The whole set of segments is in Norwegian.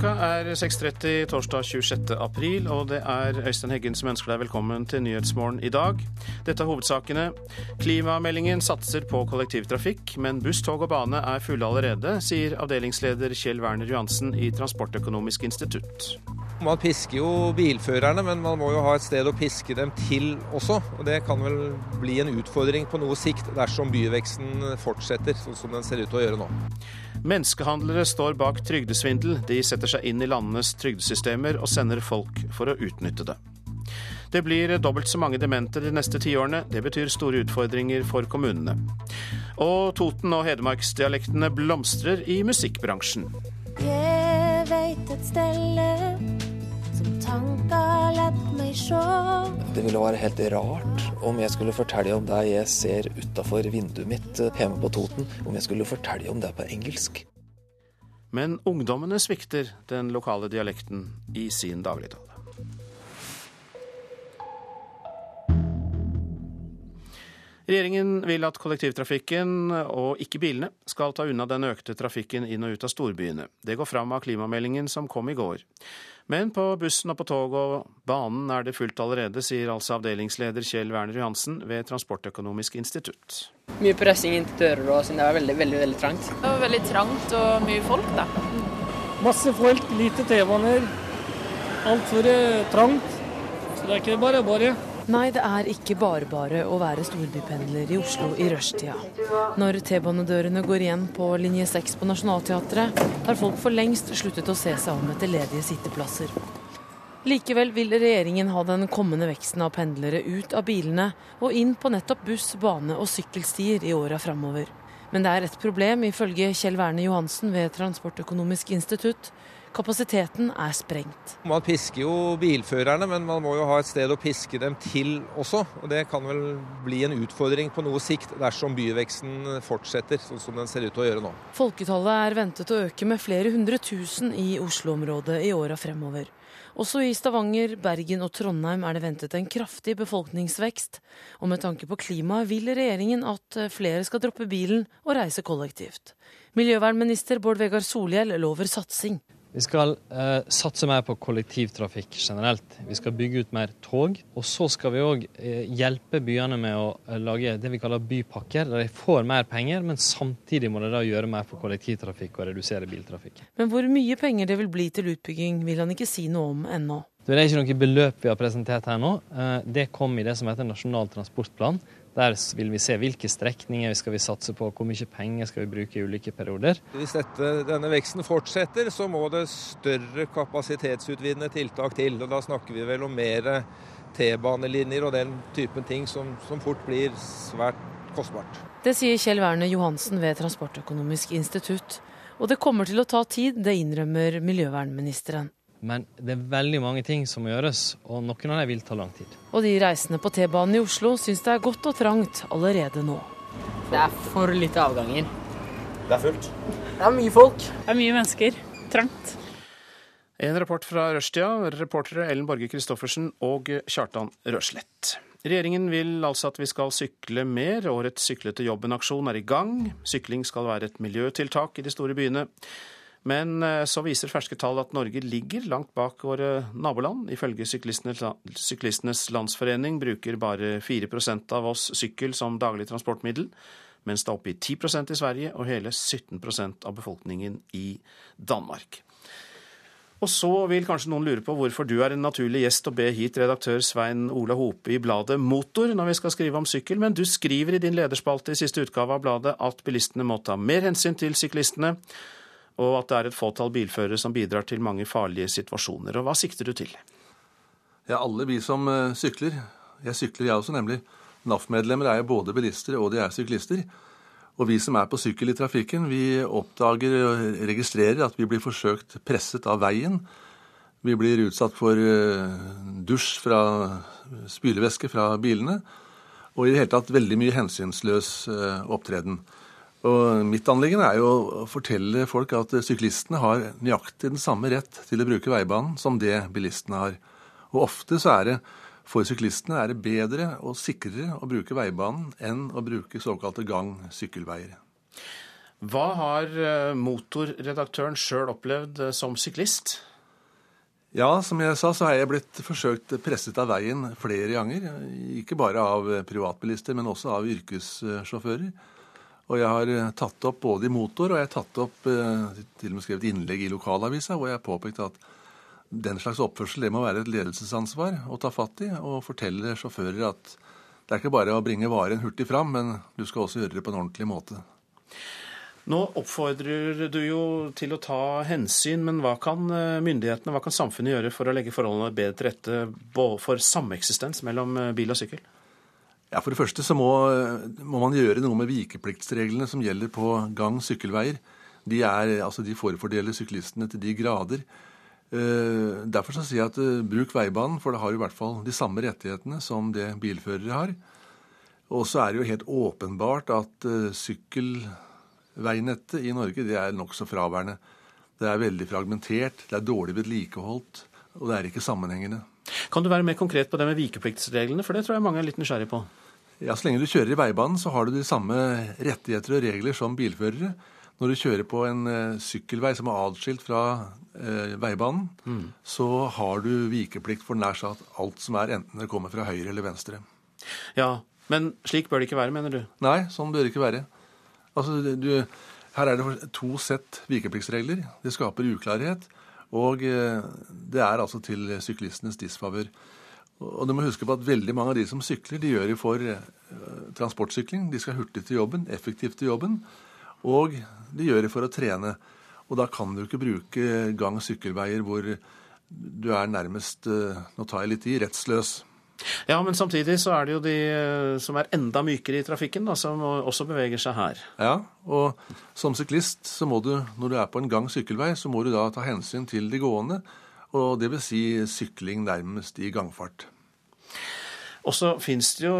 Klokka er 6.30 torsdag 26. april, og det er Øystein Heggen som ønsker deg velkommen til Nyhetsmorgen i dag. Dette er hovedsakene. Klimameldingen satser på kollektivtrafikk, men buss, tog og bane er fulle allerede, sier avdelingsleder Kjell Werner Johansen i Transportøkonomisk institutt. Man pisker jo bilførerne, men man må jo ha et sted å piske dem til også. Og Det kan vel bli en utfordring på noe sikt dersom byveksten fortsetter sånn som den ser ut til å gjøre nå. Menneskehandlere står bak trygdesvindel. De setter seg inn i landenes trygdesystemer og sender folk for å utnytte det. Det blir dobbelt så mange demente de neste tiårene. Det betyr store utfordringer for kommunene. Og Toten- og hedmarksdialektene blomstrer i musikkbransjen. Jeg veit et stelle tanka lett meg sjå. Det ville være helt rart om jeg skulle fortelle om det jeg ser utafor vinduet mitt eh, hjemme på Toten, om jeg skulle fortelle om det på engelsk. Men ungdommene svikter den lokale dialekten i sin dagligtale. Regjeringen vil at kollektivtrafikken, og ikke bilene, skal ta unna den økte trafikken inn og ut av storbyene. Det går fram av klimameldingen som kom i går. Men på bussen og på tog og banen er det fullt allerede, sier altså avdelingsleder Kjell Werner Johansen ved Transportøkonomisk institutt. Mye pressing inn til dører og siden det var veldig, veldig, veldig trangt. Det var veldig trangt og mye folk, da. Masse folk, lite T-baner. Altfor eh, trangt. Så det er ikke bare bare. Nei, det er ikke bare bare å være storbypendler i Oslo i rushtida. Når T-banedørene går igjen på linje 6 på Nationaltheatret, har folk for lengst sluttet å se seg om etter ledige sitteplasser. Likevel vil regjeringen ha den kommende veksten av pendlere ut av bilene og inn på nettopp buss, bane og sykkelstier i åra framover. Men det er et problem, ifølge Kjell Verne Johansen ved Transportøkonomisk institutt. Kapasiteten er sprengt. Man pisker jo bilførerne, men man må jo ha et sted å piske dem til også. Og Det kan vel bli en utfordring på noe sikt dersom byveksten fortsetter sånn som den ser ut til å gjøre nå. Folketallet er ventet å øke med flere hundre tusen i Oslo-området i åra fremover. Også i Stavanger, Bergen og Trondheim er det ventet en kraftig befolkningsvekst. Og med tanke på klimaet vil regjeringen at flere skal droppe bilen og reise kollektivt. Miljøvernminister Bård Vegar Solhjell lover satsing. Vi skal eh, satse mer på kollektivtrafikk generelt. Vi skal bygge ut mer tog. Og så skal vi òg eh, hjelpe byene med å eh, lage det vi kaller bypakker, der de får mer penger, men samtidig må de da gjøre mer for kollektivtrafikk og redusere biltrafikk. Men hvor mye penger det vil bli til utbygging, vil han ikke si noe om ennå. Det er ikke noe beløp vi har presentert her nå. Eh, Det kom i det som heter Nasjonal transportplan. Der vil vi se hvilke strekninger skal vi satse på, hvor mye penger skal vi bruke i ulike perioder. Hvis dette, denne veksten fortsetter, så må det større kapasitetsutvidende tiltak til. Og da snakker vi vel om mer T-banelinjer og den typen ting som, som fort blir svært kostbart. Det sier Kjell Werner Johansen ved Transportøkonomisk institutt. Og det kommer til å ta tid, det innrømmer miljøvernministeren. Men det er veldig mange ting som må gjøres, og noen av dem vil ta lang tid. Og de reisende på T-banen i Oslo syns det er godt og trangt allerede nå. Det er for lite avganger. Det er fullt. Det er mye folk. Det er mye mennesker. Trangt. En rapport fra rushtida, reportere Ellen Borge Christoffersen og Kjartan Røslett. Regjeringen vil altså at vi skal sykle mer. Årets Sykle til jobben-aksjon er i gang. Sykling skal være et miljøtiltak i de store byene. Men eh, så viser ferske tall at Norge ligger langt bak våre naboland. Ifølge Syklistenes, Landsforening bruker bare 4% av oss sykkel som daglig transportmiddel, mens det er oppe i 10% i Sverige og hele 17% av befolkningen i Danmark. Og så vil kanskje noen lure på hvorfor du er en naturlig gjest å be hit redaktør Svein Ola Hope i bladet Motor når vi skal skrive om sykkel, men du skriver i din lederspalte i siste utgave av bladet at bilistene må ta mer hensyn til syklistene, og at det er et fåtall bilførere som bidrar til mange farlige situasjoner. Og hva sikter du til? Ja, alle vi som eh, sykler. Jeg sykler jeg også, nemlig. NAF-medlemmer er jo både bilister og de er syklister. Og vi som er på sykkel i trafikken, vi oppdager og registrerer at vi blir forsøkt presset av veien. Vi blir utsatt for eh, dusj fra spylevæske fra bilene. Og i det hele tatt veldig mye hensynsløs eh, opptreden. Og Mitt anliggende er jo å fortelle folk at syklistene har nøyaktig den samme rett til å bruke veibanen som det bilistene har. Og ofte så er det for syklistene er det bedre og sikrere å bruke veibanen enn å bruke såkalte gang-sykkelveier. Hva har eh, motorredaktøren sjøl opplevd eh, som syklist? Ja, som jeg sa, så har jeg blitt forsøkt presset av veien flere ganger. Ikke bare av privatbilister, men også av yrkessjåfører. Og jeg har eh, tatt opp både i motor, og jeg har tatt opp til og med skrevet innlegg i lokalavisa hvor jeg har påpekt at den slags oppførsel det må være et ledelsesansvar å ta fatt i og fortelle sjåfører at det er ikke bare å bringe varen hurtig fram, men du skal også gjøre det på en ordentlig måte. Nå oppfordrer du jo til å ta hensyn, men hva kan eh, myndighetene, hva kan samfunnet gjøre for å legge forholdene bedre til rette for sameksistens mellom eh, bil og sykkel? Ja, For det første så må, må man gjøre noe med vikepliktsreglene som gjelder på gang- sykkelveier. De, er, altså de forfordeler syklistene til de grader. Uh, derfor så sier jeg at uh, bruk veibanen, for det har i hvert fall de samme rettighetene som det bilførere har. Og så er det jo helt åpenbart at uh, sykkelveinettet i Norge det er nokså fraværende. Det er veldig fragmentert, det er dårlig vedlikeholdt, og det er ikke sammenhengende. Kan du være mer konkret på det med vikepliktsreglene, for det tror jeg mange er litt nysgjerrig på? Ja, Så lenge du kjører i veibanen, så har du de samme rettigheter og regler som bilførere. Når du kjører på en sykkelvei som er atskilt fra eh, veibanen, mm. så har du vikeplikt for nær sagt alt som er, enten det kommer fra høyre eller venstre. Ja, Men slik bør det ikke være, mener du? Nei, sånn bør det ikke være. Altså, du, her er det to sett vikepliktsregler. Det skaper uklarhet. Og eh, det er altså til syklistenes disfavør. Og du må huske på at veldig mange av de som sykler, de gjør det for eh, transportsykling. De skal hurtig til jobben, effektivt til jobben. Og de gjør det for å trene. Og da kan du ikke bruke gang- og sykkelveier hvor du er nærmest, eh, nå tar jeg litt i, rettsløs. Ja, men samtidig så er det jo de eh, som er enda mykere i trafikken, da, som også beveger seg her. Ja, og som syklist så må du, når du er på en gang- sykkelvei, så må du da ta hensyn til de gående. Og det vil si sykling nærmest i gangfart. Og så finnes det jo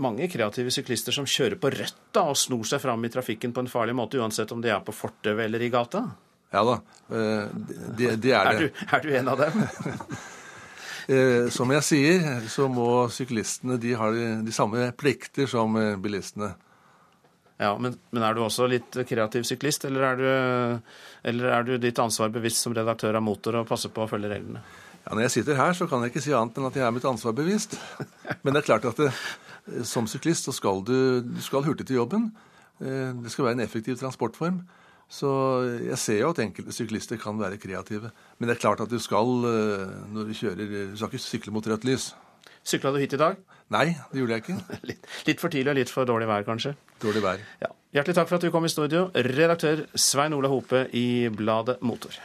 mange kreative syklister som kjører på rødt da, og snor seg fram i trafikken på en farlig måte, uansett om de er på fortauet eller i gata. Ja da, eh, det, det er det. Er du, er du en av dem? Eh, som jeg sier, så må syklistene de har de samme plikter som eh, bilistene. Ja, men, men, er du også litt kreativ syklist, eller er, du, eller er du ditt ansvar bevisst som redaktør av Motor og passer på å følge reglene? Ja, Når jeg sitter her, så kan jeg ikke si annet enn at jeg er mitt ansvar bevisst. Men det er klart at det, som syklist så skal du, du skal hurtig til jobben. Eh, det skal være en effektiv transportform. Så jeg ser jo at enkelte syklister kan være kreative. Men det er klart at du skal eh, når du kjører, du skal ikke sykle mot rødt lys. Sykla du hit i dag? Nei, det gjorde jeg ikke. Litt, litt for tidlig og litt for dårlig vær, kanskje? Dårlig vær. Ja. Hjertelig takk for at du kom i studio, redaktør Svein Ole Hope i bladet Motor.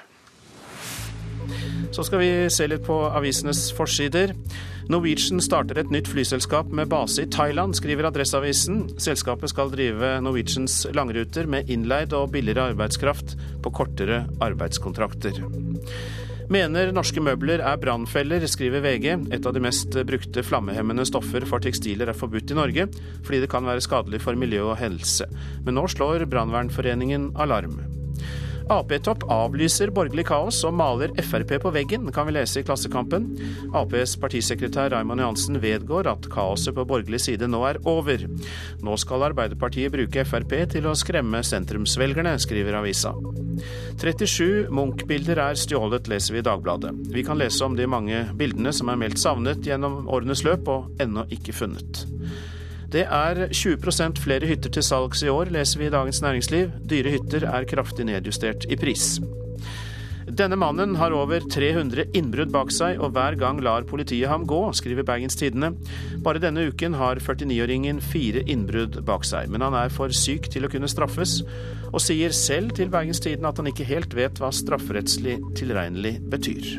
Så skal vi se litt på avisenes forsider. Norwegian starter et nytt flyselskap med base i Thailand, skriver Adresseavisen. Selskapet skal drive Norwegians langruter med innleid og billigere arbeidskraft på kortere arbeidskontrakter. Mener norske møbler er brannfeller, skriver VG. Et av de mest brukte flammehemmende stoffer for tekstiler er forbudt i Norge, fordi det kan være skadelig for miljø og helse. Men nå slår Brannvernforeningen alarm. Ap-topp avlyser borgerlig kaos og maler Frp på veggen, kan vi lese i Klassekampen. Aps partisekretær Raymond Johansen vedgår at kaoset på borgerlig side nå er over. Nå skal Arbeiderpartiet bruke Frp til å skremme sentrumsvelgerne, skriver avisa. 37 Munch-bilder er stjålet, leser vi i Dagbladet. Vi kan lese om de mange bildene som er meldt savnet gjennom årenes løp og ennå ikke funnet. Det er 20% flere hytter til salgs i år, leser vi i Dagens Næringsliv. Dyre hytter er kraftig nedjustert i pris. Denne mannen har over 300 innbrudd bak seg, og hver gang lar politiet ham gå, skriver Bergens Tidende. Bare denne uken har 49-åringen fire innbrudd bak seg, men han er for syk til å kunne straffes, og sier selv til Bergens Tidende at han ikke helt vet hva strafferettslig tilregnelig betyr.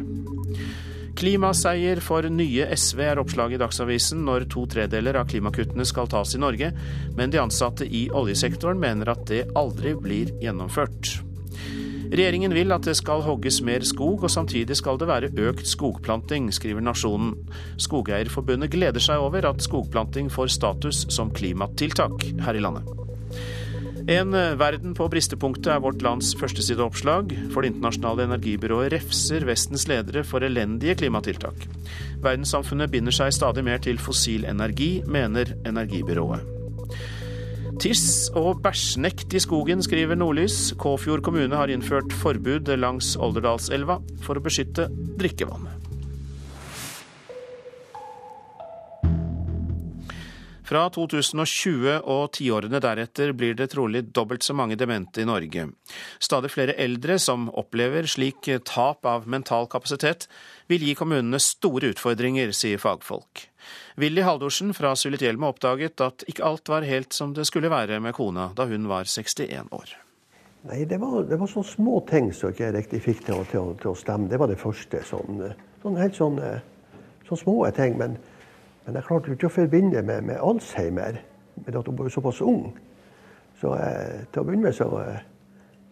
Klimaseier for nye SV er oppslaget i Dagsavisen når to tredeler av klimakuttene skal tas i Norge, men de ansatte i oljesektoren mener at det aldri blir gjennomført. Regjeringen vil at det skal hogges mer skog, og samtidig skal det være økt skogplanting, skriver Nasjonen. Skogeierforbundet gleder seg over at skogplanting får status som klimatiltak her i landet. En eh, verden på bristepunktet er vårt lands førstesideoppslag, for det internasjonale energibyrået refser Vestens ledere for elendige klimatiltak. Verdenssamfunnet binder seg stadig mer til fossil energi, mener energibyrået. Tiss og bæsjnekt i skogen, skriver Nordlys. Kåfjord kommune har innført forbud langs Olderdalselva for å beskytte drikkevannet. Fra 2020 og tiårene deretter blir det trolig dobbelt så mange demente i Norge. Stadig flere eldre som opplever slik tap av mental kapasitet, vil gi kommunene store utfordringer, sier fagfolk. Willy Haldorsen fra Sulitjelma oppdaget at ikke alt var helt som det skulle være med kona da hun var 61 år. Nei, det var, det var sånne små ting som ikke jeg riktig fikk til å, til, å, til å, stemme. Det var det første. Sånn, sånn helt sånn, sånn små ting. Men, men jeg klarte ikke å forbinde med, med Alzheimer med at hun var såpass ung. Så eh, til å begynne med så,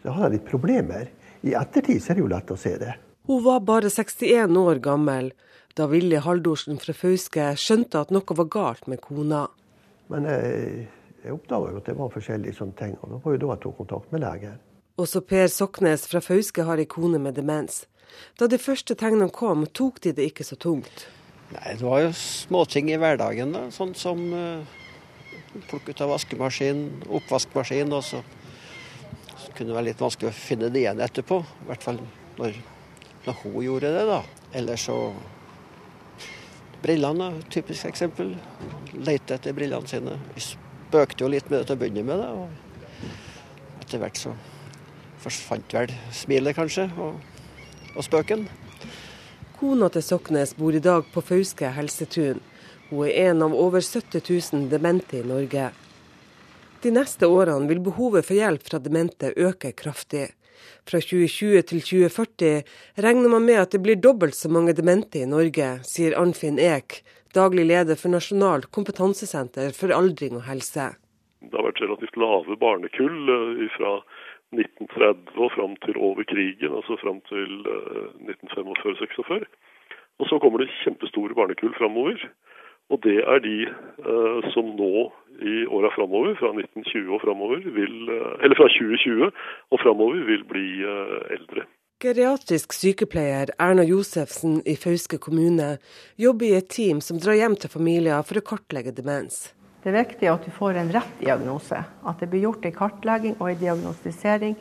så hadde jeg litt problemer. I ettertid så er det jo lett å se det. Hun var bare 61 år gammel da Willy Haldorsen fra Fauske skjønte at noe var galt med kona. Men jeg, jeg oppdaga jo at det var forskjellige sånne ting, og da var jo da jeg tok kontakt med legen. Også Per Soknes fra Fauske har ei kone med demens. Da de første tegnene kom, tok de det ikke så tungt. Nei, Det var jo småting i hverdagen, da. sånn som uh, plukke ut av vaskemaskinen, oppvaskmaskin. og så, så kunne det være litt vanskelig å finne det igjen etterpå. I hvert fall når, når hun gjorde det, da. Eller så Brillene, typisk eksempel. Lette etter brillene sine. Vi spøkte jo litt med det til å begynne med. da. og Etter hvert så forsvant vel smilet, kanskje, og, og spøken. Kona til Soknes bor i dag på Fauske helsetun. Hun er en av over 70 000 demente i Norge. De neste årene vil behovet for hjelp fra demente øke kraftig. Fra 2020 til 2040 regner man med at det blir dobbelt så mange demente i Norge, sier Arnfinn Eek, daglig leder for Nasjonalt kompetansesenter for aldring og helse. Det har vært relativt lave barnekull eh, fra 1930 og fram til over krigen, altså fram til 1945-46. Og så kommer det kjempestore barnekull framover. Og det er de eh, som nå i åra framover, fra 1920 og framover, vil, uh, eller fra 2020 og framover, vil bli eh, eldre. Geriatrisk sykepleier Erna Josefsen i Fauske kommune jobber i et team som drar hjem til familier for å kartlegge demens. Det er viktig at du får en rett diagnose. At det blir gjort en kartlegging og en diagnostisering,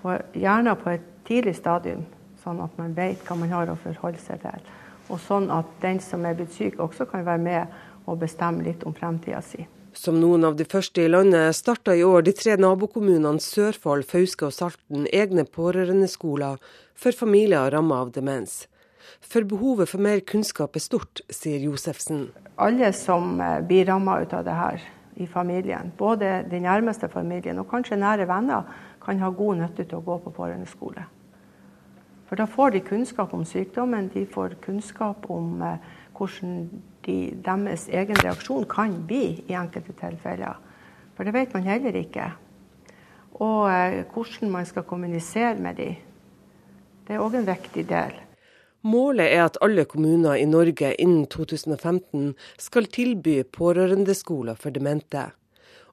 på, gjerne på et tidlig stadium, sånn at man vet hva man har å forholde seg til. Og sånn at den som er blitt syk, også kan være med og bestemme litt om fremtida si. Som noen av de første i landet, starta i år de tre nabokommunene Sørfold, Fauske og Salten egne pårørendeskoler for familier ramma av demens. For behovet for mer kunnskap er stort, sier Josefsen. Alle som eh, blir ramma av det her i familien, både den nærmeste familien og kanskje nære venner, kan ha god nytte til å gå på pårørendeskole. For da får de kunnskap om sykdommen, de får kunnskap om eh, hvordan de, deres egen reaksjon kan bli i enkelte tilfeller. For det vet man heller ikke. Og eh, hvordan man skal kommunisere med dem. Det er òg en viktig del. Målet er at alle kommuner i Norge innen 2015 skal tilby pårørendeskoler for demente.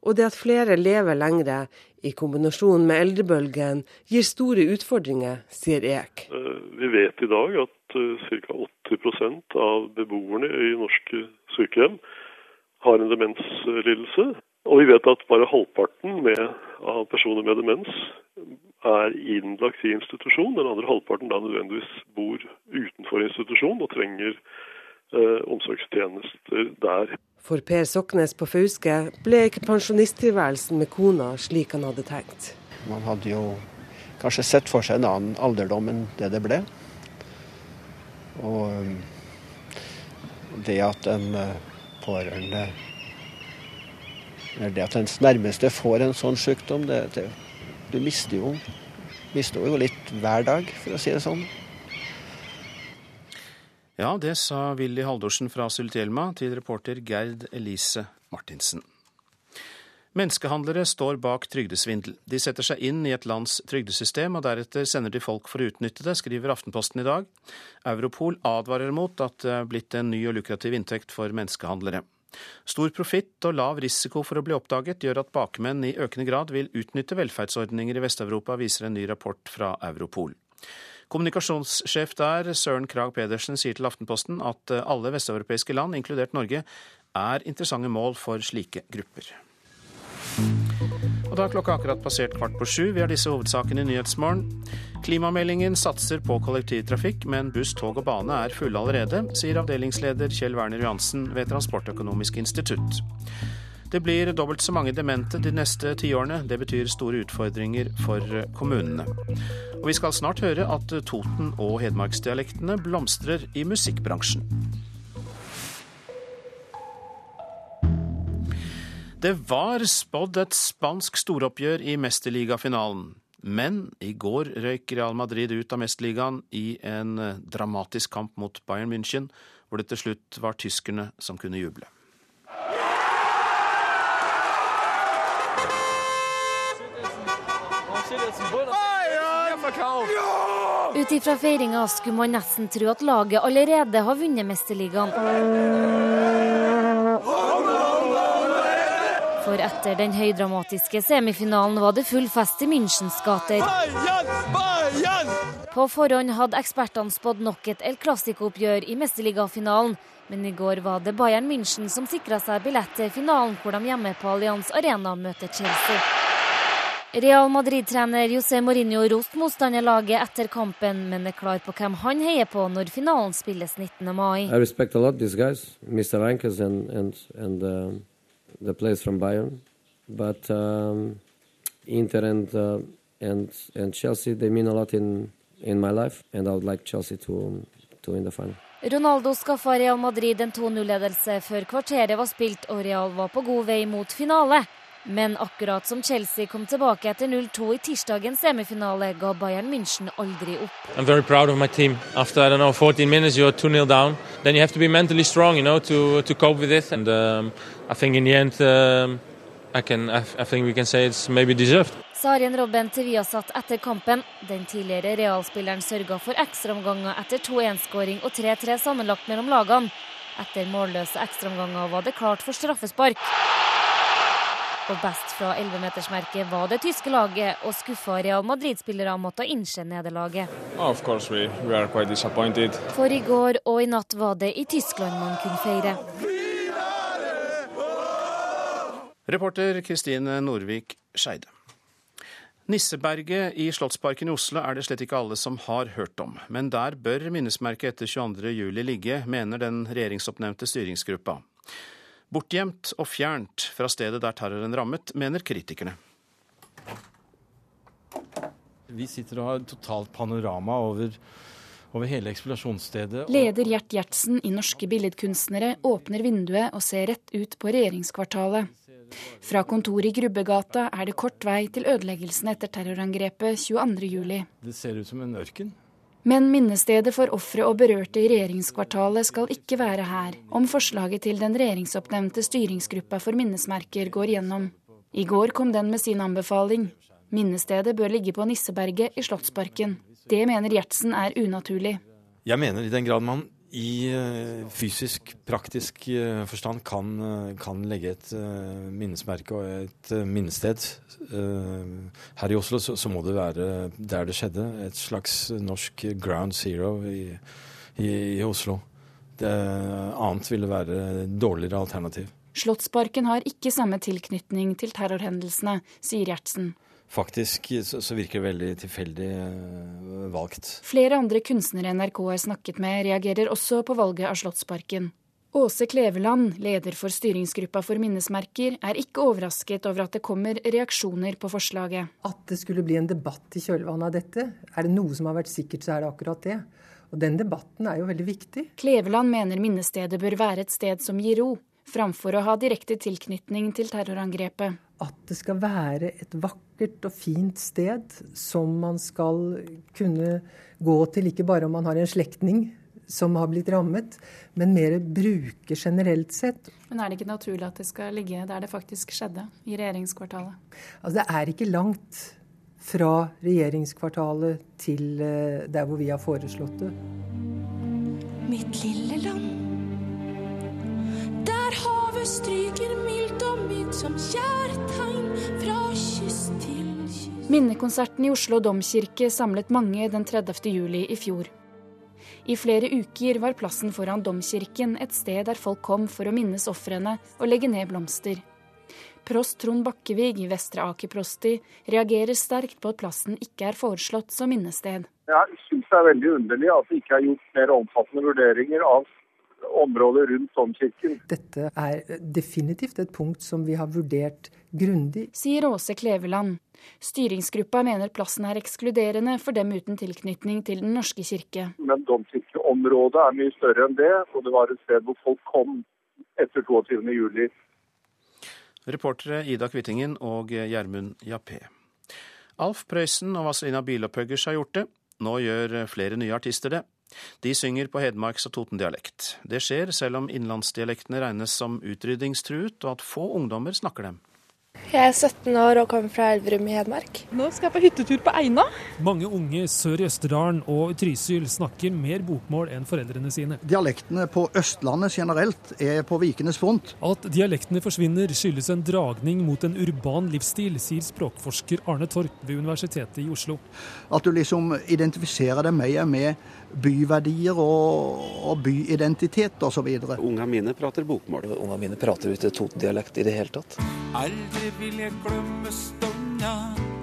Og det at flere lever lengre, i kombinasjon med eldrebølgen, gir store utfordringer, sier Ek. Eh, vi vet i dag at ca. 80% av beboerne i norske sykehjem har en demenslidelse. Og vi vet at bare halvparten med, av personer med demens er innlagt i institusjon. Den andre halvparten da nødvendigvis bor utenfor institusjon og trenger eh, omsorgstjenester der. For Per Soknes på Fauske ble ikke pensjonisttilværelsen med kona slik han hadde tenkt. Man hadde jo kanskje sett for seg en annen alderdom enn det det ble. Og um, det at en uh, pårørende det at ens nærmeste får en sånn sykdom, det, det, du mister jo, mister jo litt hver dag, for å si det sånn. Ja, det sa Willy Haldorsen fra Sulitjelma til reporter Gerd Elise Martinsen. Menneskehandlere står bak trygdesvindel. De setter seg inn i et lands trygdesystem, og deretter sender de folk for å utnytte det, skriver Aftenposten i dag. Europol advarer mot at det er blitt en ny og lukrativ inntekt for menneskehandlere. Stor profitt og lav risiko for å bli oppdaget gjør at bakmenn i økende grad vil utnytte velferdsordninger i Vest-Europa, viser en ny rapport fra Europol. Kommunikasjonssjef der, Søren Krag Pedersen, sier til Aftenposten at alle vesteuropeiske land, inkludert Norge, er interessante mål for slike grupper. Mandag klokka akkurat passert kvart på sju. Vi har disse hovedsakene i Nyhetsmorgen. Klimameldingen satser på kollektivtrafikk, men buss, tog og bane er fulle allerede, sier avdelingsleder Kjell Werner Johansen ved Transportøkonomisk institutt. Det blir dobbelt så mange demente de neste tiårene. Det betyr store utfordringer for kommunene. Og vi skal snart høre at Toten- og hedmarksdialektene blomstrer i musikkbransjen. Det var spådd et spansk storoppgjør i mesterligafinalen. Men i går røyk Real Madrid ut av mesterligaen i en dramatisk kamp mot Bayern München, hvor det til slutt var tyskerne som kunne juble. Ut ifra feiringa skulle man nesten tro at laget allerede har vunnet Mesterligaen. For etter den høydramatiske semifinalen var det full fest i Münchens gater. På forhånd hadde ekspertene spådd nok et El Clásico-oppgjør i mesterligafinalen, men i går var det Bayern München som sikra seg billett til finalen, hvor de hjemme på Allianz Arena møter Chelsea. Real Madrid-trener José Mourinho roste motstanderlaget etter kampen, men er klar på hvem han heier på når finalen spilles 19. mai. I respect a lot these Mr. And and uh, the players from Bayern, but um, Inter and uh, and and Chelsea they mean a lot in in my life, and I would like Chelsea to to win the final. Ronaldo skaffa Real Madrid en 2-0-ledelse før kvarteret var spilt og Real var på god vei mot finale. Men akkurat som Chelsea kom tilbake etter 0-2 i tirsdagens semifinale, ga Bayern München aldri opp. I'm very proud of my team. After I don't know 14 minutes, you're 2-0 down. Then you have to be mentally strong, you know, to to cope with it. And um, I think in the end, um, I can. I, I think we can say it's maybe deserved. Sarien Robben til Viasat etter kampen. Den tidligere realspilleren sørga for ekstraomganger etter 2-1-skåring og 3-3 sammenlagt mellom lagene. Etter målløse ekstraomganger var det klart for straffespark. Og best fra 11-metersmerket var det tyske laget, og skuffa Real Madrid-spillere måtte innse nederlaget. We, we are quite disappointed. For i går og i natt var det i Tyskland man kunne feire. Reporter Kristine Norvik Skeide. Nisseberget i Slottsparken i Oslo er det slett ikke alle som har hørt om. Men der bør minnesmerket etter 22.07 ligge, mener den regjeringsoppnevnte styringsgruppa. Bortgjemt og fjernt fra stedet der terroren rammet, mener kritikerne. Vi sitter og har totalt panorama over, over hele eksplosjonsstedet. Leder Gjert Gjertsen i Norske Billedkunstnere åpner vinduet og ser rett ut på regjeringskvartalet. Fra kontoret i Grubbegata er det kort vei til ødeleggelsen etter terrorangrepet 22.07. Det ser ut som en ørken. Men minnestedet for ofre og berørte i regjeringskvartalet skal ikke være her, om forslaget til den regjeringsoppnevnte styringsgruppa for minnesmerker går gjennom. I går kom den med sin anbefaling. Minnestedet bør ligge på Nisseberget i Slottsparken. Det mener Gjertsen er unaturlig. Jeg mener i den grad man i fysisk, praktisk forstand kan, kan legge et minnesmerke og et minnested her i Oslo, så, så, må det være der det skjedde. Et slags norsk ground zero i, i, i Oslo. Det annet ville være dårligere alternativ. Slottsparken har ikke samme tilknytning til terrorhendelsene, sier Gjertsen. Faktisk så, så virker det veldig tilfeldig uh, valgt. Flere andre kunstnere NRK har snakket med, reagerer også på valget av Slottsparken. Åse Kleveland, leder for styringsgruppa for minnesmerker, er ikke overrasket over at det kommer reaksjoner på forslaget. At det skulle bli en debatt i kjølvannet av dette, er det noe som har vært sikkert, så er det akkurat det. Og den debatten er jo veldig viktig. Kleveland mener minnestedet bør være et sted som gir ro, framfor å ha direkte tilknytning til terrorangrepet. At det skal være et vakkert og fint sted som man skal kunne gå til, ikke bare om man har en slektning som har blitt rammet, men mer bruke generelt sett. Men er det ikke naturlig at det skal ligge der det faktisk skjedde, i regjeringskvartalet? Altså, det er ikke langt fra regjeringskvartalet til der hvor vi har foreslått det. Mitt lille land der havet stryker mildt og mykt som kjærtegn fra kyst til kyst. Minnekonserten i Oslo domkirke samlet mange den 30. juli i fjor. I flere uker var plassen foran domkirken et sted der folk kom for å minnes ofrene og legge ned blomster. Prost Trond Bakkevig i Vestre Aker prosti reagerer sterkt på at plassen ikke er foreslått som minnested. Jeg syns det er veldig underlig at det ikke er gjort mer omfattende vurderinger av området rundt domkirken. Dette er definitivt et punkt som vi har vurdert grundig. Sier Åse Kleveland. Styringsgruppa mener plassen er ekskluderende for dem uten tilknytning til Den norske kirke. Men domkirkeområdet er mye større enn det, og det var et sted hvor folk kom etter 22.07. Reportere Ida Kvittingen og Gjermund Jappé. Alf Prøysen og Vazelina Bilopphøggers har gjort det. Nå gjør flere nye artister det. De synger på hedmarks- og totendialekt. Det skjer selv om innlandsdialektene regnes som utrydningstruet, og at få ungdommer snakker dem. Jeg er 17 år og kommer fra Elverum i Hedmark. Nå skal jeg på hyttetur på Eina. Mange unge sør i Østerdalen og Trysil snakker mer bokmål enn foreldrene sine. Dialektene på Østlandet generelt er på vikenes front. At dialektene forsvinner skyldes en dragning mot en urban livsstil, sier språkforsker Arne Torp ved Universitetet i Oslo. At du liksom identifiserer deg mer med byverdier og, og byidentitet osv. Ungene mine prater bokmål. Ungene mine prater ikke totendialekt i det hele tatt. Aldri vil jeg glemme stunda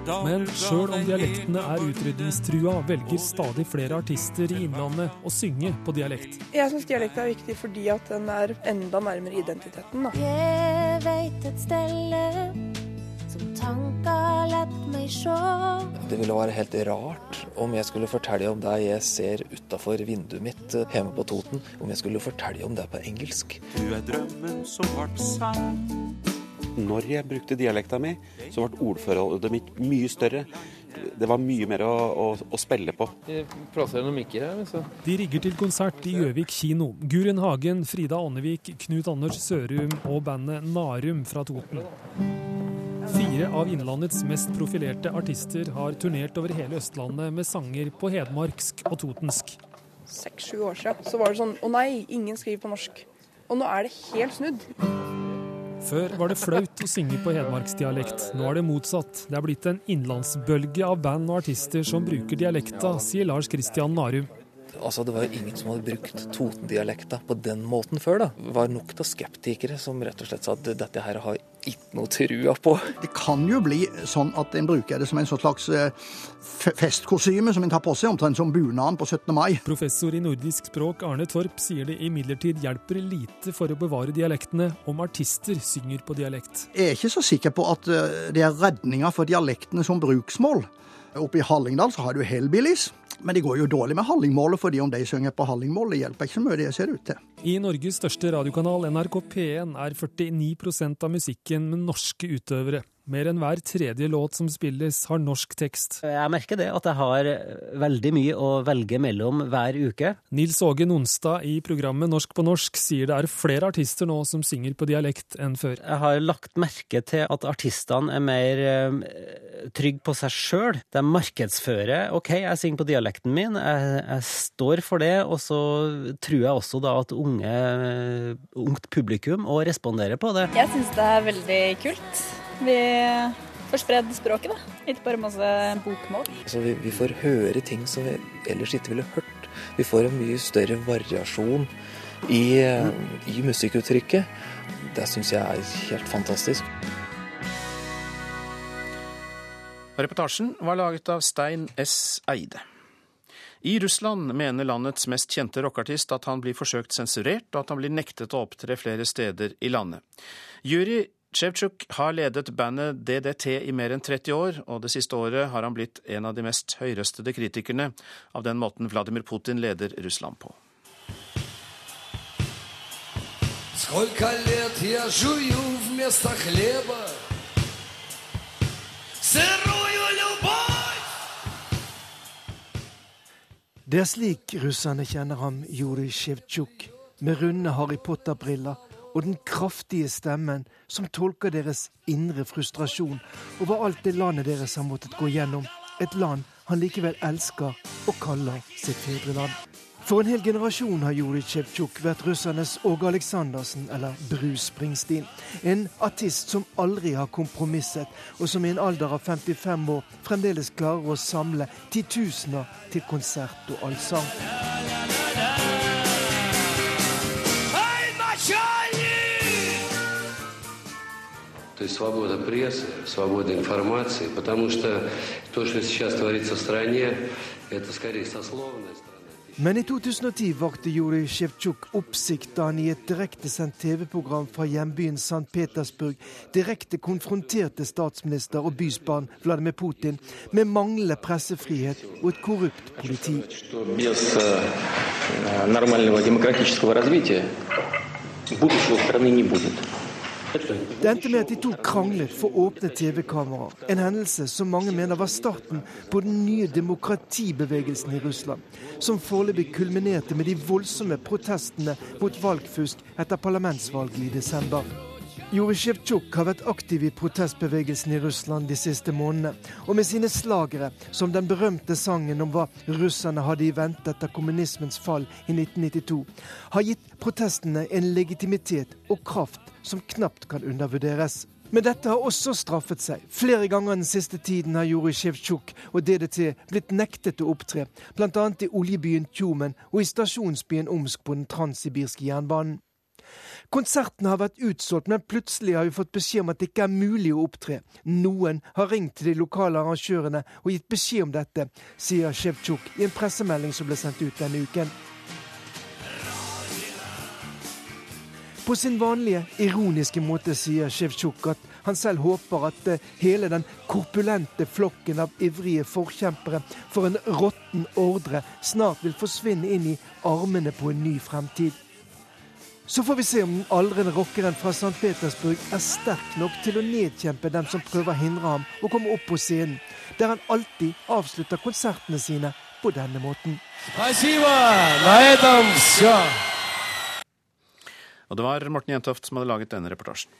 men sjøl om dialektene er utrydningstrua, velger stadig flere artister i Innlandet å synge på dialekt. Jeg syns dialekt er viktig fordi at den er enda nærmere identiteten. Da. Jeg veit et stelle som tanka lett meg sjå. Det ville være helt rart om jeg skulle fortelle om det jeg ser utafor vinduet mitt hjemme på Toten, om jeg skulle fortelle om det på engelsk. Du er drømmen som ble sann. Når jeg brukte dialekta mi, så ble ordforholdet mitt mye større. Det var mye mer å, å, å spille på. Her. De rigger til konsert i Gjøvik kino. Guren Hagen, Frida Ånnevik, Knut Anders Sørum og bandet Narum fra Toten. Fire av Innlandets mest profilerte artister har turnert over hele Østlandet med sanger på hedmarksk og totensk. Seks-sju år siden så var det sånn å nei, ingen skriver på norsk. Og nå er det helt snudd. Før var det flaut å synge på hedmarksdialekt. Nå er det motsatt. Det er blitt en innlandsbølge av band og artister som bruker dialekta, sier Lars Christian Narum. Altså, Det var jo ingen som hadde brukt totendialekta på den måten før. da. Det var nok av skeptikere som rett og slett sa at dette her har ikke noe trua på. Det kan jo bli sånn at en bruker det som en slags festkosyme festkostyme som en tar på seg, omtrent som bunaden på 17. mai. Professor i nordisk språk Arne Torp sier det imidlertid hjelper lite for å bevare dialektene om artister synger på dialekt. Jeg er ikke så sikker på at eh, det er redninga for dialektene som bruksmål. Oppe i Hallingdal så har du Hellbillies, men det går jo dårlig med hallingmålet, fordi om de synger på hallingmål, hjelper ikke så mye, det ser ut til. I Norges største radiokanal, NRK P1, er 49% av musikken med norske utøvere. Mer enn hver tredje låt som spilles, har norsk tekst. Jeg merker det, at jeg har veldig mye å velge mellom hver uke. Nils Åge Nonstad i programmet Norsk på norsk sier det er flere artister nå som synger på dialekt enn før. Jeg har lagt merke til at artistene er mer uh, trygge på seg sjøl. De markedsfører OK, jeg synger på dialekten min, jeg, jeg, står for det, og så tror jeg også da at unge, ungt publikum òg responderer på det. Jeg syns det er veldig kult vi får spredd språket, da. Ikke bare masse bokmål. Altså, vi, vi, får høre ting som vi ellers ikke ville hørt. Vi får en mye større variasjon i, i musikkuttrykket. Det syns jeg er helt fantastisk. Reportasjen var laget av Stein S. Eide. I Russland mener landets mest kjente rockeartist at han blir forsøkt sensurert, og at han blir nektet å opptre flere steder i landet. Jury Sjevtsjuk har ledet bandet DDT i mer enn 30 år, og det siste året har han blitt en av de mest høyrøstede kritikerne av den måten Vladimir Putin leder Russland på. Сколько лет я жую вместо хлеба сырую любовь. Det er slik russerne kjenner ham, Jurij Sjevtsjuk, med runde Harry Potter-briller og den kraftige stemmen som tolker deres indre frustrasjon over alt det landet deres har måttet gå gjennom. Et land han likevel elsker og kaller sitt fedreland. For en hel generasjon har Jurij Tsjevtsjuk vært russernes Åge Aleksandersen, eller Bruce Springsteen. En artist som aldri har kompromisset, og som i en alder av 55 år fremdeles klarer å samle titusener til konsert og allsang. То есть свобода прессы, свобода информации, потому что то, что сейчас творится в стране, это скорее сословная страна. Men i 2010 vakte Jurij Sjevtsjuk oppsikt da han i et direktesendt TV-program fra hjembyen St. Petersburg direkte konfronterte statsminister og bysbarn Vladimir Putin med manglende pressefrihet og et korrupt politi. без э, нормального демократического развития будущего страны не будет. Det endte med at de to kranglet for åpne TV-kameraer. En hendelse som mange mener var starten på den nye demokratibevegelsen i Russland. Som foreløpig kulminerte med de voldsomme protestene mot valgfusk etter parlamentsvalget i desember. Juri Sjevtsjuk har vært aktiv i protestbevegelsen i Russland de siste månedene. Og med sine slagere, som den berømte sangen om hva russerne hadde i vente etter kommunismens fall i 1992, har gitt protestene en legitimitet og kraft som knapt kan undervurderes. Men dette har også straffet seg. Flere ganger den siste tiden har Juri Sjevtsjuk og DDT blitt nektet å opptre, bl.a. i oljebyen Tjumen og i stasjonsbyen Omsk på den transsibirske jernbanen. Konsertene har vært utsolgt, men plutselig har vi fått beskjed om at det ikke er mulig å opptre. Noen har ringt til de lokale arrangørene og gitt beskjed om dette, sier Sjevtsjuk i en pressemelding som ble sendt ut denne uken. På sin vanlige, ironiske måte sier Sjevtsjuk at han selv håper at eh, hele den korpulente flokken av ivrige forkjempere for en råtten ordre snart vil forsvinne inn i armene på en ny fremtid. Så får vi se om den aldrende rockeren fra St. Petersburg er sterk nok til å nedkjempe dem som prøver å hindre ham å komme opp på scenen, der han alltid avslutter konsertene sine på denne måten. Og det var Morten Jentoft som hadde laget denne reportasjen.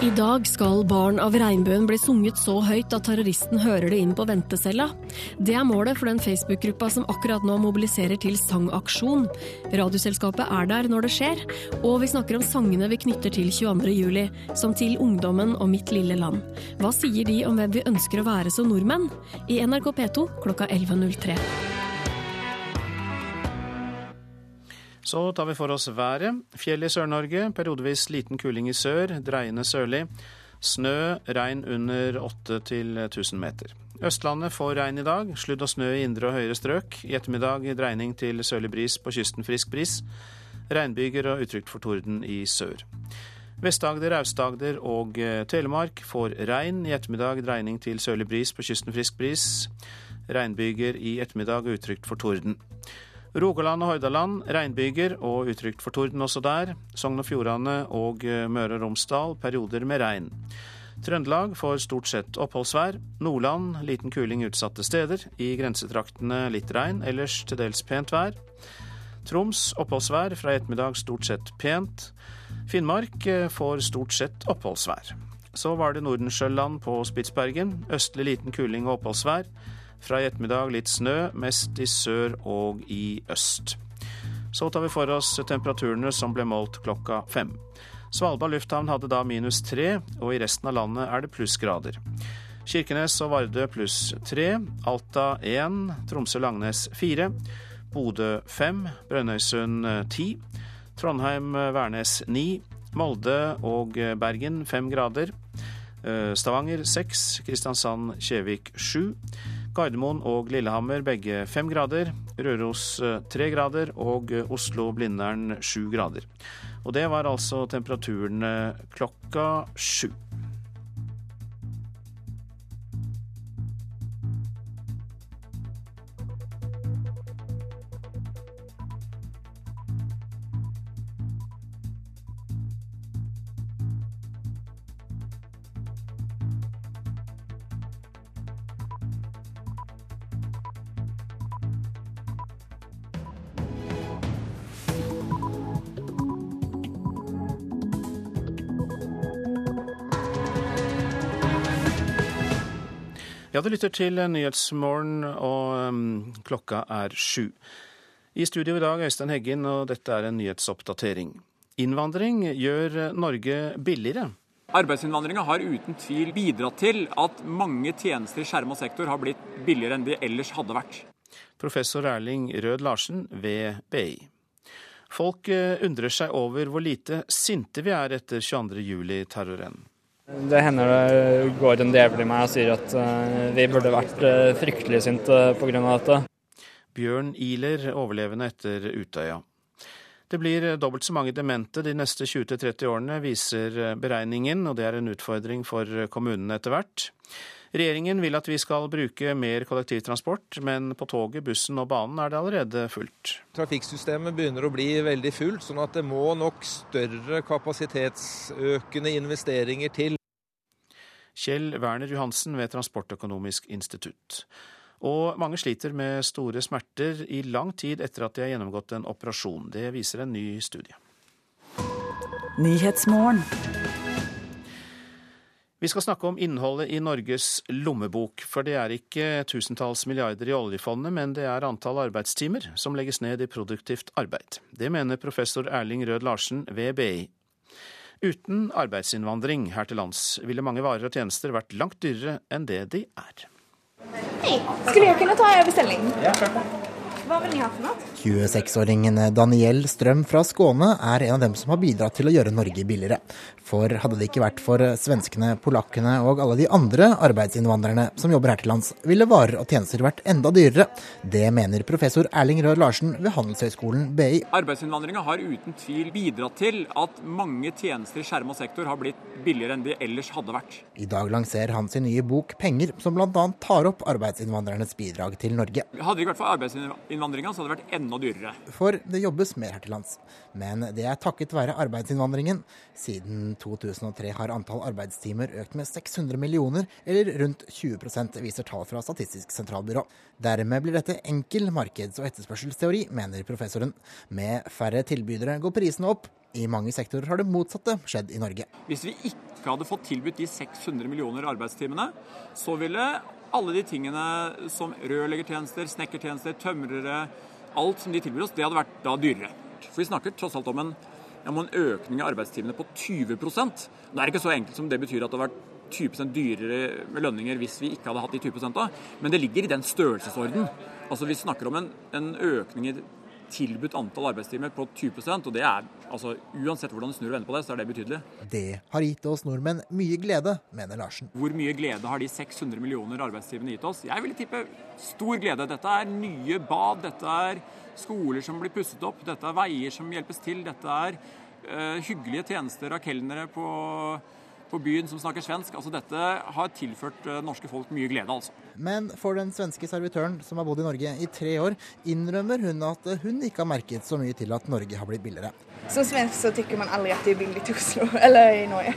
I dag skal Barn av regnbuen bli sunget så høyt at terroristen hører det inn på ventecella. Det er målet for den Facebook-gruppa som akkurat nå mobiliserer til sangaksjon. Radioselskapet er der når det skjer, og vi snakker om sangene vi knytter til 22.07, som til ungdommen og mitt lille land. Hva sier de om hvem vi ønsker å være som nordmenn? I NRK P2 klokka 11.03. Så tar vi for oss været. Fjell i Sør-Norge, periodevis liten kuling i sør, dreiende sørlig. Snø, regn under 8-1000 meter. Østlandet får regn i dag. Sludd og snø i indre og høyere strøk. I ettermiddag dreining til sørlig bris på kysten, frisk bris. Regnbyger og utrygt for torden i sør. Vest-Agder, Aust-Agder og eh, Telemark får regn. I ettermiddag dreining til sørlig bris på kysten, frisk bris. Regnbyger i ettermiddag og utrygt for torden. Rogaland og Hordaland regnbyger og utrygt for torden også der. Sogn og Fjordane og eh, Møre og Romsdal perioder med regn. Trøndelag får stort sett oppholdsvær. Nordland liten kuling utsatte steder. I grensetraktene litt regn, ellers til dels pent vær. Troms oppholdsvær, fra i ettermiddag stort sett pent. Finnmark eh, får stort sett oppholdsvær. Så var det Nordensjøland på Spitsbergen. Østlig liten kuling og oppholdsvær. Fra i ettermiddag litt snø, mest i sør og i øst. Så tar vi for oss temperaturene som ble målt klokka fem. Svalbard lufthavn hadde da minus tre, og i resten av landet er det plussgrader. Kirkenes og Vardø pluss tre, Alta én, Tromsø-Langnes fire, Bodø fem, Brønnøysund ti, Trondheim-Værnes ni, Molde og Bergen fem grader. Stavanger seks, Kristiansand-Kjevik sju. Gardermoen og Lillehammer begge fem grader. Røros tre grader og Oslo-Blindern sju grader. Og det var altså temperaturene klokka sju. Ja, du lytter til Nyhetsmorgen, og um, klokka er sju. I studio i dag Øystein Heggen, og dette er en nyhetsoppdatering. Innvandring gjør Norge billigere. Arbeidsinnvandringa har uten tvil bidratt til at mange tjenester i skjerma sektor har blitt billigere enn de ellers hadde vært. Professor Erling Rød Larsen ved BI. Folk eh, undrer seg over hvor lite sinte vi er etter 22.07-terroren. Det hender det går en djevel i meg og sier at eh, vi burde vært eh, fryktelig sinte pga. dette. Bjørn Ihler, overlevende etter Utøya. Det blir dobbelt så mange demente de neste 20-30 årene, viser beregningen, og det er en utfordring for kommunene etter hvert. Regjeringen vil at vi skal bruke mer kollektivtransport, men på toget, bussen og banen er det allerede fullt. Trafikksystemet begynner å bli veldig fullt, sånn at det må nok større kapasitetsøkende investeringer til. Kjell Werner Johansen ved Transportøkonomisk institutt. Og mange sliter med store smerter i lang tid etter at de har gjennomgått en operasjon. Det viser en ny studie. Vi skal snakke om innholdet i Norges lommebok, for det er ikke tusentalls milliarder i oljefondet, men det er antall arbeidstimer som legges ned i produktivt arbeid. Det mener professor Erling Rød Larsen ved BI. Uten arbeidsinnvandring her til lands ville mange varer og tjenester vært langt dyrere enn det de er. Hei, skulle jeg kunne ta en bestilling? Ja, klart Hva vil ni ha for noe? 26-åringen Daniel Strøm fra Skåne er en av dem som har bidratt til å gjøre Norge billigere. For hadde det ikke vært for svenskene, polakkene og alle de andre arbeidsinnvandrerne som jobber her til lands, ville varer og tjenester vært enda dyrere. Det mener professor Erling Rød Larsen ved Handelshøyskolen BI. Arbeidsinnvandringa har uten tvil bidratt til at mange tjenester i skjerma sektor har blitt billigere enn de ellers hadde vært. I dag lanserer han sin nye bok 'Penger', som bl.a. tar opp arbeidsinnvandrernes bidrag til Norge. Hadde det ikke vært for arbeidsinnvandringa, så hadde det vært enda dyrere. For det jobbes mer her til lands. Men det er takket være arbeidsinnvandringen. Siden 2003 har antall arbeidstimer økt med 600 millioner, eller rundt 20% viser tall fra Statistisk sentralbyrå. Dermed blir dette enkel markeds- og etterspørselsteori, mener professoren. Med færre tilbydere går prisene opp. I mange sektorer har det motsatte skjedd i Norge. Hvis vi ikke hadde fått tilbudt de 600 millioner arbeidstimene, så ville alle de tingene som rørleggertjenester, snekkertjenester, tømrere, alt som de tilbyr oss, det hadde vært da dyrere. For vi snakker tross alt om en, om en økning i arbeidstimene på 20% Det er ikke så enkelt som det betyr at det hadde vært 20 dyrere med lønninger hvis vi ikke hadde hatt de 20 da, men det ligger i den størrelsesorden. Altså Vi snakker om en, en økning i tilbudt antall arbeidstimer på 20% og det er altså uansett hvordan du snur og vender på det, så er det betydelig. Det har gitt oss nordmenn mye glede, mener Larsen. Hvor mye glede har de 600 millioner arbeidstimene gitt oss? Jeg vil tippe stor glede. Dette er nye bad, dette er skoler som blir pusset opp, dette er veier som hjelpes til, dette er uh, hyggelige tjenester av kelnere på på byen som snakker svensk. Altså Dette har tilført norske folk mye glede, altså. Men for den svenske servitøren som har bodd i Norge i tre år, innrømmer hun at hun ikke har merket så mye til at Norge har blitt billigere. Som svensk så tykker man aldri at det er billig i Oslo, eller i Norge.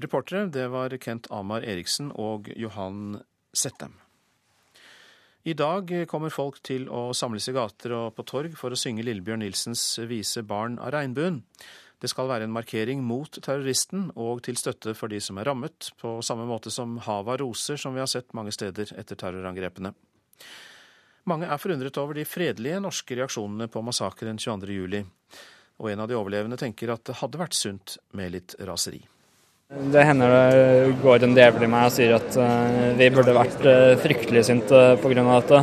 Reportere det var Kent Amar Eriksen og Johan Settem. I dag kommer folk til å samles i gater og på torg for å synge Lillebjørn Nilsens vise 'Barn av regnbuen'. Det skal være en markering mot terroristen og til støtte for de som er rammet, på samme måte som havet av roser som vi har sett mange steder etter terrorangrepene. Mange er forundret over de fredelige norske reaksjonene på massakren 22.07, og en av de overlevende tenker at det hadde vært sunt med litt raseri. Det hender det går en djevel i meg og sier at vi burde vært fryktelig sinte pga. dette.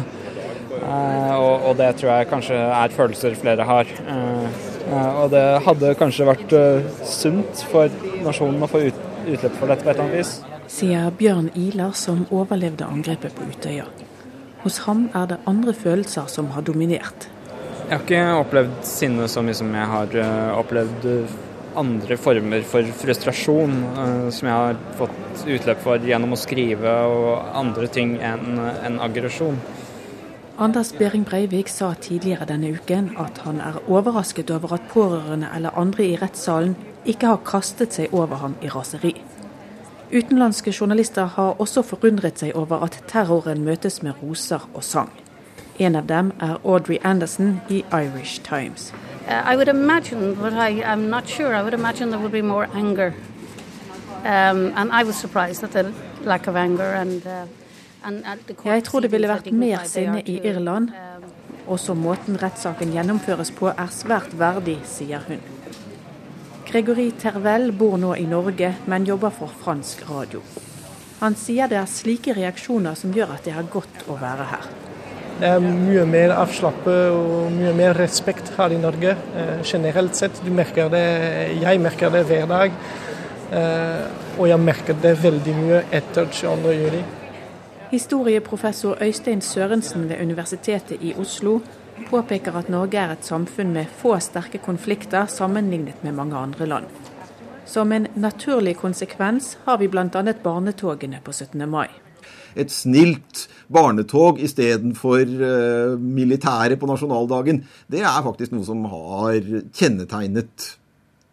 Og det tror jeg kanskje er følelser flere har. Og det hadde kanskje vært sunt for nasjonen å få utløp for dette på et eller annet vis. Sier Bjørn Ilar som overlevde angrepet på Utøya. Hos ham er det andre følelser som har dominert. Jeg har ikke opplevd sinne så mye som jeg har opplevd andre former for frustrasjon, som jeg har fått utløp for gjennom å skrive og andre ting enn en aggresjon. Anders Behring Breivik sa tidligere denne uken at han er overrasket over at pårørende eller andre i rettssalen ikke har kastet seg over ham i raseri. Utenlandske journalister har også forundret seg over at terroren møtes med roser og sang. En av dem er Audrey Anderson i Irish Times. Uh, I would imagine, but I, I'm not sure. I would imagine there would be more anger. Um, and I at the lack of anger and, uh, Jeg tror det ville vært mer sinne i Irland. Også måten rettssaken gjennomføres på er svært verdig, sier hun. Gregory Tervel bor nå i Norge, men jobber for fransk radio. Han sier det er slike reaksjoner som gjør at det er godt å være her. Det er mye mer avslappet og mye mer respekt her i Norge. Eh, generelt sett. Du merker det, jeg merker det hver dag. Eh, og jeg merker det veldig mye etter 22. juli. Historieprofessor Øystein Sørensen ved Universitetet i Oslo påpeker at Norge er et samfunn med få sterke konflikter sammenlignet med mange andre land. Som en naturlig konsekvens har vi bl.a. barnetogene på 17. mai. Et snilt barnetog istedenfor uh, militæret på nasjonaldagen, det er faktisk noe som har kjennetegnet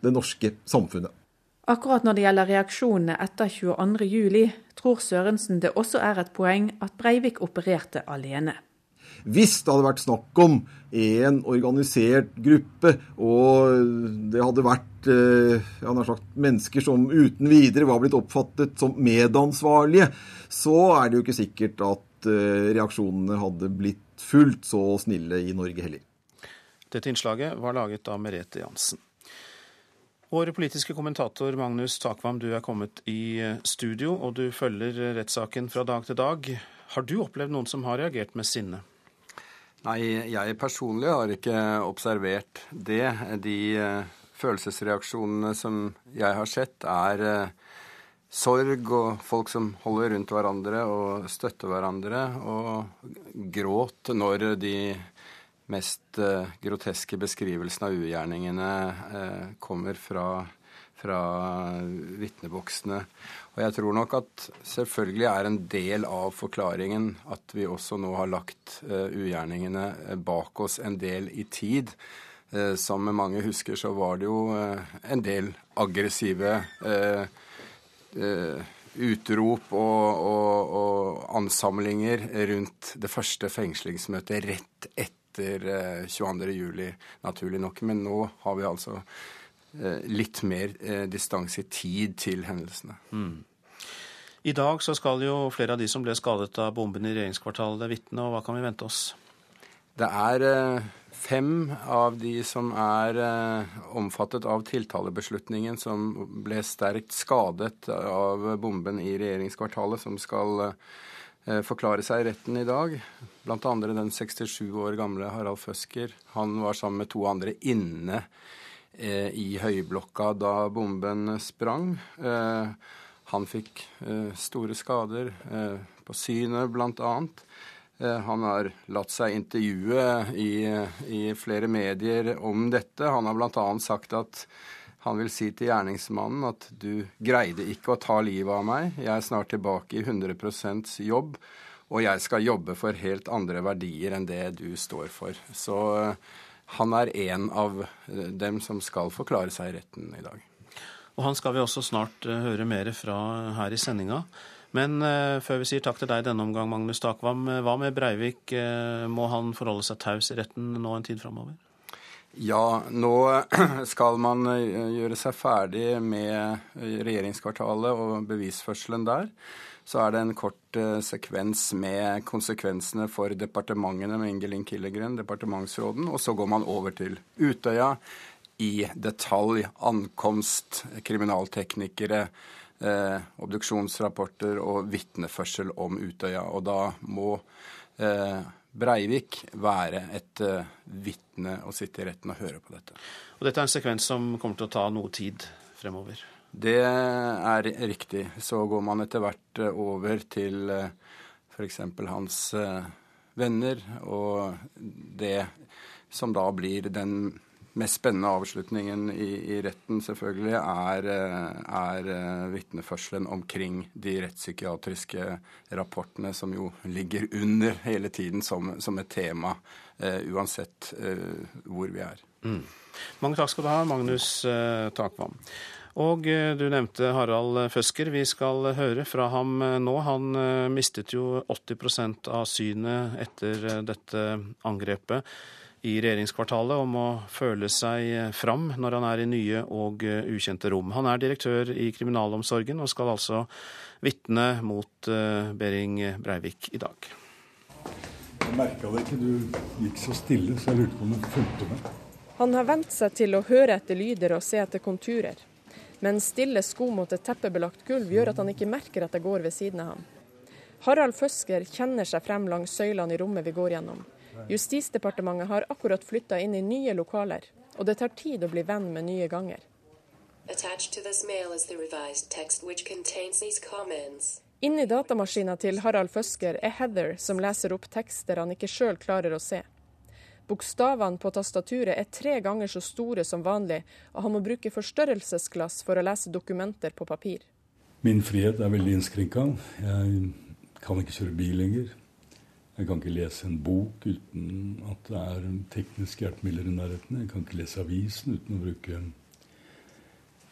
det norske samfunnet. Akkurat når det gjelder reaksjonene etter 22.07, tror Sørensen det også er et poeng at Breivik opererte alene. Hvis det hadde vært snakk om en organisert gruppe, og det hadde vært eh, sagt, mennesker som uten videre var blitt oppfattet som medansvarlige, så er det jo ikke sikkert at eh, reaksjonene hadde blitt fullt så snille i Norge heller. Dette innslaget var laget av Merete Jansen. Vår politiske kommentator Magnus Takvam, du er kommet i eh, studio, og du følger rettssaken fra dag til dag. Har du opplevd noen som har reagert med sinne? Nei, jeg personlig har ikke observert det. De uh, følelsesreaksjonene som jeg har sett, er sorg og folk som holder rundt hverandre og støtter hverandre, og gråt når de mest uh, groteske beskrivelsene av ugjerningene kommer fra, fra vitneboksene. Og jeg tror nok at selvfølgelig er en del av forklaringen at vi også nå har lagt uh, ugjerningene eh, bak oss en del i tid. Som mange husker, så var det jo en del aggressive utrop og, og, og, ansamlinger rundt det første fengslingsmøtet rett etter 22.07, naturlig nok. Men nå har vi altså Eh, litt mer eh, distanse i tid til hendelsene. Mm. I dag så skal jo flere av de som ble skadet av bomben i regjeringskvartalet vitne, og hva kan vi vente oss? Det er eh, fem av de som er omfattet av tiltalebeslutningen, som ble sterkt skadet av bomben i regjeringskvartalet, som skal forklare seg i retten i dag. Blant andre den 67 år gamle Harald Føsker. Han var sammen med to andre inne Eh, i høyblokka da bomben sprang. Eh, han fikk eh, store skader på synet, bl.a. Han har latt seg intervjue i, i flere medier om dette. Han har bl.a. sagt at han vil si til gjerningsmannen at du greide ikke å ta livet av meg. Jeg er snart tilbake i 100% jobb, og jeg skal jobbe for helt andre verdier enn det du står for. Så han er en av eh, dem som skal forklare seg i retten i dag. Og Han skal vi også snart eh, høre mer fra her i sendinga. Men før vi sier takk til deg denne omgang, Magnus Takvam, hva med Breivik? Må han forholde seg taus i retten nå en tid framover? Ja, nå skal man gjøre seg ferdig med regjeringskvartalet og bevisførselen der så er det en kort uh, sekvens med konsekvensene for departementene med Ingelin Killegren, departementsråden, og så går man over til Utøya i detalj. Ankomst, kriminalteknikere, eh, obduksjonsrapporter og vitneførsel om Utøya. Og da må uh, Breivik være et uh, vitne og sitte i retten og høre på dette. Og dette er en sekvens som kommer til å ta noe tid fremover? Det er riktig. Så går man etter hvert eh, over til eh, f.eks. hans eh, venner, og det som da blir den mest spennende avslutningen i, i retten, selvfølgelig, er, er vitneførselen omkring de rettspsykiatriske rapportene, som jo ligger under hele tiden som, som et tema, uh, uansett uh, hvor vi er. Mm. Mange takk skal du ha, Magnus uh, Takvam. Og eh, du nevnte Harald Føsker. Vi skal høre fra ham eh, nå. Han eh, mistet jo 80% av synet etter dette angrepet i regjeringskvartalet om å føle seg fram når han er i nye og ukjente rom. Han er direktør i kriminalomsorgen og skal altså vitne mot Behring Breivik i dag. Jeg merka det ikke, du gikk så stille, så jeg lurte på om du fulgte med. Han har vent seg til å høre etter lyder og se etter konturer men stille sko mot et teppebelagt gulv gjør at han ikke merker at jeg går ved siden av ham. Harald Føsker kjenner seg frem langs søylene i rommet vi går gjennom. Justisdepartementet har akkurat flytta inn i nye lokaler, og det tar tid å bli venn med nye ganger. Inni datamaskina til Harald Føsker er Heather som leser opp tekster han ikke sjøl klarer å se. Bokstavene på tastaturet er tre ganger så store som vanlig, og han må bruke forstørrelsesglass for å lese dokumenter på papir. Min frihet er veldig innskrenka. Jeg kan ikke kjøre bil lenger. Jeg kan ikke lese en bok uten at det er tekniske hjelpemidler i nærheten. Jeg kan ikke lese avisen uten å bruke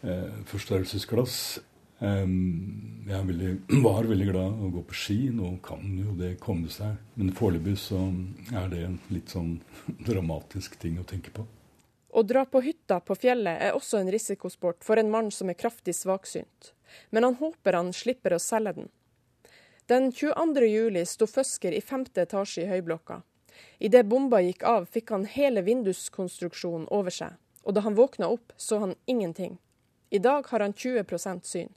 eh, forstørrelsesglass. Um, jeg veldig, var veldig glad å gå på ski. Nå kan jo det komme seg. Men foreløpig så er det en litt sånn dramatisk ting å tenke på. Å dra på hytta på fjellet er også en risikosport for en mann som er kraftig svaksynt. Men han håper han slipper å selge den. Den 22. juli sto Føsker i femte etasje i høyblokka. Idet bomba gikk av, fikk han hele vinduskonstruksjonen over seg. Og da han våkna opp, så han ingenting. I dag har han 20% syn.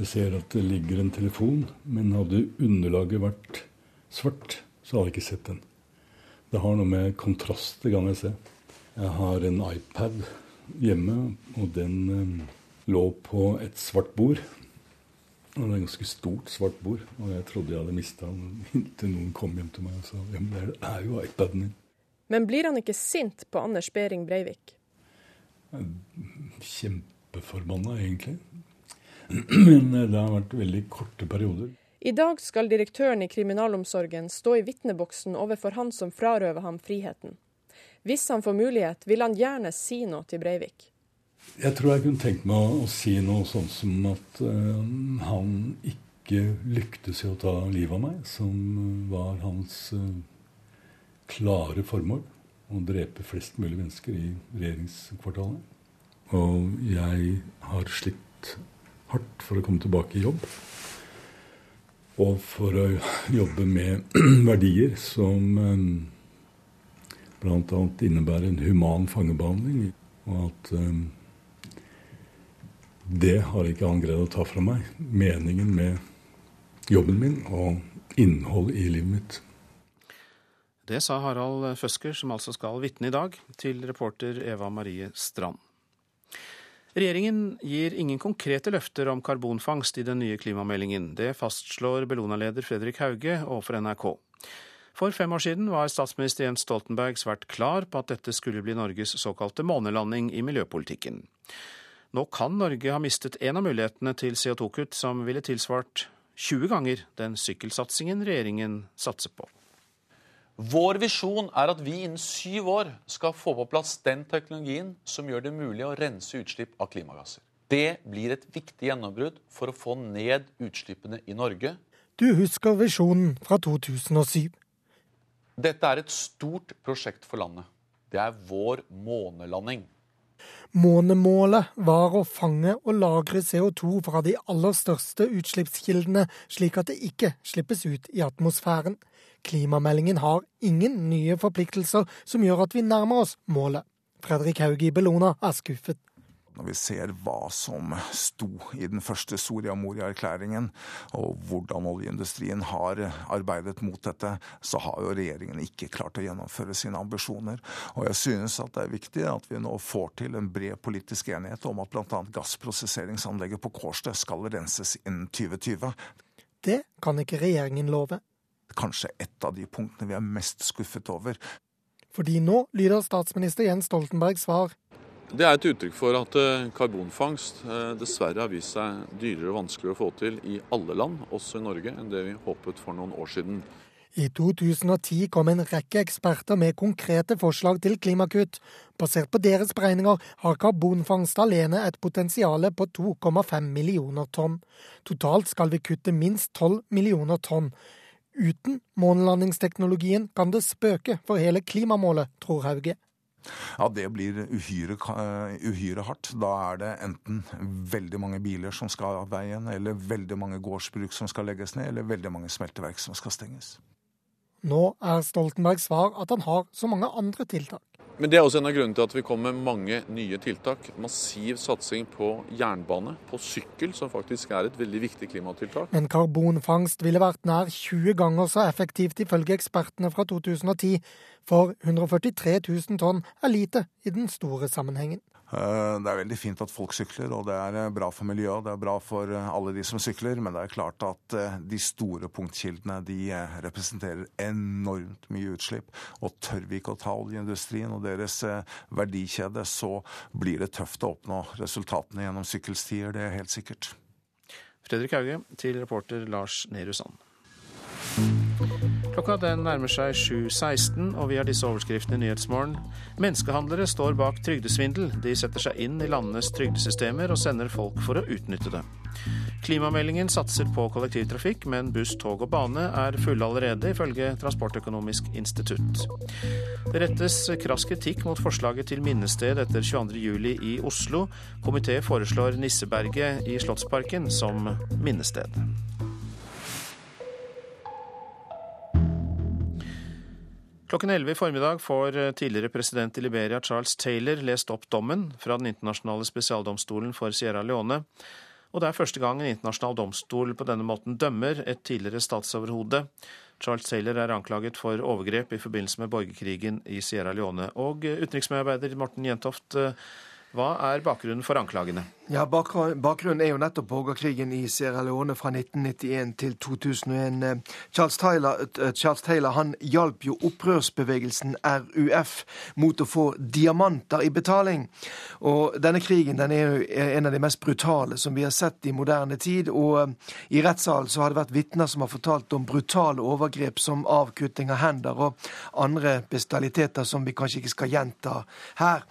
Jeg ser at det ligger en telefon, men hadde underlaget vært svart, så hadde jeg ikke sett den. Det har noe med kontrast det kan jeg se. Jeg har en iPad hjemme, og den eh, lå på et svart bord. Det var et ganske stort svart bord, og jeg trodde jeg hadde mista den inntil noen kom hjem til meg og sa ja, men det er jo iPaden min. Men blir han ikke sint på Anders Behring Breivik? Kjempeforbanna, egentlig. Men det har vært veldig korte perioder. I dag skal direktøren i kriminalomsorgen stå i vitneboksen overfor han som frarøver ham friheten. Hvis han får mulighet, vil han gjerne si noe til Breivik. Jeg tror jeg kunne tenkt meg å, si noe sånn som at uh, han ikke lyktes i å ta livet av meg, som var hans uh, klare formål. Å drepe flest mulig mennesker i regjeringskvartalet. Og jeg har slitt hardt for å komme tilbake i jobb. Og for å jobbe med verdier som um, bl.a. innebærer en human fangebehandling. Og at um, det har ikke han greid å ta fra meg. Meningen med jobben min og innholdet i livet mitt. Det sa Harald Føsker, som altså skal vitne i dag, til reporter Eva Marie Strand. Regjeringen gir ingen konkrete løfter om karbonfangst i den nye klimameldingen. Det fastslår Bellona-leder Fredrik Hauge overfor NRK. For fem år siden var statsminister Jens Stoltenberg svært klar på at dette skulle bli Norges såkalte månelanding i miljøpolitikken. Nå kan Norge ha mistet en av mulighetene til CO2-kutt som ville tilsvart 20 ganger den sykkelsatsingen regjeringen satser på. Vår visjon er at vi innen syv år skal få på plass den teknologien som gjør det mulig å rense utslipp av klimagasser. Det blir et viktig gjennombrudd for å få ned utslippene i Norge. Du husker visjonen fra 2007. Dette er et stort prosjekt for landet. Det er vår månelanding. Månemålet var å fange og lagre CO2 fra de aller største utslippskildene, slik at det ikke slippes ut i atmosfæren. Klimameldingen har ingen nye forpliktelser som gjør at vi nærmer oss målet. Fredrik Haug i Bellona er skuffet. Når vi ser hva som sto i den første Soria Moria-erklæringen, og hvordan oljeindustrien har arbeidet mot dette, så har jo regjeringen ikke klart å gjennomføre sine ambisjoner. Og jeg synes at det er viktig at vi nå får til en bred politisk enighet om at bl.a. gassprosesseringsanlegget på Kårstø skal renses innen 2020. Det kan ikke regjeringen love. Kanskje et av de punktene vi er mest skuffet over. Fordi nå lyder statsminister Jens Stoltenbergs svar det er et uttrykk for at eh, karbonfangst eh, dessverre har vist seg dyrere og vanskeligere å få til i alle land, også i Norge, enn det vi håpet for noen år siden. I 2010 kom en rekke eksperter med konkrete forslag til klimakutt. Basert på deres beregninger har karbonfangst alene et potensial på 2,5 millioner tonn. Totalt skal vi kutte minst 12 millioner tonn. Uten månelandingsteknologien kan det spøke for hele klimamålet, tror Hauge. Ja, det blir uhyre, uhyre, hardt. Da er det enten veldig mange biler som skal av veien, eller veldig mange gårdsbruk som skal legges ned, eller veldig mange smelteverk som skal stenges. Nå er Stoltenbergs svar at han har så mange andre tiltak. Men det er også en av grunnene til at vi kommer med mange nye tiltak. Massiv satsing på jernbane, på sykkel, som faktisk er et veldig viktig klimatiltak. Men karbonfangst ville vært nær 20 ganger så effektivt ifølge ekspertene fra 2010, for 143 000 tonn er lite i den store sammenhengen. Eh, det er veldig fint at folk sykler, og det er eh, bra for miljøet. Det er bra for eh, alle de som sykler, men det er klart at de store punktkildene de representerer enormt mye utslipp. Og tør vi ikke å ta oljeindustrien og deres verdikjede, så blir det tøft å oppnå resultatene gjennom sykkelstier. Det er helt sikkert. Fredrik Hauge til reporter Lars Nehru Sand. Klokka den nærmer seg 7.16, og vi har disse overskriftene i Nyhetsmorgen. Menneskehandlere står bak trygdesvindel. De setter seg inn i landenes trygdesystemer og sender folk for å utnytte det. Klimameldingen satser på kollektivtrafikk, men buss, tog og bane er fulle allerede, ifølge Transportøkonomisk institutt. Det rettes krass kritikk mot forslaget til minnested etter 22.07 i Oslo. Komité foreslår Nisseberget i Slottsparken som minnested. Klokken 11 i formiddag får eh, tidligere president i Liberia Charles Taylor lest opp dommen fra Den internasjonale spesialdomstolen for Sierra Leone. Og det er første gang en internasjonal domstol på denne måten dømmer et tidligere statsoverhode. Charles Taylor er anklaget for overgrep i forbindelse med borgerkrigen i Sierra Leone. Og eh, utenriksmedarbeider Morten Jentoft, eh, hva er bakgrunnen for anklagene? Ja, Bakgrunnen er jo nettopp borgerkrigen i Sierra Leone fra 1991 til 2001. Eh, Charles Taylor, eh, Charles Taylor han hjalp jo opprørsbevegelsen RUF mot å få diamanter i betaling. Og Denne krigen den er jo en av de mest brutale som vi har sett i moderne tid. og eh, I rettssalen så har det vært vitner som har fortalt om brutale overgrep som avkutting av hender og andre bestialiteter som vi kanskje ikke skal gjenta her.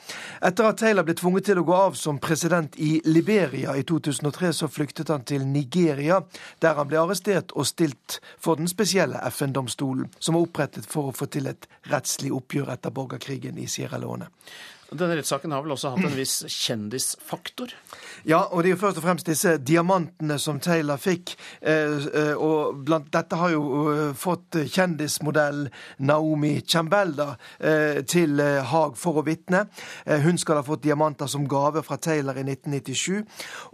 Etter at Taylor ble tvunget til å gå av som president i Liberia i 2003 så flyktet han til Nigeria, der han ble arrestert og stilt for den spesielle FN-domstolen, som var opprettet for å få til et rettslig oppgjør etter borgerkrigen i Sierra Leone. Denne rettssaken har vel også hatt en viss kjendisfaktor? Ja, og det er jo først og fremst disse diamantene som Taylor fikk. Eh, eh, og blant dette har jo eh, fått kjendismodell Naomi Chambelda til Haag for å vitne. Hun skal ha fått diamanter som gave fra Taylor i 1997.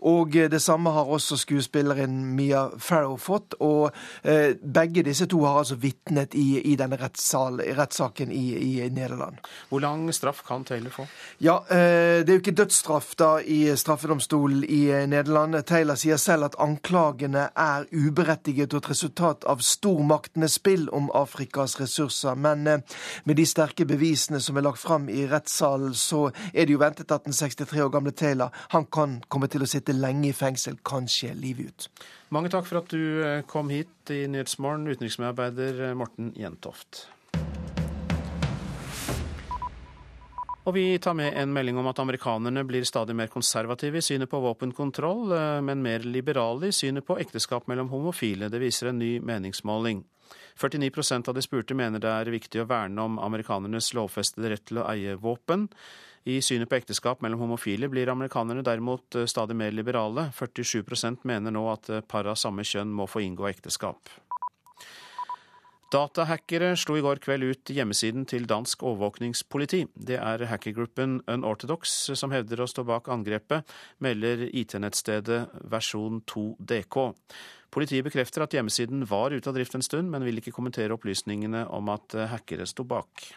Og det samme har også skuespilleren Mia Farrow fått. Og begge disse to har altså vitnet i, i denne rettssaken i, i Nederland. Hvor lang straff kan Taylor få? Ja, eh, Det er jo ikke dødsstraff da i straffedomstolen i eh, Nederland. Taylor sier selv at anklagene er uberettiget og et resultat av stormaktenes spill om Afrikas ressurser. Men eh, med de sterke bevisene som er lagt fram i rettssalen, så er det jo ventet at den 63 år gamle Taylor han kan komme til å sitte lenge i fengsel, kanskje livet ut. Mange takk for at du kom hit i Nyhetsmorgen, utenriksmedarbeider Morten Jentoft. Og vi tar med en melding om at amerikanerne blir stadig mer konservative i synet på våpenkontroll, eh, men mer liberale i synet på ekteskap mellom homofile. Det viser en ny meningsmåling. 49% av de spurte mener det er viktig å verne om amerikanernes lovfestede rett til å eie våpen. I synet på ekteskap mellom homofile blir amerikanerne derimot eh, stadig mer liberale. 47% mener nå at eh, par av samme kjønn må få inngå ekteskap. Datahackere slo i går kveld ut hjemmesiden til dansk overvåkningspoliti. Det er hackergruppen Unorthodox som hevder å stå bak angrepet, melder IT-nettstedet versjon 2DK. Politiet bekrefter at hjemmesiden var ute av drift en stund, men vil ikke kommentere opplysningene om at hackere sto bak.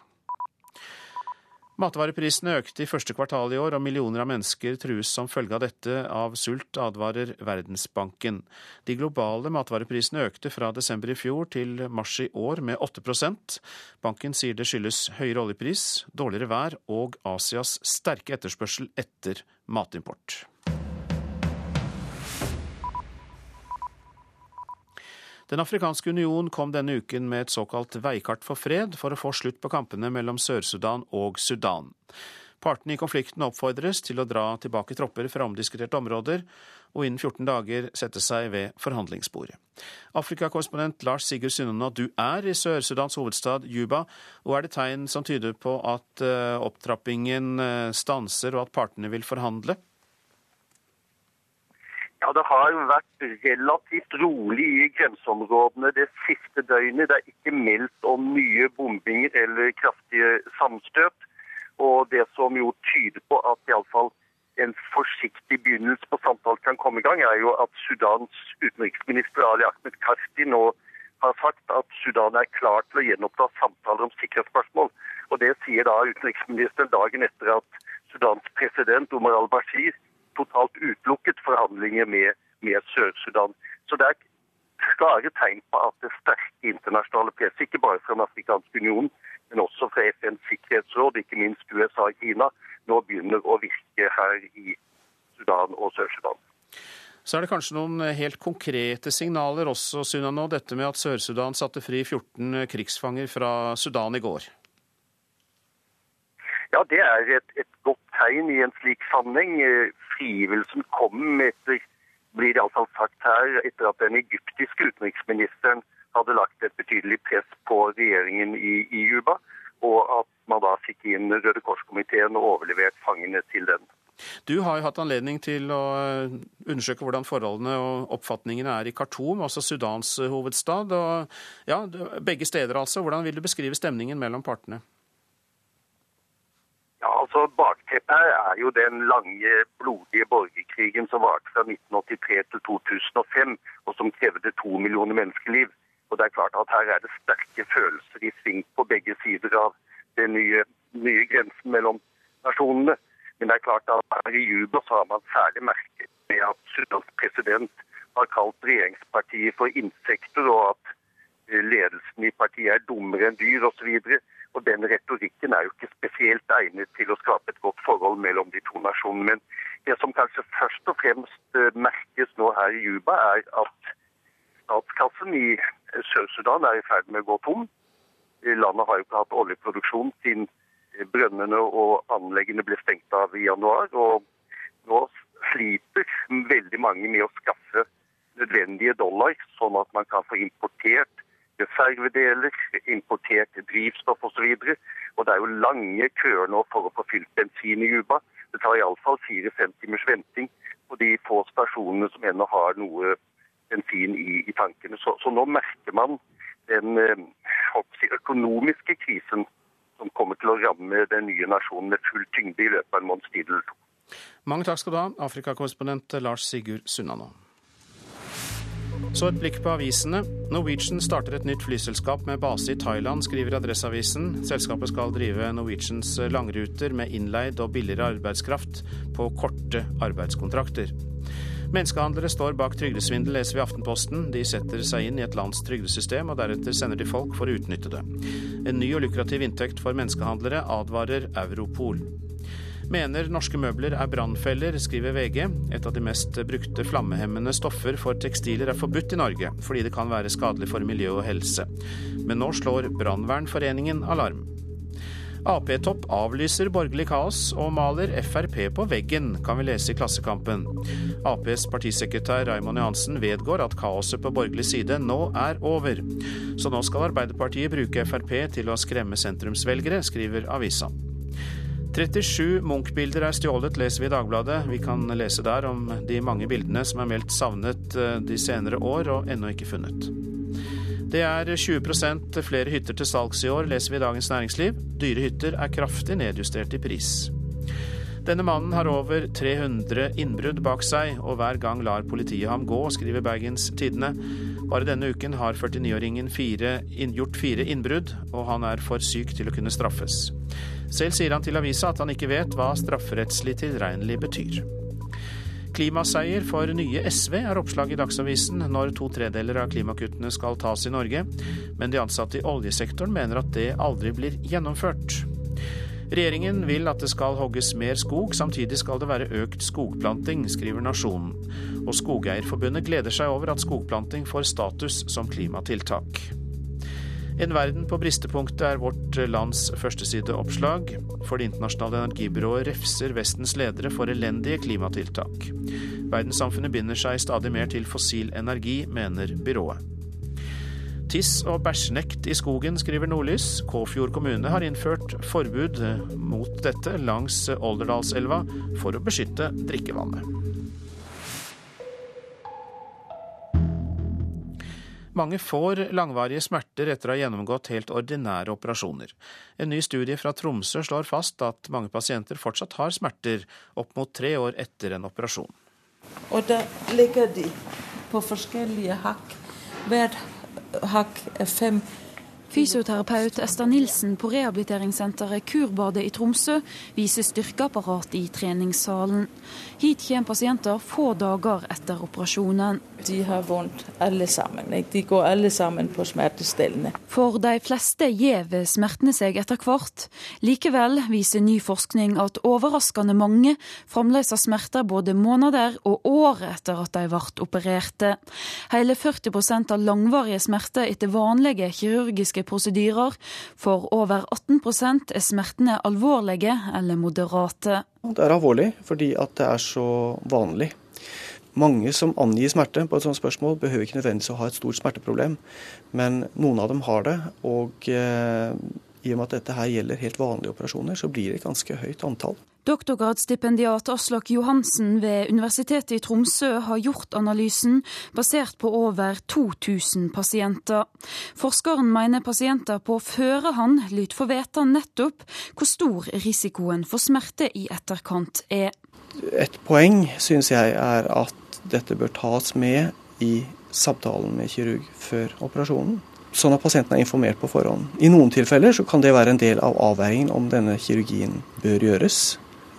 Matvareprisene økte i første kvartal i år, og millioner av mennesker trues som følge av dette av sult, advarer Verdensbanken. De globale matvareprisene økte fra desember i fjor til mars i år med 8% Banken sier det skyldes høyere oljepris, dårligere vær og Asias sterke etterspørsel etter matimport. Den afrikanske union kom denne uken med et såkalt veikart for fred for å få slutt på kampene mellom Sør-Sudan og Sudan. Partene i konflikten oppfordres til å dra tilbake tropper fra omdiskuterte områder, og innen 14 dager sette seg ved forhandlingsbordet. Afrikakorrespondent Lars Sigurd Sunnona, du er i Sør-Sudans hovedstad Juba, og er det tegn som tyder på at eh, opptrappingen eh, stanser og at partene vil forhandle? Ja, Det har vært relativt rolig i grenseområdene det siste døgnet. Det er ikke meldt om mye bombinger eller kraftige samstøt. Og det som jo tyder på at iallfall en forsiktig begynnelse på samtalen kan komme i gang, er jo at Sudans utenriksminister Ali Ahmed Karti nå har sagt at Sudan er klar til å gjenoppta samtaler om sikkerhetsspørsmål. Og Det sier da utenriksministeren dagen etter at Sudans president Omar al-Bashir totalt utelukket forhandlinger med, med Sør-Sudan. Så det er klare tegn på at det sterke internasjonale presset, ikke bare fra Den afrikanske union, men også fra FNs sikkerhetsråd, ikke minst USA og Kina, nå begynner å virke her i Sudan og Sør-Sudan. Så er det kanskje noen helt konkrete signaler også, Sunna, nå, dette med at Sør-Sudan satte fri 14 krigsfanger fra Sudan i går? Ja, det er et, et godt tegn i en slik sammenheng. Frigivelsen kom etter blir det iallfall sagt her, etter at den egyptiske utenriksministeren hadde lagt et betydelig press på regjeringen i, i Juba, og at man da fikk inn Røde Kors-komiteen og overlevert fangene til den. Du har jo hatt anledning til å eh, undersøke hvordan forholdene og oppfatningene er i Khartoum, også Sudans hovedstad. Og, ja, begge steder altså. Hvordan vil du beskrive stemningen mellom partene? Ja, altså Bakteppet her er jo den lange, blodige borgerkrigen som varte fra 1983 til 2005, og som krevde to millioner menneskeliv. Og det er klart at Her er det sterke følelser i sving på begge sider av den nye, nye grensen mellom nasjonene. Men det er klart at her i Juba så har man særlig merket med at Sudans president har kalt regjeringspartiet for insekter, og at eh, ledelsen i partiet er dummere enn dyr osv. Og den retorikken er jo ikke spesielt egnet til å skape et godt forhold mellom de to nasjonene. Men det som kanskje først og fremst eh, merkes nå her i Juba, er at statskassen i eh, Sør-Sudan er i ferd med å gå tom. Landet har jo ikke hatt oljeproduksjon siden eh, brønnene og anleggene ble stengt av i januar. Og nå sliter veldig mange med å skaffe nødvendige dollar, sånn at man kan få importert reservedeler, importert drivstoff osv. Og, og det er jo lange køer nå for å få fylt bensin i Juba. Det tar iallfall fire-fem timers venting på de få stasjonene som ennå har noe bensin i, i tankene. Så, så, nå merker man den eh, økonomiske krisen som kommer til å ramme den nye nasjonen med full tyngde i løpet av en måneds tid eller to. Mange takk skal du ha, Afrikakorrespondent Lars Sigurd Sunnanå. Så et blikk på avisene. Norwegian starter et nytt flyselskap med base i Thailand, skriver Adresseavisen. Selskapet skal drive Norwegians langruter med innleid og billigere arbeidskraft på korte arbeidskontrakter. Menneskehandlere står bak trygdesvindel, leser vi Aftenposten. De setter seg inn i et lands trygdesystem, og deretter sender de folk for å utnytte det. En ny og lukrativ inntekt for menneskehandlere, advarer Europol. Mener norske møbler er brannfeller, skriver VG. Et av de mest brukte flammehemmende stoffer for tekstiler er forbudt i Norge, fordi det kan være skadelig for miljø og helse. Men nå slår Brannvernforeningen alarm. Ap-topp avlyser borgerlig kaos og maler Frp på veggen, kan vi lese i Klassekampen. Aps partisekretær Raymond Johansen vedgår at kaoset på borgerlig side nå er over. Så nå skal Arbeiderpartiet bruke Frp til å skremme sentrumsvelgere, skriver avisa. 37 Munch-bilder er stjålet, leser vi i Dagbladet. Vi kan lese der om de mange bildene som er meldt savnet eh, de senere år og ennå ikke funnet. Det er 20% flere hytter til salgs i år, leser vi i Dagens Næringsliv. Dyre hytter er kraftig nedjustert i pris. Denne mannen har over 300 innbrudd bak seg, og hver gang lar politiet ham gå, skriver Bergens Tidende. Bare denne uken har 49-åringen gjort fire innbrudd, og han er for syk til å kunne straffes. Selv sier han til avisa at han ikke vet hva strafferettslig tilregnelig betyr. Klimaseier for nye SV er oppslag i Dagsavisen når to tredeler av klimakuttene skal tas i Norge, men de ansatte i oljesektoren mener at det aldri blir gjennomført. Regjeringen vil at det skal hogges mer skog, samtidig skal det være økt skogplanting, skriver Nasjonen. Og Skogeierforbundet gleder seg over at skogplanting får status som klimatiltak. En verden på bristepunktet er vårt lands førstesideoppslag, for Det internasjonale energibyrået refser Vestens ledere for elendige klimatiltak. Verdenssamfunnet binder seg stadig mer til fossil energi, mener byrået. Tiss- og bæsjnekt i skogen, skriver Nordlys. Kåfjord kommune har innført forbud mot dette langs Olderdalselva for å beskytte drikkevannet. Mange får langvarige smerter etter å ha gjennomgått helt ordinære operasjoner. En ny studie fra Tromsø slår fast at mange pasienter fortsatt har smerter opp mot tre år etter en operasjon. Og da ligger de på forskjellige hakk. Hver er fem Fysioterapeut Ester Nilsen på rehabiliteringssenteret Kurbadet i Tromsø viser styrkeapparat i treningssalen. Hit kommer pasienter få dager etter operasjonen. De har vondt alle sammen. De går alle sammen på smertestillende. For de fleste gjever smertene seg etter hvert. Likevel viser ny forskning at overraskende mange fremdeles har smerter både måneder og år etter at de ble opererte. Hele 40 av langvarige smerter etter vanlige kirurgiske kirurgiske prosedyrer. For over 18% er smertene alvorlige eller moderate. Det er alvorlig fordi at det er så vanlig. Mange som angir smerte på et sånt spørsmål, behøver ikke nødvendigvis å ha et stort smerteproblem, men noen av dem har det. Og eh, i og med at dette her gjelder helt vanlige operasjoner, så blir det et ganske høyt antall. Doktorgradsstipendiat Aslak Johansen ved Universitetet i Tromsø har gjort analysen basert på over 2000 pasienter. Forskeren mener pasienter på førehånd lyt få vite nettopp hvor stor risikoen for smerte i etterkant er. Et poeng syns jeg er at dette bør tas med i samtalen med kirurg før operasjonen sånn at pasienten er informert på forhånd. I noen tilfeller så kan det være en del av avveiningen om denne kirurgien bør gjøres.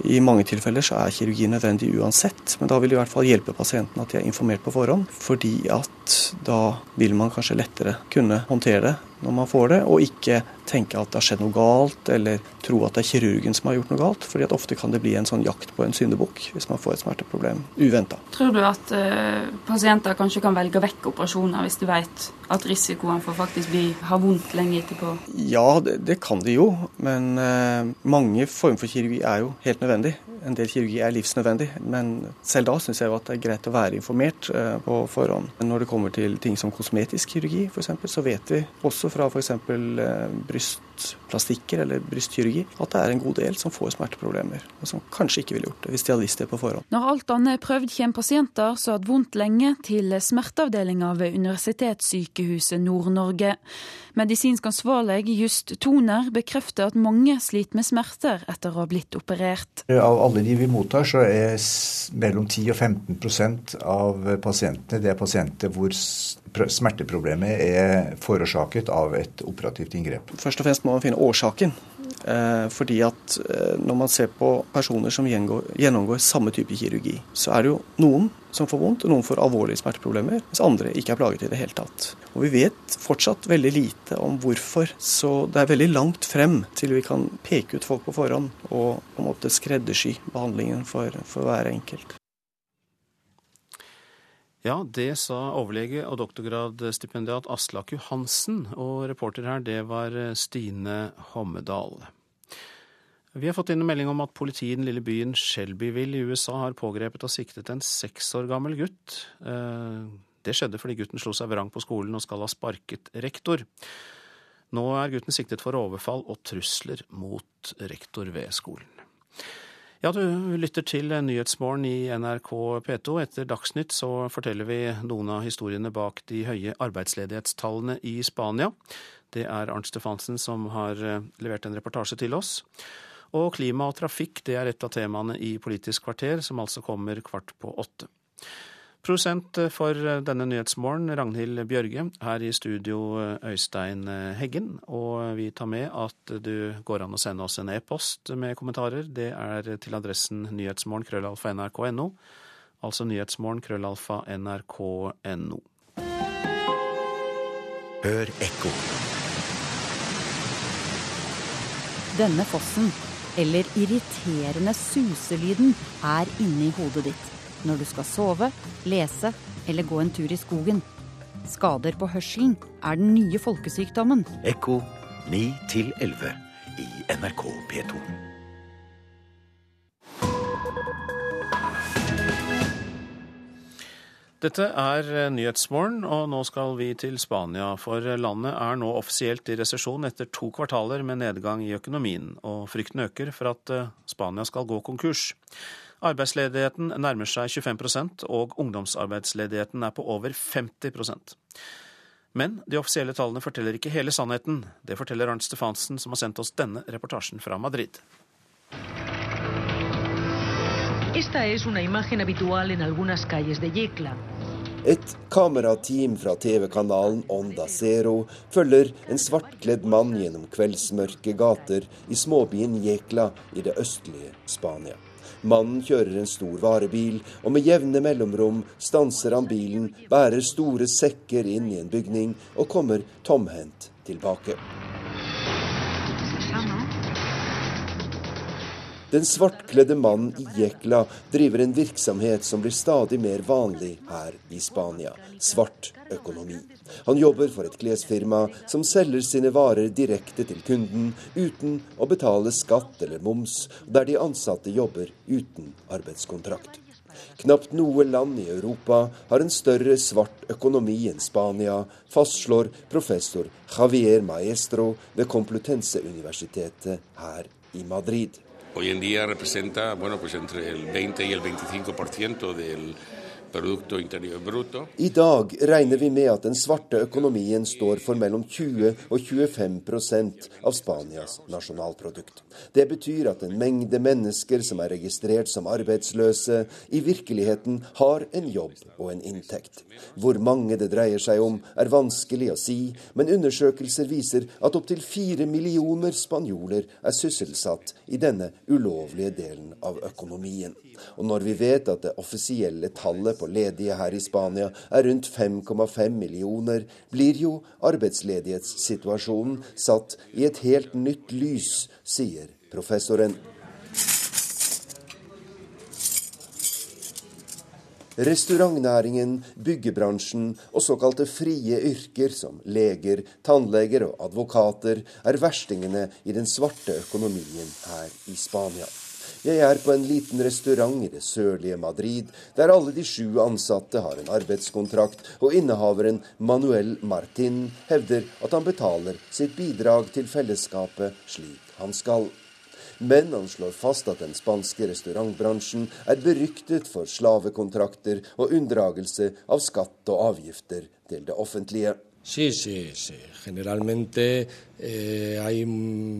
I mange tilfeller så er kirurgi nødvendig uansett, men da vil det i hvert fall hjelpe pasienten at de er informert på forhånd. Fordi at da vil man kanskje lettere kunne håndtere det når man får det, og ikke tenke at det har skjedd noe galt, eller tro at det er kirurgen som har gjort noe galt. fordi at ofte kan det bli en sånn jakt på en syndebukk hvis man får et smerteproblem uventa. Tror du at uh, pasienter kanskje kan velge vekk operasjoner hvis du vet at risikoen for faktisk bli, ha vondt lenge etterpå? Ja, det, det kan de jo. Men uh, mange former for kirurgi er jo helt nødvendig. En del kirurgi er livsnødvendig, men selv da syns jeg at det er greit å være informert uh, på forhånd. Når det kommer til ting som kosmetisk kirurgi f.eks., så vet vi også fra f.eks. Uh, brystplastikker eller brystkirurgi at det er en god del som får smerteproblemer, og som kanskje ikke ville gjort det hvis de hadde visst det på forhånd. Når alt annet er prøvd, kommer pasienter som har hatt vondt lenge, til smerteavdelinga ved Universitetssykehuset Nord-Norge. Medisinsk ansvarlig Just Toner bekrefter at mange sliter med smerter etter å ha blitt operert. Av alle de vi mottar, så er mellom 10 og 15 av pasientene det er pasienter hvor smerteproblemet er forårsaket av et operativt inngrep. Først og fremst må man finne årsaken. Eh, fordi at eh, når man ser på personer som gjennomgår samme type kirurgi, så er det jo noen som får vondt, og noen får alvorlige smerteproblemer, mens andre ikke er plaget i det hele tatt. Og vi vet fortsatt veldig lite om hvorfor, så det er veldig langt frem til vi kan peke ut folk på forhånd og på en måte skreddersy behandlingen for, for hver enkelt. Ja, det sa overlege og doktorgradsstipendiat Aslak Johansen, og reporter her, det var Stine Hommedal. Vi har fått inn en melding om at politiet i den lille byen Shelbyville i USA har pågrepet og siktet en seks år gammel gutt. Eh, det skjedde fordi gutten slo seg vrang på skolen og skal ha sparket rektor. Nå er gutten siktet for overfall og trusler mot rektor ved skolen. Ja, du lytter til Nyhetsmorgen i NRK P2. Etter Dagsnytt så forteller vi noen av historiene bak de høye arbeidsledighetstallene i Spania. Det er Arnt Stefansen som har eh, levert en reportasje til oss. Og klima og trafikk det er et av temaene i Politisk kvarter, som altså kommer kvart på åtte. Prosent for denne Nyhetsmorgen, Ragnhild Bjørge. Her i studio Øystein Heggen. Og vi tar med at du går an å sende oss en e-post med kommentarer. Det er til adressen nyhetsmorgen.krøllalfa.nrk.no. krøllalfa nrk.no. Altså nyhetsmorgen.krøllalfa.nrk.no. krøllalfa nrk.no. Hør ekko. Denne fossen, eller irriterende suselyden, er inni hodet ditt når du skal sove, lese eller gå en tur i skogen. Skader på hørselen er den nye folkesykdommen. Ekko 9 11 i NRK P2. Dette er Nyhetsmorgen, og nå skal vi til Spania. For landet er nå offisielt i resesjon etter to kvartaler med nedgang i økonomien, og frykten øker for at Spania skal gå konkurs. Arbeidsledigheten nærmer seg 25% og ungdomsarbeidsledigheten er på over 50% Men de offisielle tallene forteller ikke hele sannheten. Det forteller Arnt Stefansen, som har sendt oss denne reportasjen fra Madrid. Esta es una imagen habitual en algunas calles de Yecla. Et kamerateam fra TV-kanalen Onda Zero følger en svartkledd mann gjennom kveldsmørke gater i småbyen Jekla i det østlige Spania. Mannen kjører en stor varebil, og med jevne mellomrom stanser han bilen, bærer store sekker inn i en bygning og kommer tomhendt tilbake. Den svartkledde mannen i Jekla driver en virksomhet som blir stadig mer vanlig her i Spania svart økonomi. Han jobber for et klesfirma som selger sine varer direkte til kunden uten å betale skatt eller moms, der de ansatte jobber uten arbeidskontrakt. Knapt noe land i Europa har en større svart økonomi enn Spania, fastslår professor Javier Maestro ved Complutense-universitetet her i Madrid. Hoy en día representa bueno, pues entre el 20 y el 25% del. I dag regner vi med at den svarte økonomien står for mellom 20 og 25% av Spanias nasjonalprodukt. Det betyr at en mengde mennesker som er registrert som arbeidsløse, i virkeligheten har en jobb og en inntekt. Hvor mange det dreier seg om, er vanskelig å si, men undersøkelser viser at opptil fire millioner spanjoler er sysselsatt i denne ulovlige delen av økonomien. Og når vi vet at det offisielle tallet på ledige her i Spania er rundt 5,5 millioner, blir jo arbeidsledighetssituasjonen satt i et helt nytt lys, sier professoren. Restaurantnæringen, byggebransjen og såkalte frie yrker som leger, tannleger og advokater er verstingene i den svarte økonomien her i Spania. Jeg er på en liten restaurant i det sørlige Madrid, der alle de sju ansatte har en arbeidskontrakt, og innehaveren Manuel Martin hevder at han betaler sitt bidrag til fellesskapet slik han skal. Men han slår fast at den spanske restaurantbransjen er beryktet for slavekontrakter og unndragelse av skatt og avgifter til det offentlige. Sí, sí, sí. Generalmente eh, hay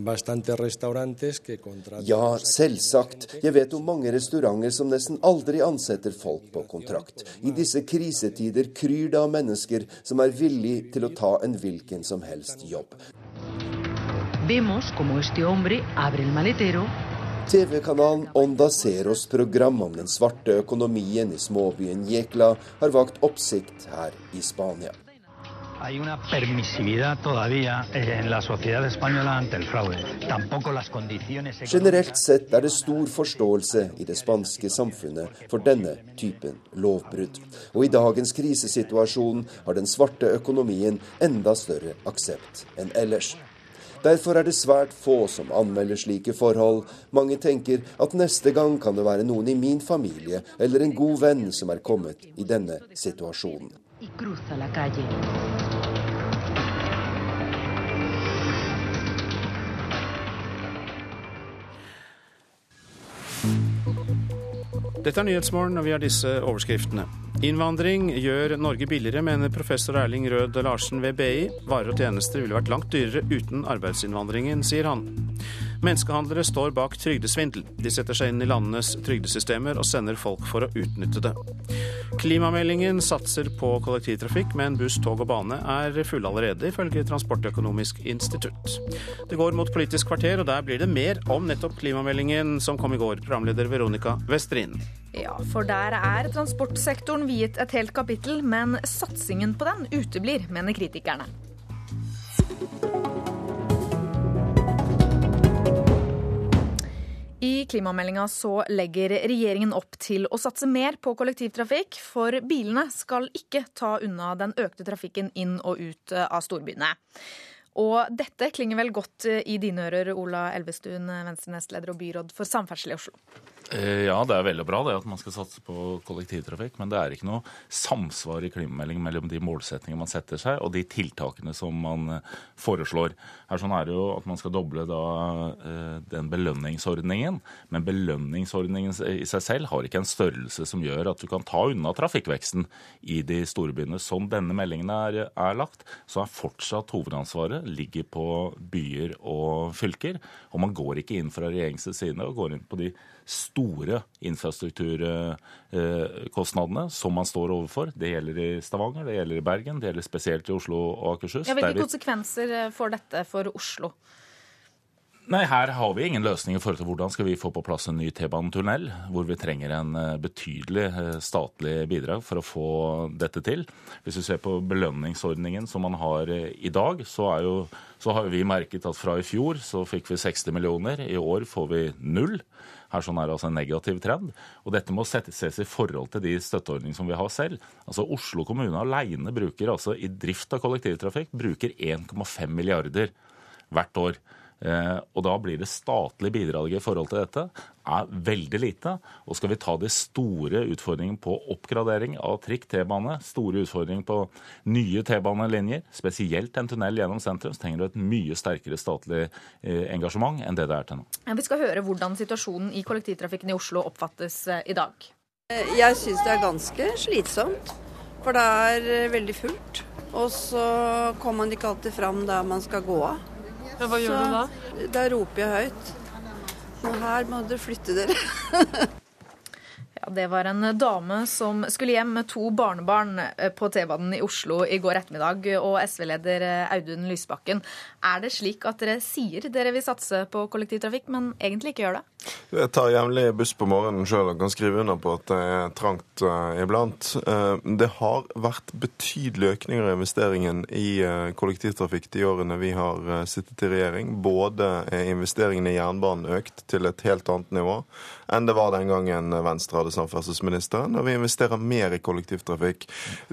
bastantes restaurantes que contratan Ja, selvsagt. Jeg vet om mange restauranter som nesten aldri ansetter folk på kontrakt. I disse krisetider kryr det av mennesker som er villig til å ta en hvilken som helst jobb. Vemos como este hombre abre el maletero TV-kanalen Onda Zeros program om den svarte økonomien i småbyen Jekla har vakt oppsikt her i Spania. Hay una permisividad todavía eh, en la sociedad española ante el fraude. Tampoco las condiciones Generelt sett er det stor forståelse i det spanske samfunnet for denne typen lovbrudd. Og i dagens krisesituasjon har den svarte økonomien enda større aksept enn ellers. Derfor er det svært få som anmelder slike forhold. Mange tenker at neste gang kan det være noen i min familie eller en god venn som er kommet i denne situasjonen. Dette er Nyhetsmorgen, og vi har disse overskriftene. Innvandring gjør Norge billigere, mener professor Erling Rød Larsen ved BI. Varer og tjenester ville vært langt dyrere uten arbeidsinnvandringen, sier han. Menneskehandlere står bak trygdesvindel. De setter seg inn i landenes trygdesystemer og sender folk for å utnytte det. Klimameldingen satser på kollektivtrafikk, men buss, tog og bane er fulle allerede, ifølge Transportøkonomisk institutt. Det går mot Politisk kvarter, og der blir det mer om nettopp klimameldingen som kom i går, programleder Veronica Westrin. Ja, for der er transportsektoren viet et helt kapittel, men satsingen på den uteblir, mener kritikerne. I klimameldinga så legger regjeringen opp til å satse mer på kollektivtrafikk, for bilene skal ikke ta unna den økte trafikken inn og ut av storbyene. Og dette klinger vel godt i dine ører, Ola Elvestuen, Venstre-nestleder og byråd for samferdsel i Oslo? Eh, ja, det er veldig bra det at man skal satse på kollektivtrafikk, men det er ikke noe samsvar i klimameldingen mellom de målsettingene man setter seg og de tiltakene som man eh, foreslår. Her sånn er det jo at man skal doble da den belønningsordningen, men belønningsordningen i seg selv har ikke en størrelse som gjør at du kan ta unna trafikkveksten i de store byene. Som denne meldingen er, er lagt, så er fortsatt hovedansvaret ligger på byer og fylker. Og man går ikke inn fra regjeringens side og går inn på de store infrastrukturkostnadene som man står overfor. Det gjelder i Stavanger, det gjelder i Bergen, det gjelder spesielt i Oslo og Akershus. Ja, hvilke konsekvenser får dette for Oslo? Nei, Her har vi ingen løsning i forhold til hvordan skal vi få på plass en ny T-banetunnel, hvor vi trenger en eh, betydelig eh, statlig bidrag for å få dette til. Hvis vi ser på belønningsordningen som man har eh, i dag, så, jo, så har vi merket at fra i fjor så fikk vi 60 millioner. I år får vi null. Her sånn er det altså en negativ trend. Og dette må ses i forhold til de støtteordningene som vi har selv. Altså Oslo kommune alene bruker altså i drift av kollektivtrafikk bruker 1,5 milliarder hvert år. Eh, og da blir det statlige bidraget i forhold til dette er veldig lite. Og skal vi ta de store utfordringene på oppgradering av trikk, T-bane, store utfordringer på nye T-banelinjer, spesielt en tunnel gjennom sentrum, så trenger du et mye sterkere statlig eh, engasjement enn det det er til nå. Vi skal høre hvordan situasjonen i kollektivtrafikken i Oslo oppfattes eh, i dag. Jeg syns det er ganske slitsomt, for det er veldig fullt. Og så kommer man ikke alltid fram der man skal gå av. Ja, hva gjør så, du da? Da roper jeg høyt. Og her må dere flytte dere. Ja, Det var en dame som skulle hjem med to barnebarn eh, på T-banen i Oslo i går ettermiddag. Og SV-leder eh, Audun Lysbakken, er det slik at dere sier dere vil satse på kollektivtrafikk, men egentlig ikke gjør det? Jeg tar jevnlig buss på morgenen sjøl og kan skrive under på at det er trangt uh, iblant. Det har vært betydelige økninger i investeringen i kollektivtrafikk de årene vi har sittet i regjering. Både er investeringene i jernbanen økt til et helt annet nivå enn det var den gangen Venstre hadde samferdselsministeren, og vi investerer mer i kollektivtrafikk.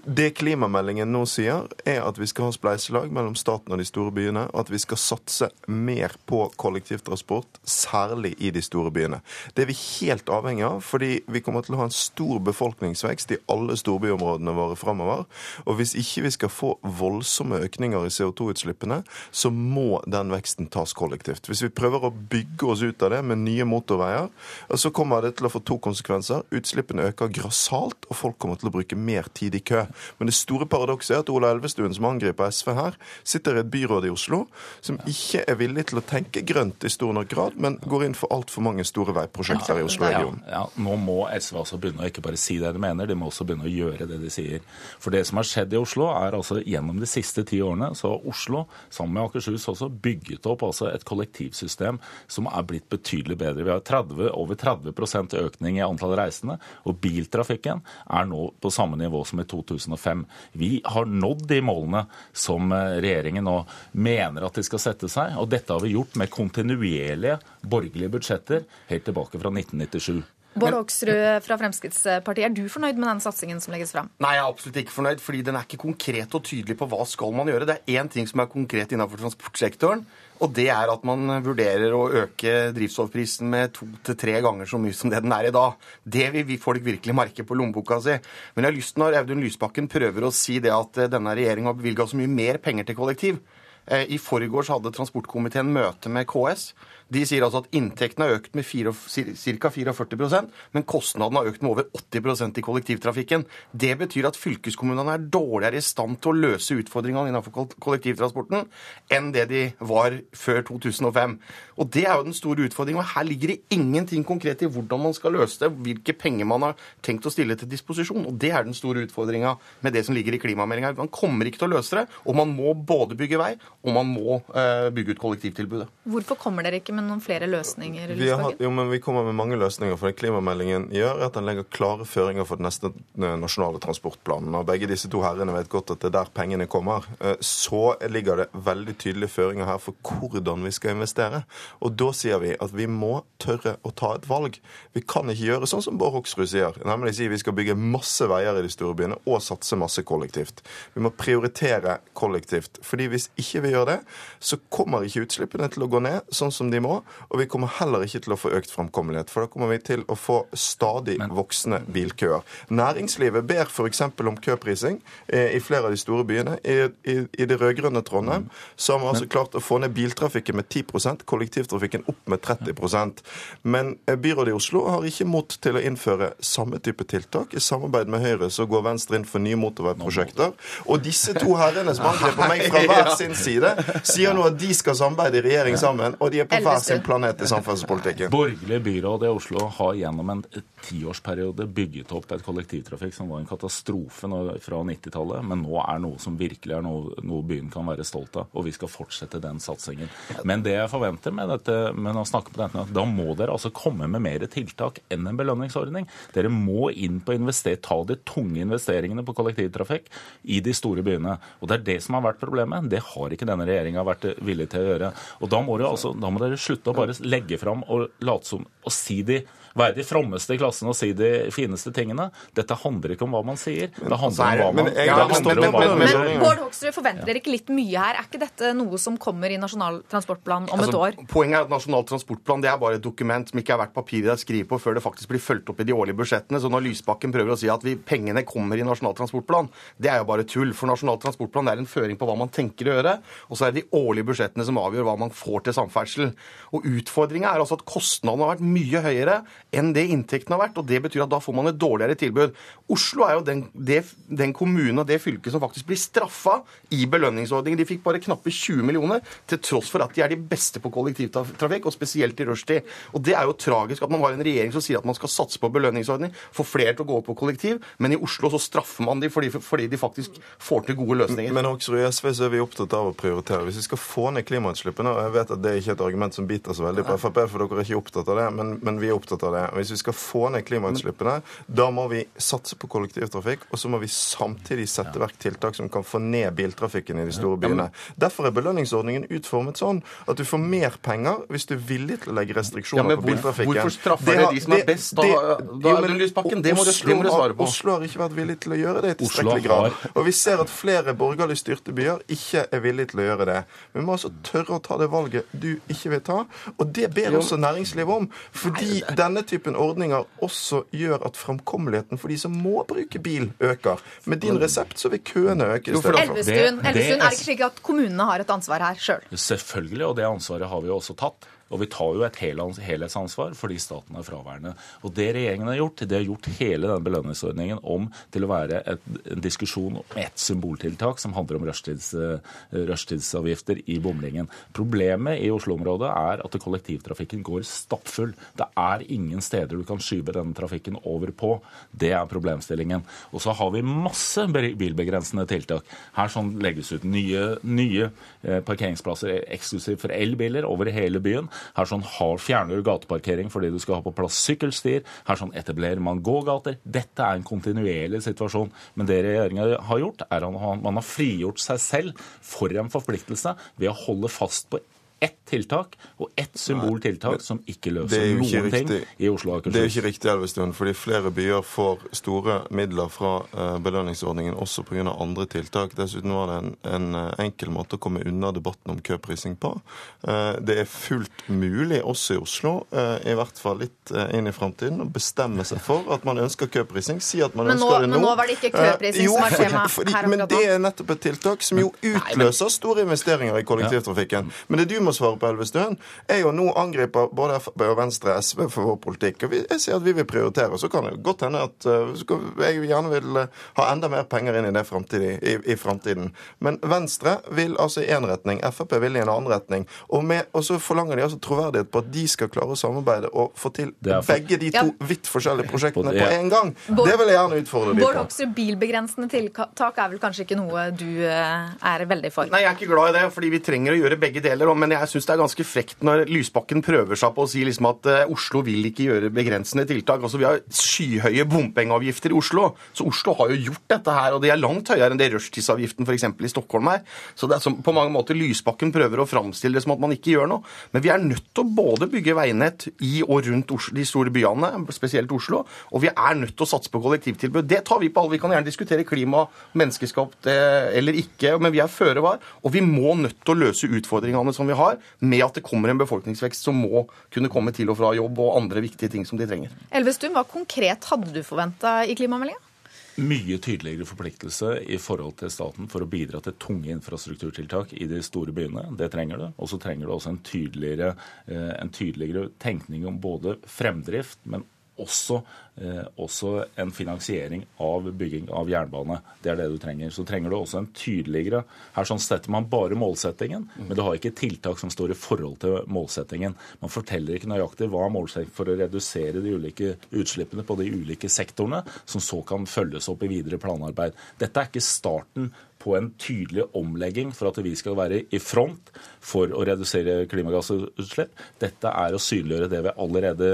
Det klimameldingen nå sier, er at vi skal ha spleiselag mellom staten og de store byene, og at vi skal satse mer på kollektivtransport, særlig i de store byene. Det er vi helt avhengig av, fordi vi kommer til å ha en stor befolkningsvekst i alle storbyområdene våre framover. Og hvis ikke vi skal få voldsomme økninger i CO2-utslippene, så må den veksten tas kollektivt. Hvis vi prøver å bygge oss ut av det med nye motorveier, så så kommer det til å få to konsekvenser. Utslippene øker grassat, og folk kommer til å bruke mer tid i kø. Men det store paradokset er at Ola Elvestuen, som angriper SV her, sitter i et byråd i Oslo som ikke er villig til å tenke grønt i stor nok grad, men går inn for altfor mange store veiprosjekter i Oslo-regionen. Ja, ja, nå må SV altså begynne å ikke bare si det de mener, de må også begynne å gjøre det de sier. For det som har skjedd i Oslo, er altså gjennom de siste ti årene så har Oslo, sammen med Akershus, også bygget opp altså et kollektivsystem som er blitt betydelig bedre. Vi har 30, over 30 30% økning i antall reisende, og biltrafikken er nå på samme nivå som i 2005. Vi har nådd de målene som eh, regjeringen nå mener at de skal sette seg, og dette har vi gjort med kontinuerlige borgerlige budsjetter helt tilbake fra 1997. Bård Hoksrud fra Fremskrittspartiet, er du fornøyd med den satsingen som legges fram? Nei, jeg er absolutt ikke fornøyd, fordi den er ikke konkret og tydelig på hva skal man gjøre. Det er én ting som er konkret innenfor transportsektoren, og det er at man vurderer å øke drivstoffprisen med to til tre ganger så mye som det den er i dag. Det vil folk virkelig merke på lommeboka si. Men jeg har lyst når Audun Lysbakken prøver å si det at eh, denne regjeringa har bevilga så mye mer penger til kollektiv. Eh, I forgårs hadde transportkomiteen møte med KS. De sier altså at inntektene har økt med ca. 44% men kostnadene har økt med over 80% i kollektivtrafikken. Det betyr at fylkeskommunene er dårligere i stand til å løse utfordringene innenfor kollektivtransporten enn det de var før 2005. Og Det er jo den store utfordringen. og Her ligger det ingenting konkret i hvordan man skal løse det, hvilke penger man har tenkt å stille til disposisjon. Og Det er den store utfordringa med det som ligger i klimameldinga. Man kommer ikke til å løse det, og man må både bygge vei og man må uh, bygge ut kollektivtilbudet. Hvorfor kommer dere ikke med noen flere løsninger? Vi, har, jo, men vi kommer med mange løsninger. for det Klimameldingen gjør at den legger klare føringer for den neste eh, nasjonale transportplanen. og Begge disse to herrene vet godt at det er der pengene kommer. Eh, Så ligger det veldig tydelige føringer her for hvordan vi skal investere. Og da sier vi at vi må tørre å ta et valg. Vi kan ikke gjøre sånn som Bård Hoksrud sier, nemlig si vi skal bygge masse veier i de store byene og satse masse kollektivt. Vi må prioritere kollektivt. fordi hvis ikke vi gjør det, så kommer ikke utslippene til å gå ned sånn som de må, og vi kommer heller ikke til å få økt framkommelighet. For da kommer vi til å få stadig voksende bilkøer. Næringslivet ber f.eks. om køprising eh, i flere av de store byene. I, i, i det rød-grønne Trondheim så har vi altså klart å få ned biltrafikken med 10 kollektivtrafikken opp med 30% Men eh, byrådet i Oslo har ikke mot til å innføre samme type tiltak. I samarbeid med Høyre så går Venstre inn for nye motorveiprosjekter. Og disse to herrene som angriper meg fra hver sin side, sier nå at de skal samarbeide i regjering sammen, og de er på hver sin planet i samferdselspolitikken. Borgerlig byråd i Oslo har gjennom en tiårsperiode bygget opp et kollektivtrafikk som var en katastrofe fra 90-tallet, men nå er noe som virkelig er noe, noe byen kan være stolt av. Og vi skal fortsette den satsingen. Men det jeg forventer med, dette, men å snakke på dette, da må dere altså komme med mer tiltak enn en belønningsordning. Dere må inn på investere, ta de tunge investeringene på kollektivtrafikk i de store byene. Og det er det som har vært problemet. Det har ikke denne regjeringa vært villig til å gjøre. Og da må, dere altså, da må dere slutte å bare legge fram og late som og si de være de frommeste i klassen og si de fineste tingene. Dette handler ikke om hva man sier. Det handler om hva man, det om hva man Men. Bård Hoksrud, forventer dere ikke litt mye her? Er ikke dette noe som kommer i Nasjonal transportplan om et Altså, år? Poenget er at Nasjonal transportplan det er bare et dokument som ikke er verdt papiret det er skrevet på før det faktisk blir fulgt opp i de årlige budsjettene. Så når Lysbakken prøver å si at vi, pengene kommer i Nasjonal transportplan, det er jo bare tull. For Nasjonal transportplan er en føring på hva man tenker å gjøre, og så er det de årlige budsjettene som avgjør hva man får til samferdsel. Og utfordringa er altså at kostnadene har vært mye høyere enn det inntekten har vært, og det betyr at da får man et dårligere tilbud. Oslo er jo den, det, den kommunen og det fylket som faktisk blir straffa i belønningsordningen. De fikk bare knappe 20 millioner, til tross for at de er de beste på kollektivtrafikk, og spesielt i rushtid. Og det er jo tragisk at man har en regjering som sier at man skal satse på belønningsordning, få flere til å gå på kollektiv, men i Oslo så straffer man de fordi, fordi de faktisk får til gode løsninger. Men også i SV så er vi opptatt av å prioritere. Hvis vi skal få ned klimautslippene, og jeg vet at det er ikke et argument som biter så veldig på Frp, for dere er ikke opptatt av det, men, men vi er opptatt av det. Hvis vi skal få ned klimautslippene, da må vi satse på kollektivtrafikk, og så må vi samtidig sette i verk tiltak som kan få ned biltrafikken i de store byene. Derfor er belønningsordningen utformet sånn at du får mer penger hvis du er villig til å legge restriksjoner Ja, på biltrafikken. hvorfor straffer det, har- de som er best, da? Da jo, men det Lysbakken. Det må Oslo det må du svare på. Oslo har ikke vært villig til å gjøre det i tilstrekkelig grad. Og vi ser at flere borgerlig styrte byer ikke er villige til å gjøre det. Vi må altså tørre å ta det valget du ikke vil ta. Og det ber også næringslivet om. Fordi denne typen ordninger også gjør at framkommeligheten for de som må bruke bil, øker. Med din resept så vil køene øke. Elvestuen, det- Elvestuen, er det ikke slik at kommunene har et ansvar her sjøl? Selvfølgelig, og det ansvaret har vi jo også tatt. Og vi tar jo et helhetsansvar fordi staten er fraværende. Og det regjeringen har gjort, det har gjort hele denne belønningsordningen om til å være et, en diskusjon om ett symboltiltak som handler om rushtids, eh, rushtidsavgifter i bomringen. Problemet i Oslo-området er at kollektivtrafikken går stappfull. Det er ingen steder du kan skyve denne trafikken over på. Det er problemstillingen. Og så har vi masse bilbegrensende tiltak. Her sånn legges ut nye, nye eh, parkeringsplasser eksklusivt for elbiler over hele byen. Her sånn har, fjerner du gateparkering fordi du skal ha på plass sykkelstier. Her sånn etablerer man gågater. Dette er en kontinuerlig situasjon. Men det regjeringa har gjort, er at man har frigjort seg selv for en forpliktelse ved å holde fast på ett tiltak og ett symboltiltak som ikke løser er ikke noen ting i Oslo og Det er jo ikke riktig, Elvestuen, fordi flere byer får store midler fra eh, belønningsordningen også pga. andre tiltak. Dessuten var det en, en eh, enkel måte å komme unna debatten om køprising på. Eh, det er fullt mulig, også i Oslo, i hvert fall litt inn i framtiden, å bestemme seg for at man ønsker køprising. Si at man nå- ønsker det nå. men nå var det ikke køprising jo, som var fordi- tema fordi, her Men det er nettopp et tiltak som jo utløser store investeringer i kollektivtrafikken. Men det er du må svare på, Elvestuen, er jo nå angriper både Frp og Venstre og SV for vår politikk. Og jeg sier at vi vil prioritere. Så kan det godt hende at uh, jeg gjerne vil uh, ha enda mer penger inn i det fremtidig, i, i fremtiden. Men Venstre vil altså i én retning, Frp vil i en annen retning. Og, med, og så forlanger de altså troverdighet på at de skal klare å samarbeide og få til for- begge de to vidt forskjellige prosjektene på en gang. Bård- Det vil jeg gjerne utfordre de Bård på. Hoksrud, bilbegrensende tiltak er vel kanskje ikke noe du eh, er veldig for? Nei, jeg er ikke glad i det, fordi vi trenger å gjøre begge deler. Men jeg syns det er ganske frekt når Lysbakken prøver seg på å si liksom at eh, Oslo vil ikke gjøre begrensende tiltak. Altså, Vi har skyhøye bompengeavgifter i Oslo, så Oslo har jo gjort dette her. Og de er langt høyere enn det rushtidsavgiften f.eks. i Stockholm er. Så det er som, på mange måter Lysbakken prøver å framstille det som at man ikke gjør noe. Men vi er nødt til å både bygge veinett i og rundt Oslo, de store byene, spesielt Oslo, og vi er nødt til å satse på kollektivtilbud. Det tar vi på alvor. Vi kan gjerne diskutere klima, menneskeskapt eh, eller ikke, men vi er føre var. Og vi må nødt til å løse utfordringene som vi har, med at det kommer en befolkningsvekst som må kunne komme til og fra jobb og andre viktige ting som de trenger. Elvestuen, hva konkret hadde du forventa i klimameldinga? mye tydeligere forpliktelse i forhold til staten for å bidra til tunge infrastrukturtiltak i de store byene. Det trenger du. Og så trenger du også en tydeligere, eh, en tydeligere tenkning om både fremdrift, men også, eh, også, en finansiering av bygging av jernbane. Det er det du trenger. Så trenger du også en tydeligere Her sånn setter man bare målsettingen, men du har ikke tiltak som står i forhold til målsettingen. Man forteller ikke nøyaktig hva er målsettingen for å redusere de ulike utslippene på de ulike sektorene, som så kan følges opp i videre planarbeid. Dette er ikke starten på en tydelig omlegging for at vi skal være i front for å redusere klimagassutslipp. Dette er å synliggjøre det vi allerede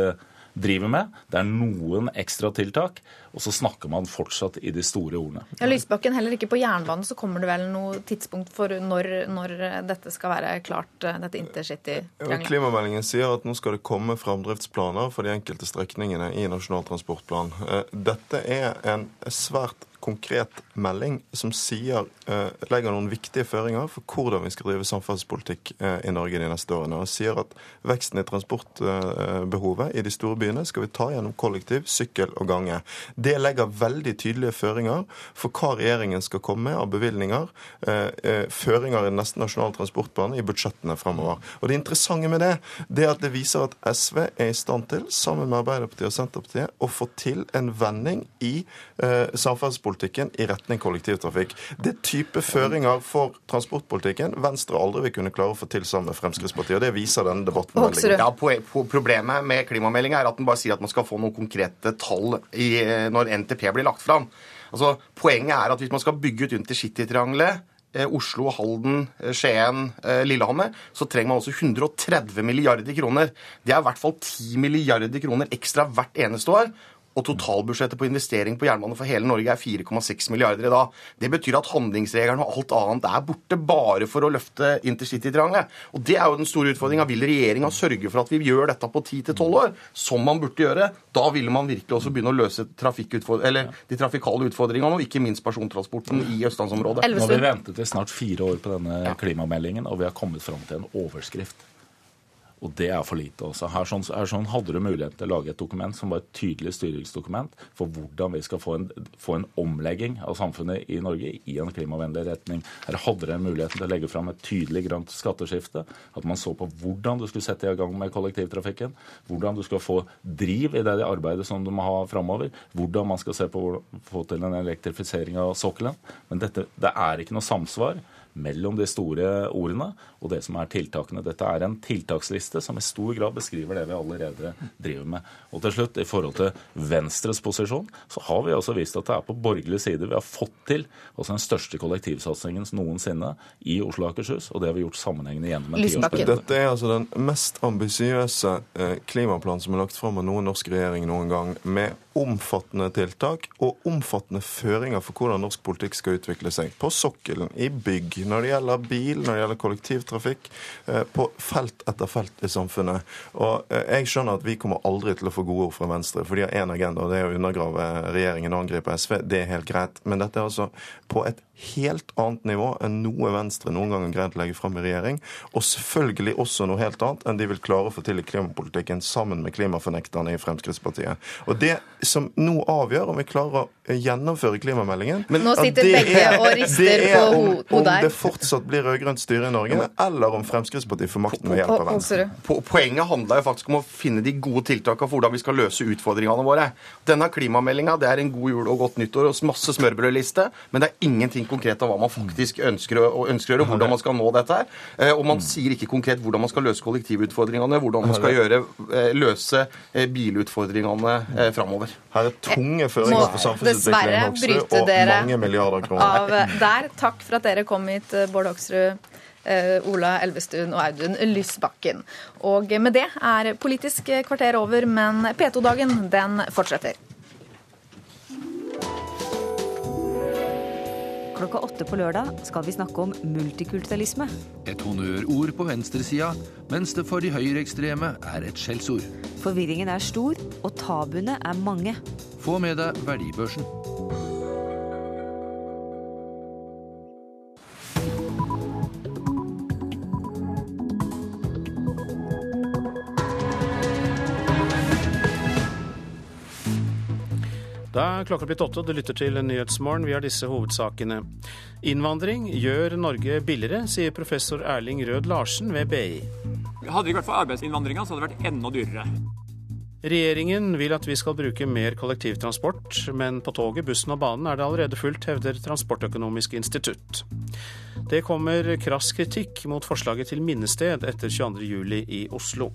driver med. Det er noen ekstratiltak, og så snakker man fortsatt i de store ordene. Ja, Lysbakken, heller ikke på jernbanen så kommer det vel noe tidspunkt for når, når dette skal være klart, dette intercity-triangelet? Klimameldingen sier at nå skal det komme framdriftsplaner for de enkelte strekningene i Nasjonal transportplan. Eh, dette er en svært konkret melding som sier, eh, legger noen viktige føringer for hvordan vi skal drive samferdselspolitikk eh, i Norge de neste årene. Og sier at veksten i transportbehovet i de store byene skal vi ta gjennom kollektiv, sykkel og gange. Det legger veldig tydelige føringer for hva regjeringen skal komme med av bevilgninger. Eh, føringer i den neste nasjonale transportbanen i budsjettene fremover. Og det interessante med det, det er at det viser at SV er i stand til, sammen med Arbeiderpartiet og Senterpartiet, å få til en vending i samferdselspolitikken transportpolitikken i retning kollektivtrafikk. Det er type føringer for transportpolitikken Venstre aldri vil kunne klare å få til sammen med Fremskrittspartiet. og Det viser denne debatten veldig godt. Ja, Problemet med klimameldinga er at den bare sier at man skal få noen konkrete tall i, når NTP blir lagt fram. Altså, poenget er at hvis man skal bygge ut intercitytriangelet eh, Oslo, Halden, eh, Skien, eh, Lillehammer, så trenger man også 130 milliarder kroner. Det er i hvert fall 10 milliarder kroner ekstra hvert eneste år. Og totalbudsjettet på investering på jernbane for hele Norge er 4,6 milliarder i dag. Det betyr at handlingsregelen og alt annet er borte bare for å løfte intercitytriangelet. Og det er jo den store utfordringa. Vil regjeringa sørge for at vi gjør dette på 10-12 år, som man burde gjøre? Da ville man virkelig også begynne å løse de trafikale utfordringene, og ikke minst persontransporten i østlandsområdet. Nå har vi ventet i snart fire år på denne klimameldingen, og vi har kommet fram til en overskrift. Og det er for lite også. Her, sånn, her sånn hadde du mulighet til å lage et dokument som var et tydelig styringsdokument for hvordan vi skal få en, få en omlegging av samfunnet i Norge i en klimavennlig retning. Her hadde dere muligheten til å legge fram et tydelig grønt skatteskifte. At man så på hvordan du skulle sette i gang med kollektivtrafikken. Hvordan du skal få driv i det arbeidet som du må ha framover. Hvordan man skal se på å få til en elektrifisering av sokkelen. Men dette, det er ikke noe samsvar mellom de store ordene og det som er tiltakene. Dette er en tiltaksliste som i stor grad beskriver det vi allerede driver med. Og til slutt, i forhold til Venstres posisjon, så har vi altså vist at det er på borgerlig side vi har fått til altså den største kollektivsatsingen noensinne i Oslo og Akershus, og det har vi gjort sammenhengende gjennom en tiårsperiode. Dette er altså den mest ambisiøse eh, klimaplanen som er lagt fram av noen norsk regjering noen gang, med omfattende tiltak og omfattende føringer for hvordan norsk politikk skal utvikle seg. På sokkelen, i bygg, når det gjelder bil, når det gjelder kollektivtrafikk, eh, på felt etter felt i samfunnet. Og eh, jeg skjønner at vi kommer aldri til å få gode ord fra Venstre, for de har én agenda, og det er å undergrave regjeringen og angripe SV. Det er helt greit. Men dette er altså på et helt annet nivå enn noe Venstre noen gang har greid å legge fram i regjering. Og selvfølgelig også noe helt annet enn de vil klare å få til i klimapolitikken sammen med klimafornekterne i Fremskrittspartiet. Og det som nå avgjør om vi klarer å gjennomføre klimameldingen Men Nå sitter begge er, og rister på hodet Om det fortsatt blir rød-grønt styre i Norge, eller om Fremskrittspartiet får makten ved hjelp av Venstre. Poenget handler jo faktisk om å finne de gode tiltakene for hvordan vi skal løse utfordringene våre. Denne klimameldinga er en god jul og godt nyttår og masse smørbrødliste, men det er ingenting konkret av hva man faktisk ønsker å, ønsker å gjøre, hvordan man skal nå dette her. Eh, og man sier ikke konkret hvordan man skal løse kollektivutfordringene, hvordan man skal gjøre, eh, løse eh, bilutfordringene framover. Her er tunge føringer for samfunnsutvikling og mange milliarder kroner. Av der. Takk for at dere kom hit, Bård Hoksrud. Ola Elvestuen og Audun Lysbakken. Og med det er Politisk kvarter over, men P2-dagen den fortsetter. Klokka åtte på lørdag skal vi snakke om multikulturalisme. Et honnørord på venstresida, mens det for de høyreekstreme er et skjellsord. Forvirringen er stor, og tabuene er mange. Få med deg Verdibørsen. Da er klokka blitt åtte, og du lytter til Nyhetsmorgen. Vi har disse hovedsakene. Innvandring gjør Norge billigere, sier professor Erling Rød Larsen ved BI. Hadde det ikke vært for arbeidsinnvandringa, så hadde det vært enda dyrere. Regjeringen vil at vi skal bruke mer kollektivtransport, men på toget, bussen og banen er det allerede fullt, hevder Transportøkonomisk institutt. Det kommer krass kritikk mot forslaget til minnested etter 22.07 i Oslo.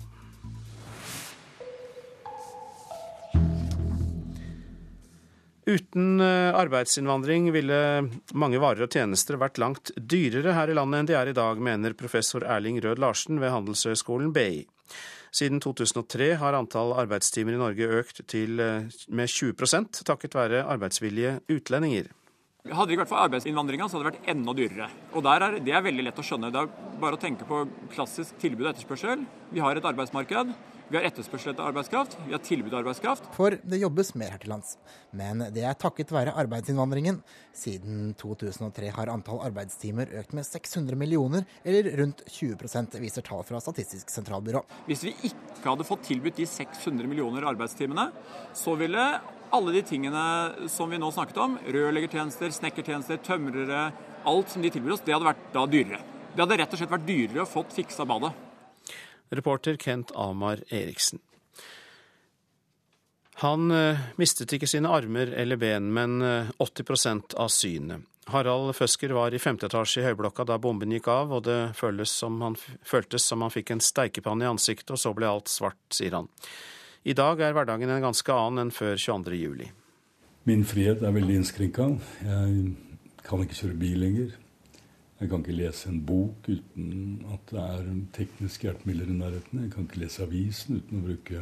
Uten eh, arbeidsinnvandring ville mange varer og tjenester vært langt dyrere her i landet enn de er i dag, mener professor Erling Rød Larsen ved Handelshøyskolen BI. Siden 2003 har antall arbeidstimer i Norge økt til, eh, med 20% takket være arbeidsvillige utlendinger. Hadde det ikke vært for arbeidsinnvandringa, så hadde det vært enda dyrere. Og er, Det er veldig lett å skjønne. Det er bare å tenke på klassisk tilbud og etterspørsel. Vi har et arbeidsmarked. Vi har etterspørsel etter arbeidskraft, vi har tilbud av arbeidskraft. For det jobbes mer her til lands. Men det er takket være arbeidsinnvandringen. Siden 2003 har antall arbeidstimer økt med 600 millioner, eller rundt 20% viser tall fra Statistisk sentralbyrå. Hvis vi ikke hadde fått tilbudt de 600 millioner arbeidstimene, så ville alle de tingene som vi nå snakket om, rørleggertjenester, snekkertjenester, tømrere, alt som de tilbyr oss, det hadde vært da dyrere. Det hadde rett og slett vært dyrere å fått fiksa badet. Reporter Kent Amar Eriksen. Han eh, mistet ikke sine armer eller ben, men 80 eh, av synet. Harald Føsker var i femte etasje i høyblokka da bomben gikk av, og det som han, føltes som han fikk en steikepanne i ansiktet, og så ble alt svart, sier han. I dag er hverdagen en ganske annen enn før 22. juli. Min frihet er veldig innskrenka. Jeg kan ikke kjøre bil lenger. Jeg kan ikke lese en bok uten at det er tekniske hjelpemidler i nærheten. Jeg kan ikke lese avisen uten å bruke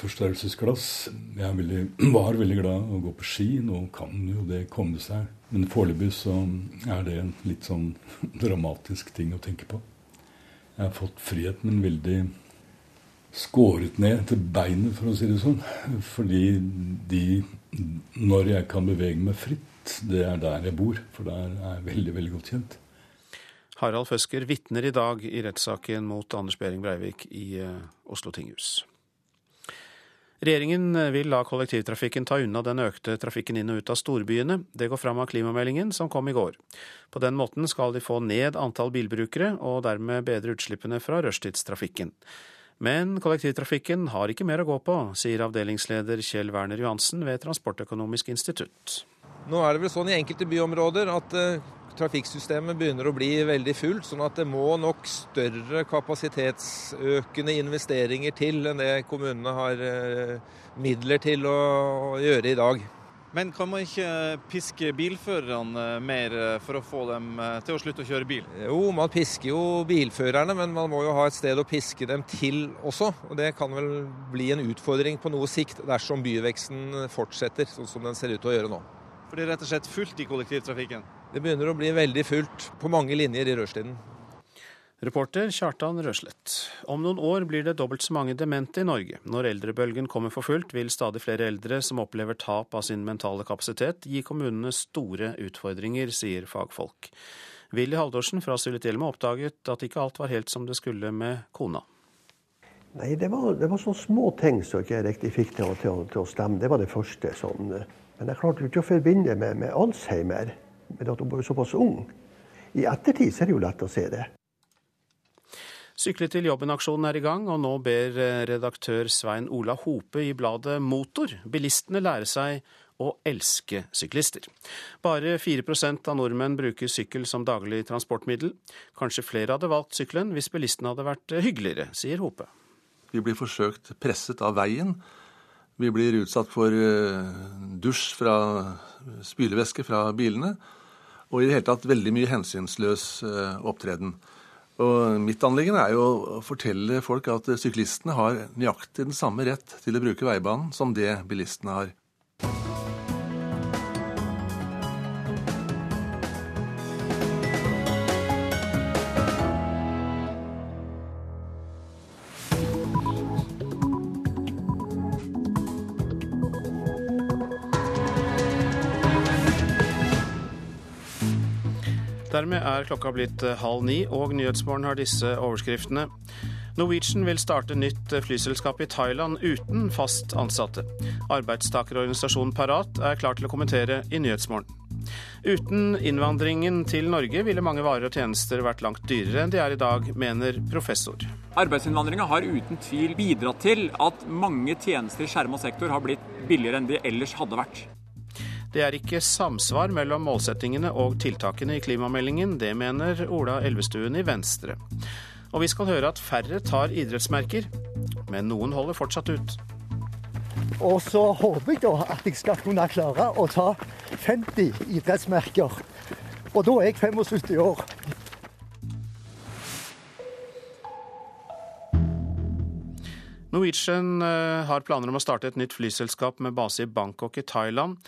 forstørrelsesglass. Jeg veldig, var veldig glad å gå på ski. Nå kan jo det komme seg. Men foreløpig så er det en litt sånn dramatisk ting å tenke på. Jeg har fått frihet, men veldig skåret ned til beinet, for å si det sånn. Fordi de Når jeg kan bevege meg fritt, det er der jeg bor. For der er jeg veldig, veldig godt kjent. Harald Føsker vitner i dag i rettssaken mot Anders Behring Breivik i eh, Oslo tinghus. Regjeringen eh, vil la kollektivtrafikken ta unna den økte trafikken inn og ut av storbyene. Det går fram av klimameldingen som kom i går. På den måten skal de få ned antall bilbrukere, og dermed bedre utslippene fra rushtidstrafikken. Men kollektivtrafikken har ikke mer å gå på, sier avdelingsleder Kjell Werner Johansen ved Transportøkonomisk institutt. Nå er det vel sånn i enkelte byområder at eh, trafikksystemet begynner å bli veldig fullt, sånn at det må nok større kapasitetsøkende investeringer til enn det kommunene har eh, midler til å gjøre i dag. Men kan man ikke piske bilførerne mer for å få dem eh, til å slutte å kjøre bil? Jo, man pisker jo bilførerne, men man må jo ha et sted å piske dem til også. Og Det kan vel bli en utfordring på noe sikt dersom byveksten fortsetter sånn som den ser ut til å gjøre nå. For det er rett og slett fullt i kollektivtrafikken? Det begynner å bli veldig fullt på mange linjer i rushtiden. Reporter Kjartan Røslett. Om noen år blir det dobbelt så mange demente i Norge. Når eldrebølgen kommer for fullt, vil stadig flere eldre som opplever tap av sin mentale kapasitet, gi kommunene store utfordringer, sier fagfolk. Willy Haldorsen fra Sulitjelma oppdaget at ikke alt var helt som det skulle med kona. Nei, det var, det var sånne små ting som ikke jeg riktig fikk til å, til, til å, stemme. Det var det første. Sånn. Men jeg klarte ikke å forbinde med, med Alzheimer med at hun var såpass ung. I ettertid så er det jo lett å se det. Sykle til jobben-aksjonen er i gang, og nå ber eh, redaktør Svein Ola Hope i bladet Motor bilistene lære seg å elske syklister. Bare 4% av nordmenn bruker sykkel som daglig transportmiddel. Kanskje flere hadde valgt sykkelen hvis bilistene hadde vært eh, hyggeligere, sier Hope. Vi blir forsøkt presset av veien. Vi blir utsatt for eh, dusj fra spylevæske fra bilene. Og i det hele tatt veldig mye hensynsløs opptreden. Og Mitt anliggende er jo å fortelle folk at syklistene har nøyaktig den samme rett til å bruke veibanen som det bilistene har. Er klokka blitt eh, halv ni, og Nyhetsmorgen har disse overskriftene. Norwegian vil starte nytt eh, flyselskap i Thailand uten fast ansatte. Arbeidstakerorganisasjonen Parat er klar til å kommentere i Nyhetsmorgen. Uten innvandringen til Norge ville mange varer og tjenester vært langt dyrere enn de er i dag, mener professor. Arbeidsinnvandringa har uten tvil bidratt til at mange tjenester i skjerma sektor har blitt billigere enn de ellers hadde vært. Det er ikke samsvar mellom målsettingene og tiltakene i klimameldingen. Det mener Ola Elvestuen i Venstre. Og vi skal høre at færre tar idrettsmerker, men noen holder fortsatt ut. Og så håper jeg da at jeg skal kunne klare å ta 50 idrettsmerker. Og da er jeg 75 år. Norwegian eh, har planer om å starte et nytt flyselskap med base i Bangkok i Thailand.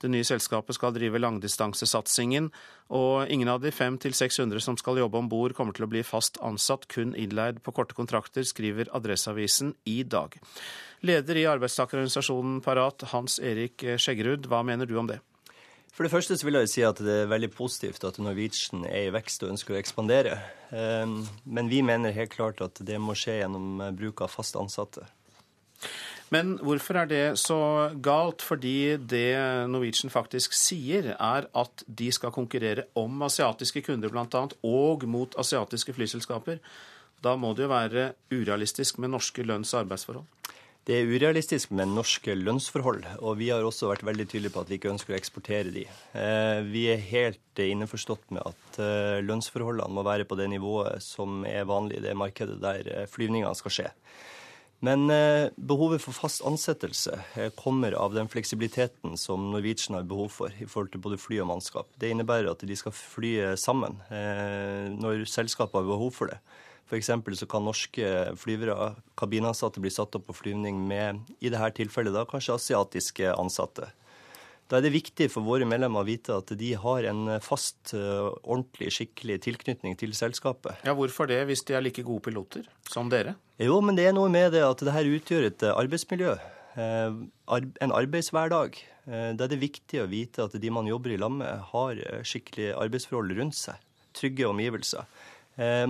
Det nye selskapet skal drive langdistansesatsingen, og ingen av de 500-600 som skal jobbe om bord, kommer til å bli fast ansatt, kun innleid på korte kontrakter, skriver Adresseavisen i dag. Leder i arbeidstakerorganisasjonen Parat, Hans Erik Skjeggerud, hva mener du om det? For det første så vil jeg si at det er veldig positivt at Norwegian er i vekst og ønsker å ekspandere. Ehm, men vi mener helt klart at det må skje gjennom bruk av fast ansatte. Men hvorfor er det så galt? Fordi det Norwegian faktisk sier, er at de skal konkurrere om asiatiske kunder bl.a. og mot asiatiske flyselskaper. Da må det jo være urealistisk med norske lønns- og arbeidsforhold? Det er urealistisk med norske lønnsforhold, og vi har også vært veldig tydelige på at vi ikke ønsker å eksportere de. Eh, vi er helt innforstått med at eh, lønnsforholdene må være på det nivået som er vanlig i det markedet der eh, flyvningene skal skje. Men behovet for fast ansettelse kommer av den fleksibiliteten som Norwegian har behov for i forhold til både fly og mannskap. Det innebærer at de skal fly sammen når selskapet har behov for det. F.eks. så kan norske flyvere, kabinansatte, bli satt opp på flyvning med i dette tilfellet da kanskje asiatiske ansatte. Da er det viktig for våre medlemmer å vite at de har en fast, ordentlig, skikkelig tilknytning til selskapet. Ja, Hvorfor det, hvis de er like gode piloter som dere? Jo, men det er noe med det at dette utgjør et arbeidsmiljø. En arbeidshverdag. Da er det viktig å vite at de man jobber i lag med, har skikkelige arbeidsforhold rundt seg. Trygge omgivelser.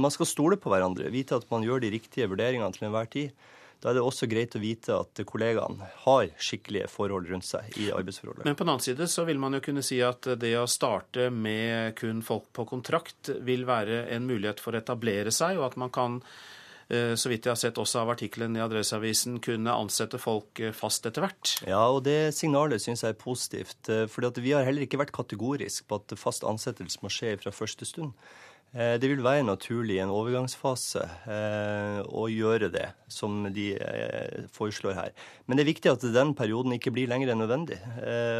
Man skal stole på hverandre, vite at man gjør de riktige vurderingene til enhver tid. Da er det også greit å vite at kollegaene har skikkelige forhold rundt seg i arbeidsforholdet. Men på den annen side så vil man jo kunne si at det å starte med kun folk på kontrakt vil være en mulighet for å etablere seg, og at man kan, så vidt jeg har sett også av artikkelen i Adresseavisen, kunne ansette folk fast etter hvert. Ja, og det signalet syns jeg er positivt. For vi har heller ikke vært kategorisk på at fast ansettelse må skje fra første stund. Det vil være naturlig i en overgangsfase å gjøre det, som de foreslår her. Men det er viktig at den perioden ikke blir lenger enn nødvendig.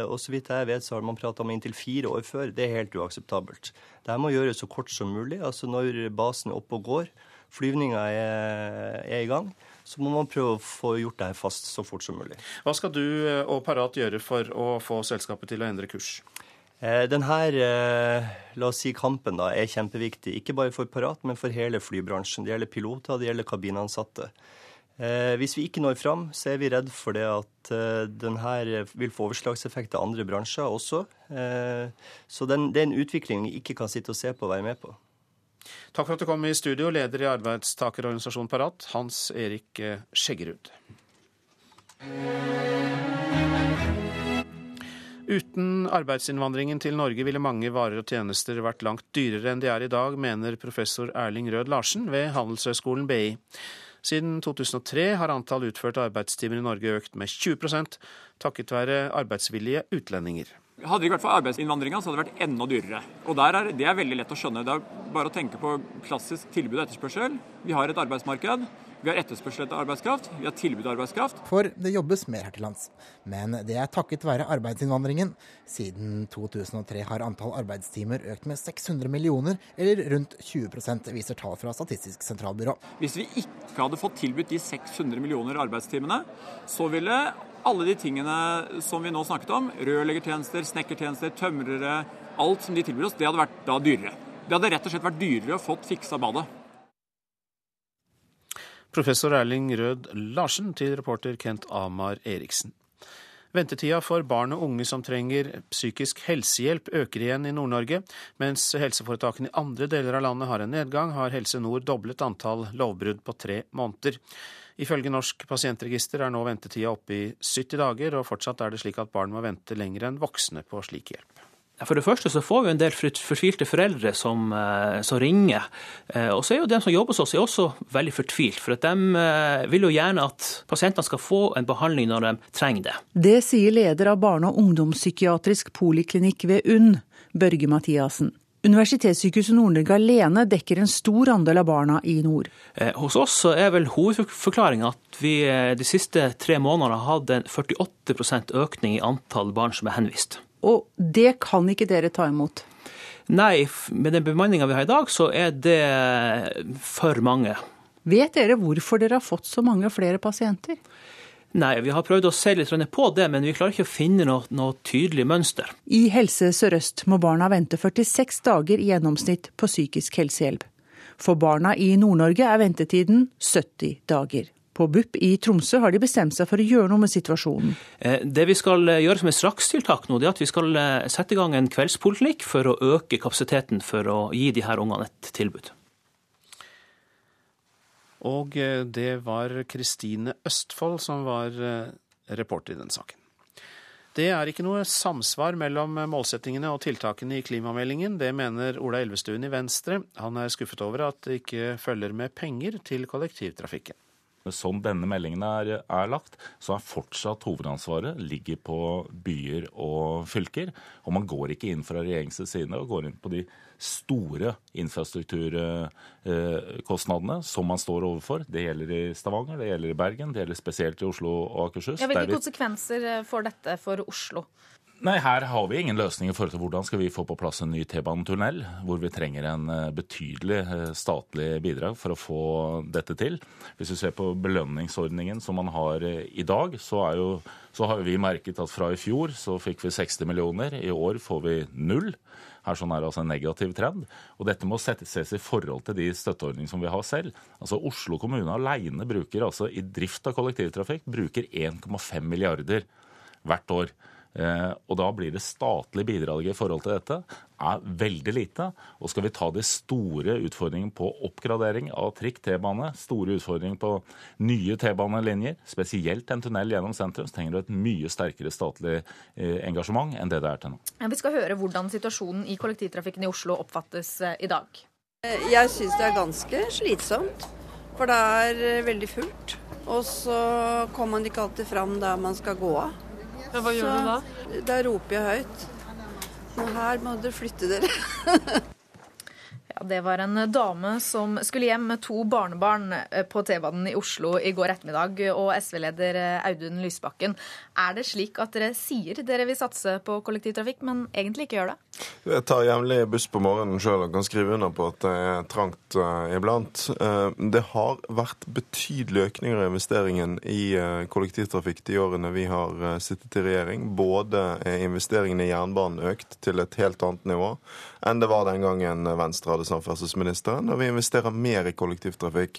Og så vidt jeg vet, så har man prata om inntil fire år før. Det er helt uakseptabelt. Dette må gjøres så kort som mulig. Altså når basen er oppe og går, flyvninga er, er i gang, så må man prøve å få gjort det her fast så fort som mulig. Hva skal du og Parat gjøre for å få selskapet til å endre kurs? Denne la oss si, kampen da, er kjempeviktig, ikke bare for Parat, men for hele flybransjen. Det gjelder piloter, det gjelder kabinansatte. Hvis vi ikke når fram, så er vi redd for det at denne vil få overslagseffekt av andre bransjer også. Så den, det er en utvikling vi ikke kan sitte og se på og være med på. Takk for at du kom i studio, leder i arbeidstakerorganisasjonen Parat, Hans Erik Skjeggerud. Uten arbeidsinnvandringen til Norge ville mange varer og tjenester vært langt dyrere enn de er i dag, mener professor Erling Rød Larsen ved Handelshøyskolen BI. Siden 2003 har antall utførte arbeidstimer i Norge økt med 20 takket være arbeidsvillige utlendinger. Hadde det ikke vært for arbeidsinnvandringa, så hadde det vært enda dyrere. Og er, Det er veldig lett å skjønne. Det er bare å tenke på klassisk tilbud og etterspørsel. Vi har et arbeidsmarked. Vi har etterspørsel etter arbeidskraft, vi har tilbud av arbeidskraft. For det jobbes mer her til lands. Men det er takket være arbeidsinnvandringen. Siden 2003 har antall arbeidstimer økt med 600 millioner, eller rundt 20% viser tall fra Statistisk sentralbyrå. Hvis vi ikke hadde fått tilbudt de 600 millioner arbeidstimene, så ville alle de tingene som vi nå snakket om, rørleggertjenester, snekkertjenester, tømrere, alt som de tilbyr oss, det hadde vært da dyrere. Det hadde rett og slett vært dyrere å fått fiksa badet. Professor Erling Rød Larsen til reporter Kent Amar Eriksen. Ventetida for barn og unge som trenger psykisk helsehjelp øker igjen i Nord-Norge. Mens helseforetakene i andre deler av landet har en nedgang, har Helse Nord doblet antall lovbrudd på tre måneder. Ifølge Norsk pasientregister er nå ventetida oppe i 70 dager, og fortsatt er det slik at barn må vente lenger enn voksne på slik hjelp. For det første så får vi en del fortvilte foreldre som, eh, som ringer. Eh, og så er jo de som jobber hos oss, også veldig fortvilt. For at de eh, vil jo gjerne at pasientene skal få en behandling når de trenger det. Det sier leder av barne- og ungdomspsykiatrisk poliklinikk ved UNN, Børge Mathiassen. Universitetssykehuset Nord-Norge alene dekker en stor andel av barna i nord. Hos oss så er vel hovedforklaringa at vi de siste tre månedene har hatt en 48% økning i antall barn som er henvist. Og det kan ikke dere ta imot? Nei, med den bemanninga vi har i dag, så er det for mange. Vet dere hvorfor dere har fått så mange flere pasienter? Nei, vi har prøvd å se litt på det, men vi klarer ikke å finne noe, noe tydelig mønster. I Helse Sør-Øst må barna vente 46 dager i gjennomsnitt på psykisk helsehjelp. For barna i Nord-Norge er ventetiden 70 dager. På BUP i Tromsø har de bestemt seg for å gjøre noe med situasjonen. Det vi skal gjøre som et strakstiltak nå, det er at vi skal sette i gang en kveldspoliklinikk for å øke kapasiteten for å gi de her ungene et tilbud. Og det var Kristine Østfold som var reporter i den saken. Det er ikke noe samsvar mellom målsettingene og tiltakene i klimameldingen. Det mener Ola Elvestuen i Venstre. Han er skuffet over at det ikke følger med penger til kollektivtrafikken. Sånn denne meldingen er, er, lagt, så er fortsatt hovedansvaret ligger på byer og fylker. Og man går ikke inn fra regjeringens side og går inn på de store infrastrukturkostnadene som man står overfor. Det gjelder i Stavanger, det gjelder i Bergen, det gjelder spesielt i Oslo og Akershus. Ja, hvilke konsekvenser får dette for Oslo? Nei, Her har vi ingen løsning i forhold til hvordan skal vi få på plass en ny T-banetunnel, hvor vi trenger en betydelig statlig bidrag for å få dette til. Hvis vi ser på belønningsordningen som man har i dag, så, jo, så har vi merket at fra i fjor så fikk vi 60 millioner, i år får vi null. Her sånn er det altså en negativ trend. Og dette må ses i forhold til de støtteordningene som vi har selv. Altså Oslo kommune alene bruker altså i drift av kollektivtrafikk bruker 1,5 milliarder hvert år. Eh, og da blir det statlige bidraget i forhold til dette er veldig lite. Og skal vi ta de store utfordringene på oppgradering av trikk, T-bane, store utfordringer på nye T-banelinjer, spesielt en tunnel gjennom sentrum, så trenger du et mye sterkere statlig eh, engasjement enn det det er til nå. Ja, vi skal høre hvordan situasjonen i kollektivtrafikken i Oslo oppfattes eh, i dag. Jeg syns det er ganske slitsomt. For det er veldig fullt. Og så kommer man ikke alltid fram der man skal gå av. Ja, hva gjør så, du da? Da roper jeg høyt. Nå her må dere flytte dere. ja, det var en dame som skulle hjem med to barnebarn på T-banen i Oslo i går ettermiddag. Og SV-leder Audun Lysbakken, er det slik at dere sier dere vil satse på kollektivtrafikk, men egentlig ikke gjør det? Jeg tar jevnlig buss på morgenen sjøl og kan skrive under på at det er trangt uh, iblant. Uh, det har vært betydelige økninger i investeringen i uh, kollektivtrafikk de årene vi har sittet i regjering. Både er investeringene i jernbanen økt til et helt annet nivå enn det var den gangen Venstre hadde samferdselsministeren, og vi investerer mer i kollektivtrafikk.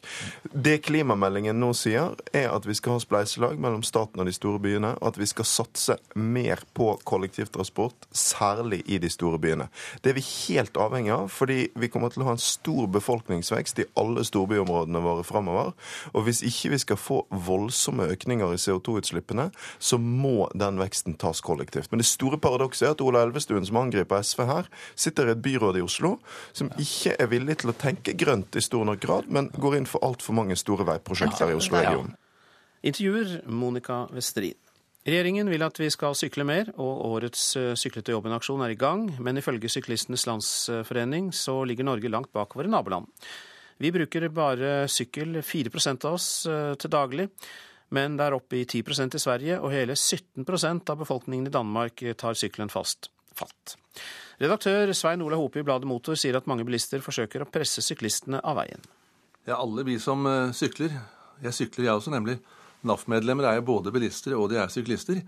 Det klimameldingen nå sier, er at vi skal ha spleiselag mellom staten og de store byene, at vi skal satse mer på kollektivtransport, særlig i de store byene. Det er vi helt avhengig av, fordi vi kommer til å ha en stor befolkningsvekst i alle storbyområdene våre framover. Og hvis ikke vi skal få voldsomme økninger i CO2-utslippene, så må den veksten tas kollektivt. Men det store paradokset er at Ola Elvestuen, som angriper SV her, sitter i et byråd i Oslo som ikke er villig til å tenke grønt i stor nok grad, men går inn for altfor mange store veiprosjekter i Oslo-regionen. Intervjuer Monica Westerin. Regjeringen vil at vi skal sykle mer, og årets Sykle til jobben-aksjon er i gang. Men ifølge Syklistenes Landsforening så ligger Norge langt bak våre naboland. Vi bruker bare sykkel 4 av oss eh, til daglig, men det er oppe i 10% i Sverige, og hele 17% av befolkningen i Danmark tar sykkelen fast. Fatt. Redaktør Svein Ola Hope i bladet Motor sier at mange bilister forsøker å presse syklistene av veien. Ja, alle vi som eh, sykler. Jeg sykler, jeg også, nemlig. NAF-medlemmer er jo både bilister og de er syklister.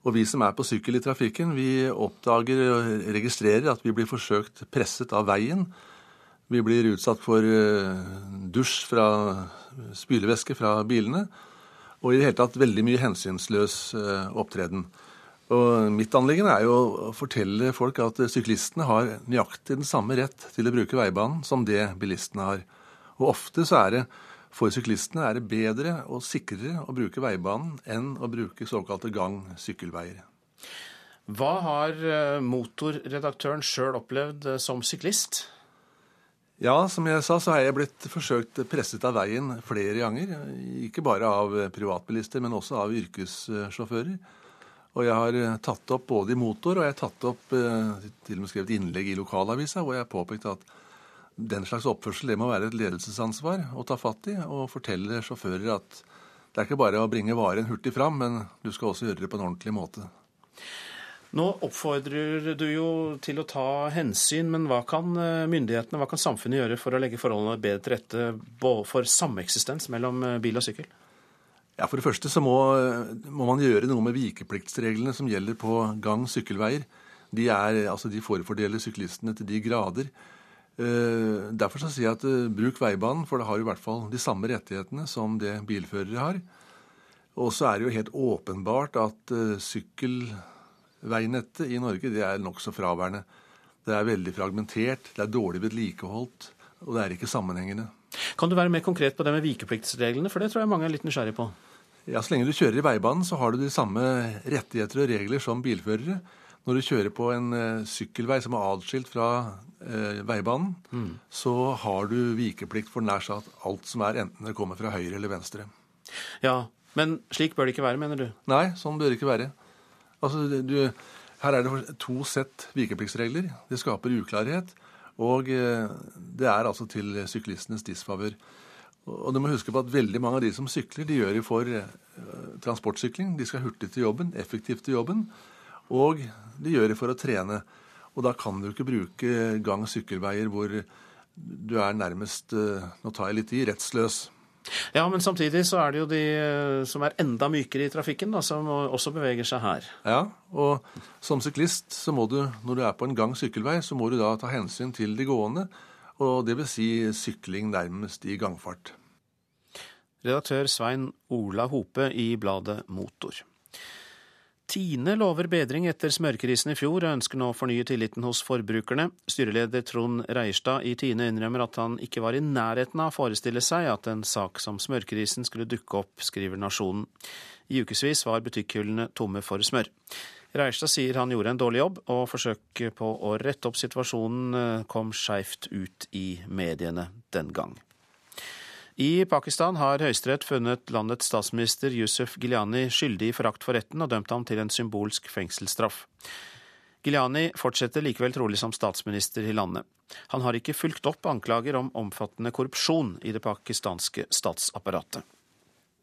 Og vi som er på sykkel i trafikken, vi oppdager og registrerer at vi blir forsøkt presset av veien. Vi blir utsatt for eh, dusj fra spylevæske fra bilene. Og i det hele tatt veldig mye hensynsløs eh, opptreden. Og Mitt anliggende er jo å fortelle folk at syklistene har nøyaktig den samme rett til å bruke veibanen som det bilistene har. Og ofte så er det for syklistene er det bedre og sikrere å bruke veibanen enn å bruke såkalte gang-sykkelveier. Hva har eh, motorredaktøren sjøl opplevd eh, som syklist? Ja, som jeg sa, så har jeg blitt forsøkt presset av veien flere ganger. Ikke bare av privatbilister, men også av yrkessjåfører. Og jeg har tatt opp både i motor, og jeg har tatt opp eh, til og med skrevet innlegg i lokalavisa hvor jeg har påpekt at den slags oppførsel det må være et ledelsesansvar å ta fatt i og fortelle sjåfører at det er ikke bare å bringe varen hurtig fram, men du skal også gjøre det på en ordentlig måte. Nå oppfordrer du jo til å ta hensyn, men hva kan eh, myndighetene, hva kan samfunnet gjøre for å legge forholdene bedre til rette for sameksistens mellom eh, bil og sykkel? Ja, For det første så må, må man gjøre noe med vikepliktsreglene som gjelder på gang-sykkelveier. De, altså, de forfordeler syklistene til de grader. Eh, derfor så sier jeg at uh, bruk veibanen, for det har i hvert fall de samme rettighetene som det bilførere har. Og så er det jo helt åpenbart at uh, sykkelveinettet i Norge det er nokså fraværende. Det er veldig fragmentert, det er dårlig vedlikeholdt, og det er ikke sammenhengende. Kan du være mer konkret på det med vikepliktsreglene, for det tror jeg mange er litt nysgjerrig på? Ja, Så lenge du kjører i veibanen, så har du de samme rettigheter og regler som bilførere. Når du kjører på en uh, sykkelvei som er atskilt fra eh, veibanen, mm. så har du vikeplikt for nær sagt alt som er, enten det kommer fra høyre eller venstre. Ja, Men slik bør det ikke være, mener du? Nei, sånn bør det ikke være. Altså, du, her er det to sett vikepliktsregler. Det skaper uklarhet. Og uh, det er altså til syklistenes disfavør. Og du må huske på at veldig mange av de som sykler, de gjør det for transportsykling. De skal hurtig til jobben, effektivt til jobben. Og de gjør det for å trene. Og da kan du ikke bruke gang- og sykkelveier hvor du er nærmest eh, Nå tar jeg litt i rettsløs. Ja, men samtidig så er det jo de eh, som er enda mykere i trafikken, da, som også beveger seg her. Ja, og som syklist så må du, når du er på en gang- sykkelvei, så må du da ta hensyn til de gående. Og det vil si sykling nærmest i gangfart. Redaktør Svein Ola Hope i bladet Motor. Tine lover bedring etter smørkrisen i fjor, og ønsker nå å fornye tilliten hos forbrukerne. Styreleder Trond Reierstad i Tine innrømmer at han ikke var i nærheten av å forestille seg at en sak som smørkrisen skulle dukke opp, skriver Nasjonen. I ukevis var butikkhyllene tomme for smør. Reierstad sier han gjorde en dårlig jobb, og forsøket på å rette opp situasjonen eh, kom skeivt ut i mediene den gang. I Pakistan har Høyesterett funnet landets statsminister Yusuf Giljani skyldig i forakt for retten og dømt ham til en symbolsk fengselsstraff. Giljani fortsetter likevel trolig som statsminister i landet. Han har ikke fulgt opp anklager om omfattende korrupsjon i det pakistanske statsapparatet.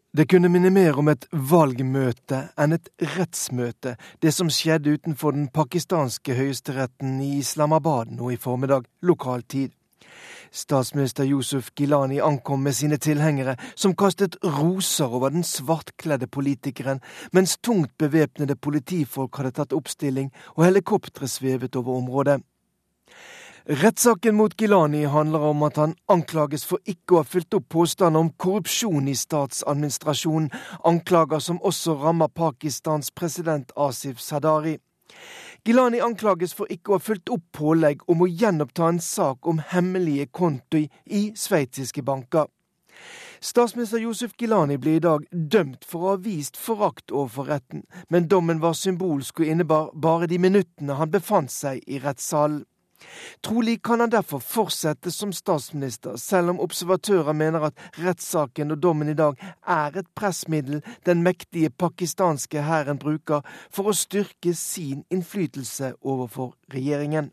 Det kunne minne mer om et valgmøte enn et rettsmøte, det som skjedde utenfor den pakistanske høyesteretten i Islamabad nå i formiddag, lokal tid. Statsminister Yusuf Gilani ankom med sine tilhengere, som kastet roser over den svartkledde politikeren, mens tungt bevæpnede politifolk hadde tatt oppstilling og helikoptre svevet over området. Rettssaken mot Gilani handler om at han anklages for ikke å ha fulgt opp påstander om korrupsjon i statsadministrasjonen, anklager som også rammer Pakistans president Asif Sadari. Gilani anklages for ikke å ha fulgt opp pålegg om å gjenoppta en sak om hemmelige konti i sveitsiske banker. Statsminister Josef Gilani ble i dag dømt for å ha vist forakt overfor retten, men dommen var symbolsk og innebar bare de minuttene han befant seg i rettssalen. Trolig kan han derfor fortsette som statsminister, selv om observatører mener at rettssaken og dommen i dag er et pressmiddel den mektige pakistanske hæren bruker for å styrke sin innflytelse overfor regjeringen.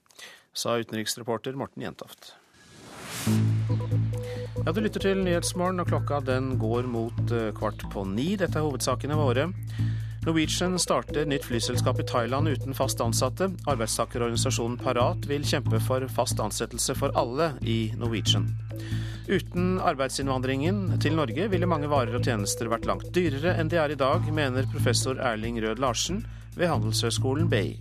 Sa utenriksreporter Morten Jentoft. Ja, Du lytter til Nyhetsmorgen, og klokka den går mot eh, kvart på ni. Dette er hovedsakene våre. Norwegian starter nytt flyselskap i Thailand uten fast ansatte. Arbeidstakerorganisasjonen Parat vil kjempe for fast ansettelse for alle i Norwegian. Uten arbeidsinnvandringen til Norge ville mange varer og tjenester vært langt dyrere enn de er i dag, mener professor Erling Rød Larsen ved Handelshøyskolen BI.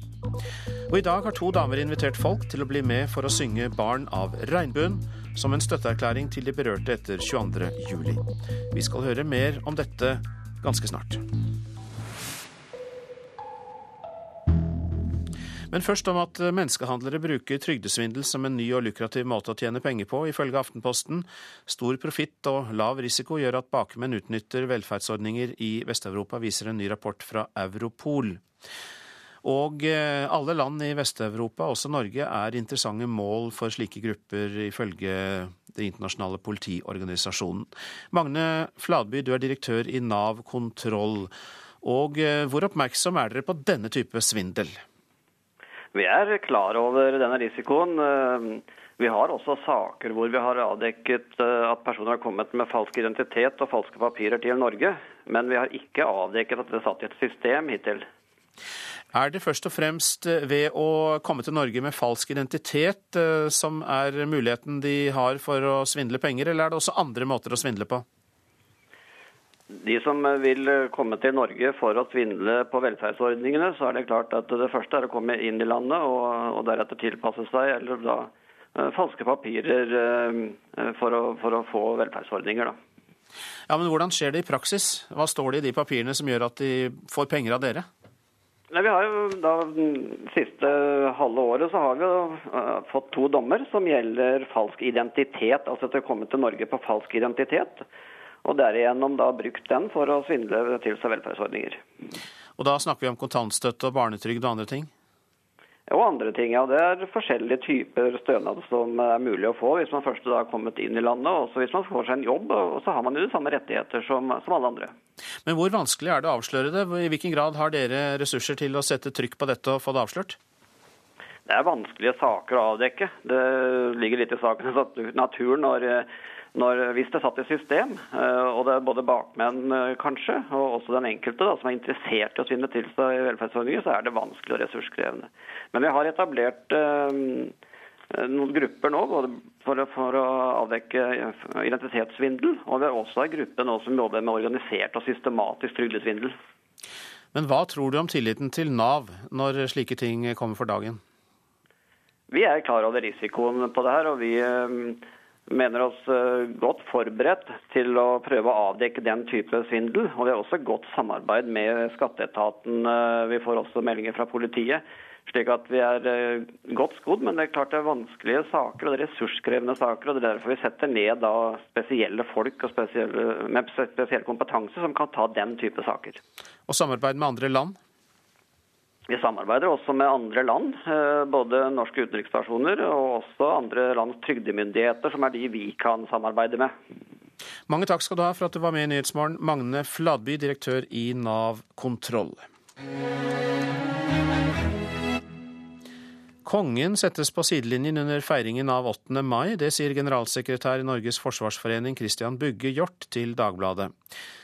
Og i dag har to damer invitert folk til å bli med for å synge 'Barn av regnbuen', som en støtteerklæring til de berørte etter 22. juli. Vi skal høre mer om dette ganske snart. Men først om at menneskehandlere bruker trygdesvindel som en ny og lukrativ måte å tjene penger på, ifølge Aftenposten. Stor profitt og lav risiko gjør at bakmenn utnytter velferdsordninger i Vest-Europa, viser en ny rapport fra Europol. Og eh, alle land i Vest-Europa, også Norge, er interessante mål for slike grupper, ifølge det internasjonale politiorganisasjonen. Magne Fladby, du er direktør i Nav kontroll. Og eh, hvor oppmerksom er dere på denne type svindel? Vi er klar over denne risikoen. Eh, vi har også saker hvor vi har avdekket eh, at personer har kommet med falsk identitet og falske papirer til Norge. Men vi har ikke avdekket at det er satt i et system hittil. Er det først og fremst eh, ved å komme til Norge med falsk identitet som er muligheten de har for å svindle penger, eller er det også andre måter å svindle på? De som vil komme til Norge for å svindle på velferdsordningene, så er det klart at det første er å komme inn i landet og, og deretter tilpasse seg eller da uh, falske papirer uh, for, å, for, å, få velferdsordninger. Da. Ja, Men hvordan skjer det i praksis? Hva står det i de papirene som gjør at de får penger av dere? Nei, vi har jo da Siste halve året så har vi jo uh, fått to dommer som gjelder falsk identitet. Altså at de har kommet til Norge på falsk identitet og derigjennom da brukt den for å svindle til seg velferdsordninger. Og da snakker vi om kontantstøtte og barnetrygd og andre ting? Og andre ting, ja. Det er forskjellige typer stønad som er mulig å få hvis man først har kommet inn i landet. Også hvis man får seg en jobb, og så har man jo de samme rettigheter som, som alle andre. Men hvor vanskelig er det å avsløre det? I hvilken grad har dere ressurser til å sette trykk på dette og få det avslørt? Det er vanskelige saker å avdekke. Det ligger litt i sakens natur når når, hvis det er satt i system, eh, og det er både bakmenn eh, kanskje, og også den enkelte da, som er interessert i å svinne til seg i velferdsordninger, så er det vanskelig og ressurskrevende. Men vi har etablert eh, noen grupper nå for, for, å avdekke identitetssvindel. Og vi har også en gruppe nå som jobber med organisert og systematisk trygdesvindel. Men hva tror du om tilliten til Nav når slike ting kommer for dagen? Vi er klar over risikoen på det her. og vi mener oss eh, godt forberedt til å prøve å avdekke den type svindel. Og vi har også godt samarbeid med skatteetaten. Eh, vi får også meldinger fra politiet. Slik at vi er eh, godt skodd, men det er klart det er vanskelige saker og det er ressurskrevende saker. og Det er derfor vi setter ned spesielle folk spesielle, med spesiell kompetanse som kan ta den type saker. Og samarbeid med andre land? Vi samarbeider også med andre land, eh, både norske utenrikspersoner og også andre lands trygdemyndigheter, som er de vi kan samarbeide med. Mange takk skal du ha for at du var med i Nyhetsmorgen, Magne Fladby, direktør i Nav kontroll. Kongen settes på sidelinjen under feiringen av 8. mai. Det sier generalsekretær i Norges forsvarsforening Christian Bugge Hjort til Dagbladet.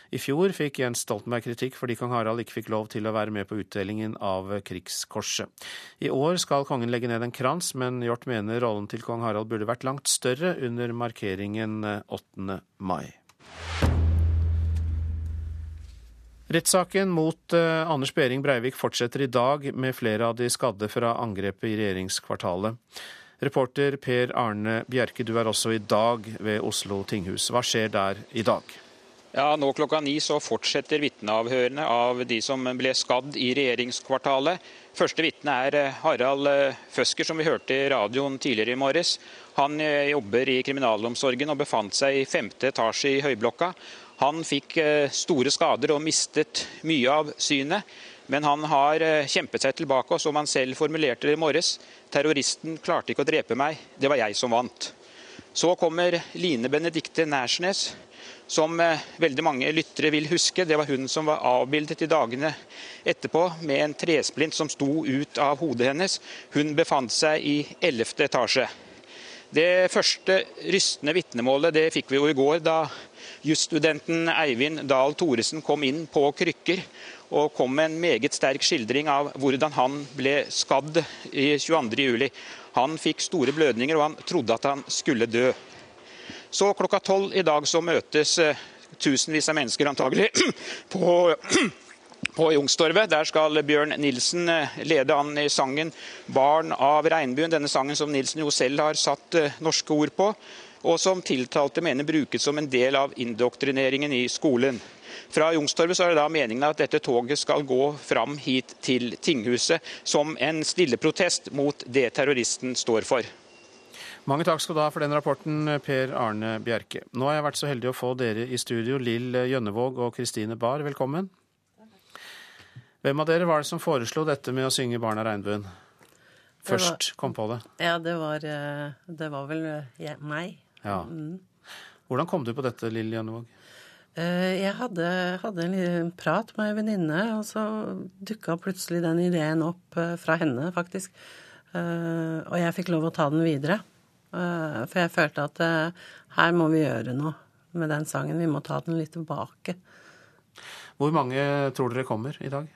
I fjor fikk Jens Stoltenberg kritikk fordi kong Harald ikke fikk lov til å være med på utdelingen av Krigskorset. I år skal kongen legge ned en krans, men Hjort mener rollen til kong Harald burde vært langt større under markeringen 8. mai. Rettssaken mot uh, Anders Behring Breivik fortsetter i dag med flere av de skadde fra angrepet i regjeringskvartalet. Reporter Per Arne Bjerke, du er også i dag ved Oslo tinghus. Hva skjer der i dag? Ja, Nå klokka ni så fortsetter vitneavhørene av de som ble skadd i regjeringskvartalet. Første vitne er eh, Harald eh, Føsker, som vi hørte i radioen tidligere i morges. Han eh, jobber i kriminalomsorgen og befant seg i femte etasje i høyblokka. Han fikk store skader og mistet mye av synet. Men han har kjempet seg tilbake, og som han selv formulerte det i morges, terroristen klarte ikke å drepe meg, det var jeg som vant. Så kommer Line Benedikte Nærsnes, som eh, veldig mange lyttere vil huske. Det var hun som var avbildet i dagene etterpå med en tresplint som sto ut av hodet hennes. Hun befant seg i 11. etasje. Det første rystende vitnemålet det fikk vi jo i går, da jusstudenten Eivind Dahl Thoresen kom inn på krykker og kom med en meget sterk skildring av hvordan han ble skadd i 22.07. Han fikk store blødninger, og han trodde at han skulle dø. Så klokka tolv i dag så møtes eh, tusenvis av mennesker antagelig på på Youngstorget. Der skal Bjørn Nilsen eh, lede an i sangen 'Barn av regnbuen'. Denne sangen som Nilsen jo selv har satt eh, norske ord på, og som tiltalte mener brukes som en del av indoktrineringen i skolen. Fra Youngstorget er det da meningen at dette toget skal gå fram hit til tinghuset som en stille protest mot det terroristen står for. Mange takk skal du ha for den rapporten, Per Arne Bjerke. Nå har jeg vært så heldig å få dere i studio, Lill Gjønnevåg og Kristine Bahr. Velkommen. Hvem av dere var det som foreslo dette med å synge 'Barna regnbuen'? Først kom på det. Ja, det var, eh, det var vel ja, meg. Ja. Mm. Hvordan kom du på dette, Lill Gjønnevåg? Eh, jeg hadde, hadde en prat med ei venninne, og så dukka plutselig den ideen opp eh, fra henne, faktisk. Og jeg fikk lov å ta den videre. For jeg følte at her må vi gjøre noe med den sangen. Vi må ta den litt tilbake. Hvor mange tror dere kommer i dag?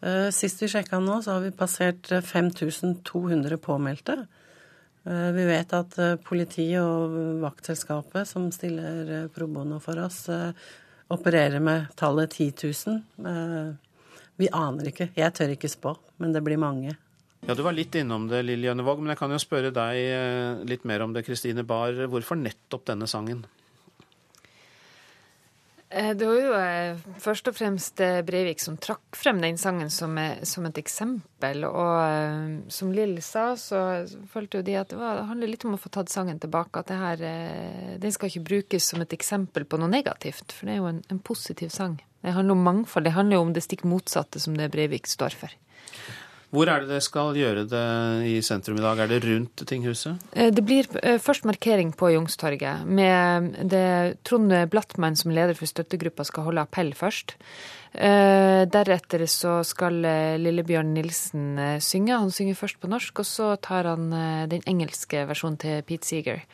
Eh, sist vi sjekka nå, så har vi passert 5200 eh, påmeldte. Eh, vi vet at politiet og vaktselskapet som stiller pro bono for oss, opererer med tallet 10 000. Vi aner ikke. Jeg tør ikke spå, men det blir mange. Ja, Du var litt innom det, Lilly Jønnevåg, men jeg kan jo spørre deg litt mer om det, Kristine Bahr. Hvorfor nettopp denne sangen? Eh, det var jo eh, først og fremst eh, Breivik som trakk frem den sangen som, som et eksempel. Og som Lill sa, så følte jo de at det, var, det handler litt om å få tatt sangen tilbake. At det her, den skal ikke brukes som et eksempel på noe negativt, for det er jo en, en positiv sang. Det handler om mangfold. Det handler jo om det stikk motsatte som det Breivik står for. Hvor er det det skal gjøre det i sentrum i dag? Er det rundt tinghuset? Eh, det blir eh, først markering på Youngstorget. Med det Trond Blattmann som leder for støttegruppa skal holde appell først. Eh, deretter så skal Lillebjørn Nilsen synge. Han synger først på norsk, og så tar han den engelske versjonen til Pete Seeger.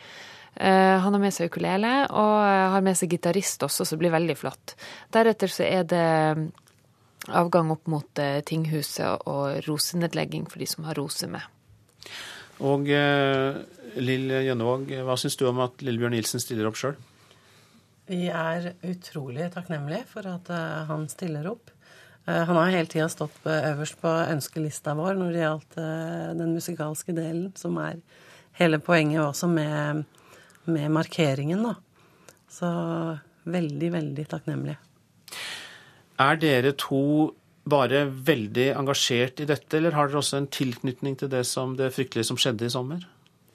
Han har med seg ukulele og har med seg gitarist også, så det blir veldig flott. Deretter så er det avgang opp mot eh, tinghuset og rosenedlegging for de som har roser med. Og eh, Lill Gjønnevåg, hva syns du om at Lillebjørn Nilsen stiller opp sjøl? Vi er utrolig takknemlige for at uh, han stiller opp. Uh, han har hele tida stått øverst på ønskelista vår når det gjaldt uh, den musikalske delen, som er hele poenget også med, med markeringen, da. Så veldig, veldig takknemlige. Er dere to bare veldig engasjert i dette, eller har dere også en tilknytning til det, som, det fryktelige som skjedde i sommer?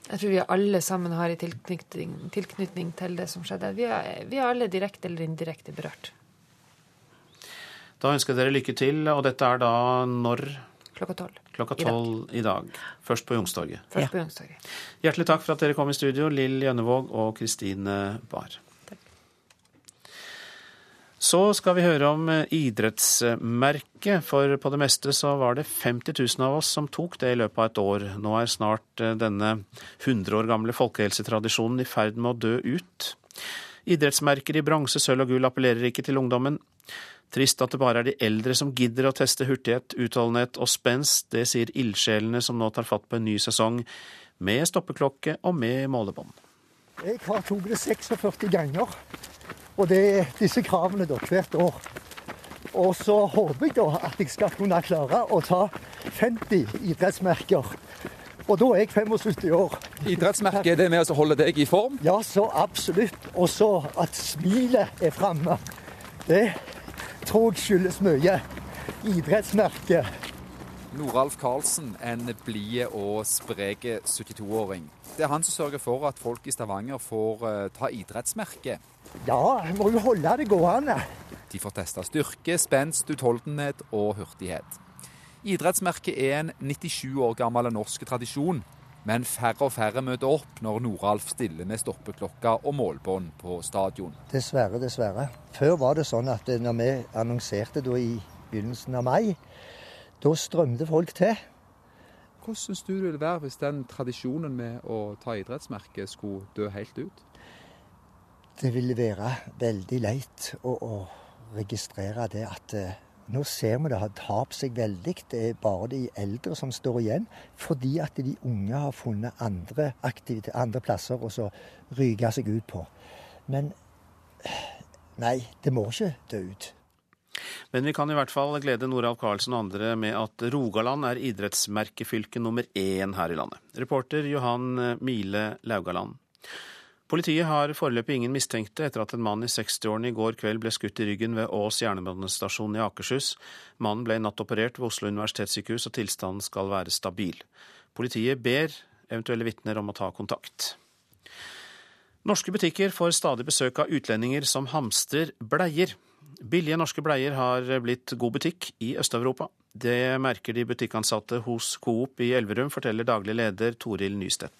Jeg tror vi alle sammen har en tilknytning, tilknytning til det som skjedde. Vi er, vi er alle direkte eller indirekte berørt. Da ønsker jeg dere lykke til, og dette er da når? Klokka tolv. Klokka tolv i, i dag. Først på Youngstorget. Først ja. på Youngstorget. Hjertelig takk for at dere kom i studio, Lill Gjønnevåg og Kristine Bahr. Så skal vi høre om eh, idrettsmerket, for på det meste så var det 50 000 av oss som tok det i løpet av et år. Nå er snart eh, denne 100 år gamle folkehelsetradisjonen i ferd med å dø ut. Idrettsmerker i bronse, sølv og gull appellerer ikke til ungdommen. Trist at det bare er de eldre som gidder å teste hurtighet, utholdenhet og spenst. Det sier ildsjelene som nå tar fatt på en ny sesong, med stoppeklokke og med målebånd. Jeg har tatt det 46 ganger. Og det er disse kravene da, hvert år. Og så håper jeg da at jeg skal kunne klare å ta 50 idrettsmerker. Og da er jeg 75 år. Idrettsmerket er det med å holde deg i form? Ja, så absolutt. Og så at smilet er framme. Det tror jeg skyldes mye. Idrettsmerket. Noralf Karlsen, en blid og sprek 72-åring. Det er han som sørger for at folk i Stavanger får uh, ta idrettsmerke. Ja, jeg må jo holde det gående. De får testa styrke, spenst, utholdenhet og hurtighet. Idrettsmerket er en 97 år gammel norsk tradisjon, men færre og færre møter opp når Noralf stiller med stoppeklokka og målbånd på stadion. Dessverre, dessverre. Før var det sånn at når vi annonserte i begynnelsen av mai, da strømte folk til. Hvordan syns du det ville være hvis den tradisjonen med å ta idrettsmerket skulle dø helt ut? Det ville være veldig leit å, å registrere det at eh, nå ser vi det har tapt seg veldig. Det er bare de eldre som står igjen, fordi at de unge har funnet andre, andre plasser å ryke seg ut på. Men nei, det må ikke dø ut. Men vi kan i hvert fall glede Noralf Karlsen og andre med at Rogaland er idrettsmerkefylke nummer én her i landet. Reporter Johan Mile Laugaland. Politiet har foreløpig ingen mistenkte etter at en mann i 60-årene i går kveld ble skutt i ryggen ved Ås jernbanestasjon i Akershus. Mannen ble nattoperert ved Oslo universitetssykehus, og tilstanden skal være stabil. Politiet ber eventuelle vitner om å ta kontakt. Norske butikker får stadig besøk av utlendinger som hamster bleier. Billige norske bleier har blitt god butikk i Øst-Europa. Det merker de butikkansatte hos Coop i Elverum, forteller daglig leder Toril Nystedt.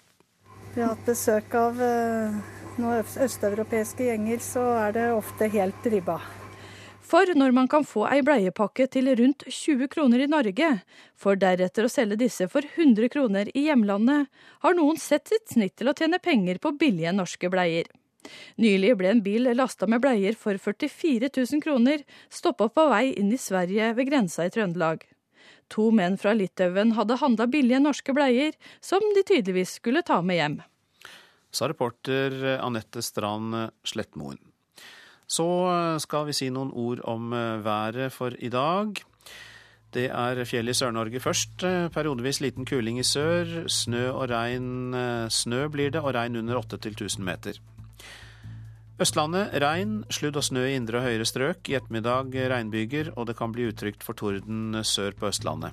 Vi har hatt besøk av eh, noen østeuropeiske gjenger, så er det ofte helt ribba. For når man kan få ei bleiepakke til rundt 20 kroner i Norge, for deretter å selge disse for 100 kroner i hjemlandet, har noen sett sitt snitt til å tjene penger på billige norske bleier. Nylig ble en bil lasta med bleier for 44 000 kroner stoppa på vei inn i Sverige ved grensa i Trøndelag. To menn fra Litauen hadde handla billige norske bleier, som de tydeligvis skulle ta med hjem. Sa reporter Anette Strand Slettmoen. Så skal vi si noen ord om været for i dag. Det er fjell i Sør-Norge først. Periodevis liten kuling i sør. Snø og regn. Snø blir det, og regn under 8 til 1000 meter. Østlandet regn, sludd og snø i indre og høyere strøk. I ettermiddag regnbyger, og det kan bli utrygt for torden sør på Østlandet.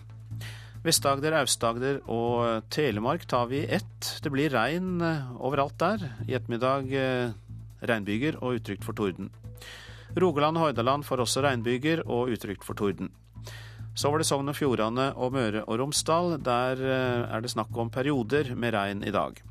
Vest-Agder, Aust-Agder og Telemark tar vi ett. Det blir regn overalt der. I ettermiddag regnbyger og utrygt for torden. Rogaland og Hordaland får også regnbyger og utrygt for torden. Så var det Sogn og Fjordane og Møre og Romsdal. Der er det snakk om perioder med regn i dag.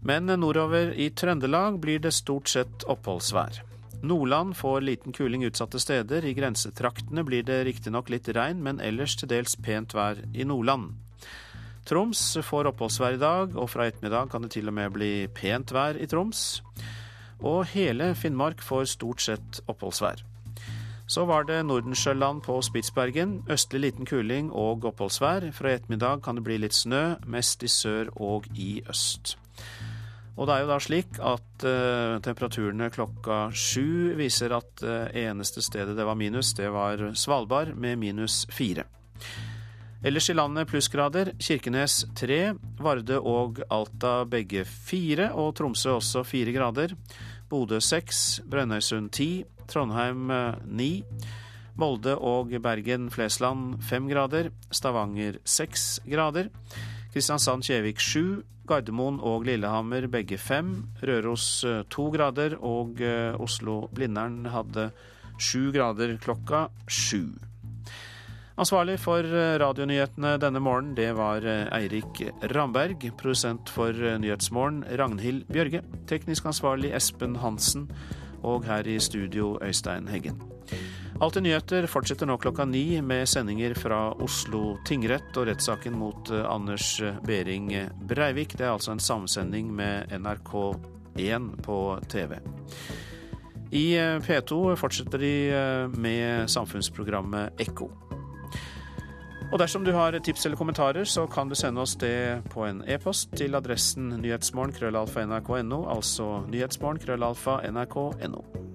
Men nordover i Trøndelag blir det stort sett oppholdsvær. Nordland får liten kuling utsatte steder. I grensetraktene blir det riktignok litt regn, men ellers til dels pent vær i Nordland. Troms får oppholdsvær i dag, og fra ettermiddag kan det til og med bli pent vær i Troms. Og hele Finnmark får stort sett oppholdsvær. Så var det Nordensjøland på Spitsbergen. Østlig liten kuling og oppholdsvær. Fra i ettermiddag kan det bli litt snø, mest i sør og i øst. Og det er jo da slik at uh, temperaturene klokka sju viser at uh, eneste stedet det var minus, det var Svalbard med minus fire. Ellers i landet plussgrader. Kirkenes tre, Varde og Alta begge fire, og Tromsø også fire grader. Bodø seks, Brønnøysund ti, Trondheim ni. Molde og Bergen-Flesland fem grader. Stavanger seks grader. Kristiansand-Kjevik 7, Gardermoen og Lillehammer begge 5, Røros 2 grader. Og Oslo-Blindern hadde 7 grader klokka 7. Ansvarlig for radionyhetene denne morgenen, det var Eirik Ramberg. Produsent for Nyhetsmorgen, Ragnhild Bjørge. Teknisk ansvarlig Espen Hansen. Og her i studio, Øystein Heggen. Alltid nyheter fortsetter nå klokka ni med sendinger fra Oslo tingrett og rettssaken mot Anders Behring Breivik. Det er altså en samsending med NRK1 på TV. I P2 fortsetter de med samfunnsprogrammet Ekko. Og dersom du har tips eller kommentarer, så kan du sende oss det på en e-post til adressen nyhetsmorgen krøllalfa nrk.no, altså nyhetsmorgen krøllalfa nrk.no.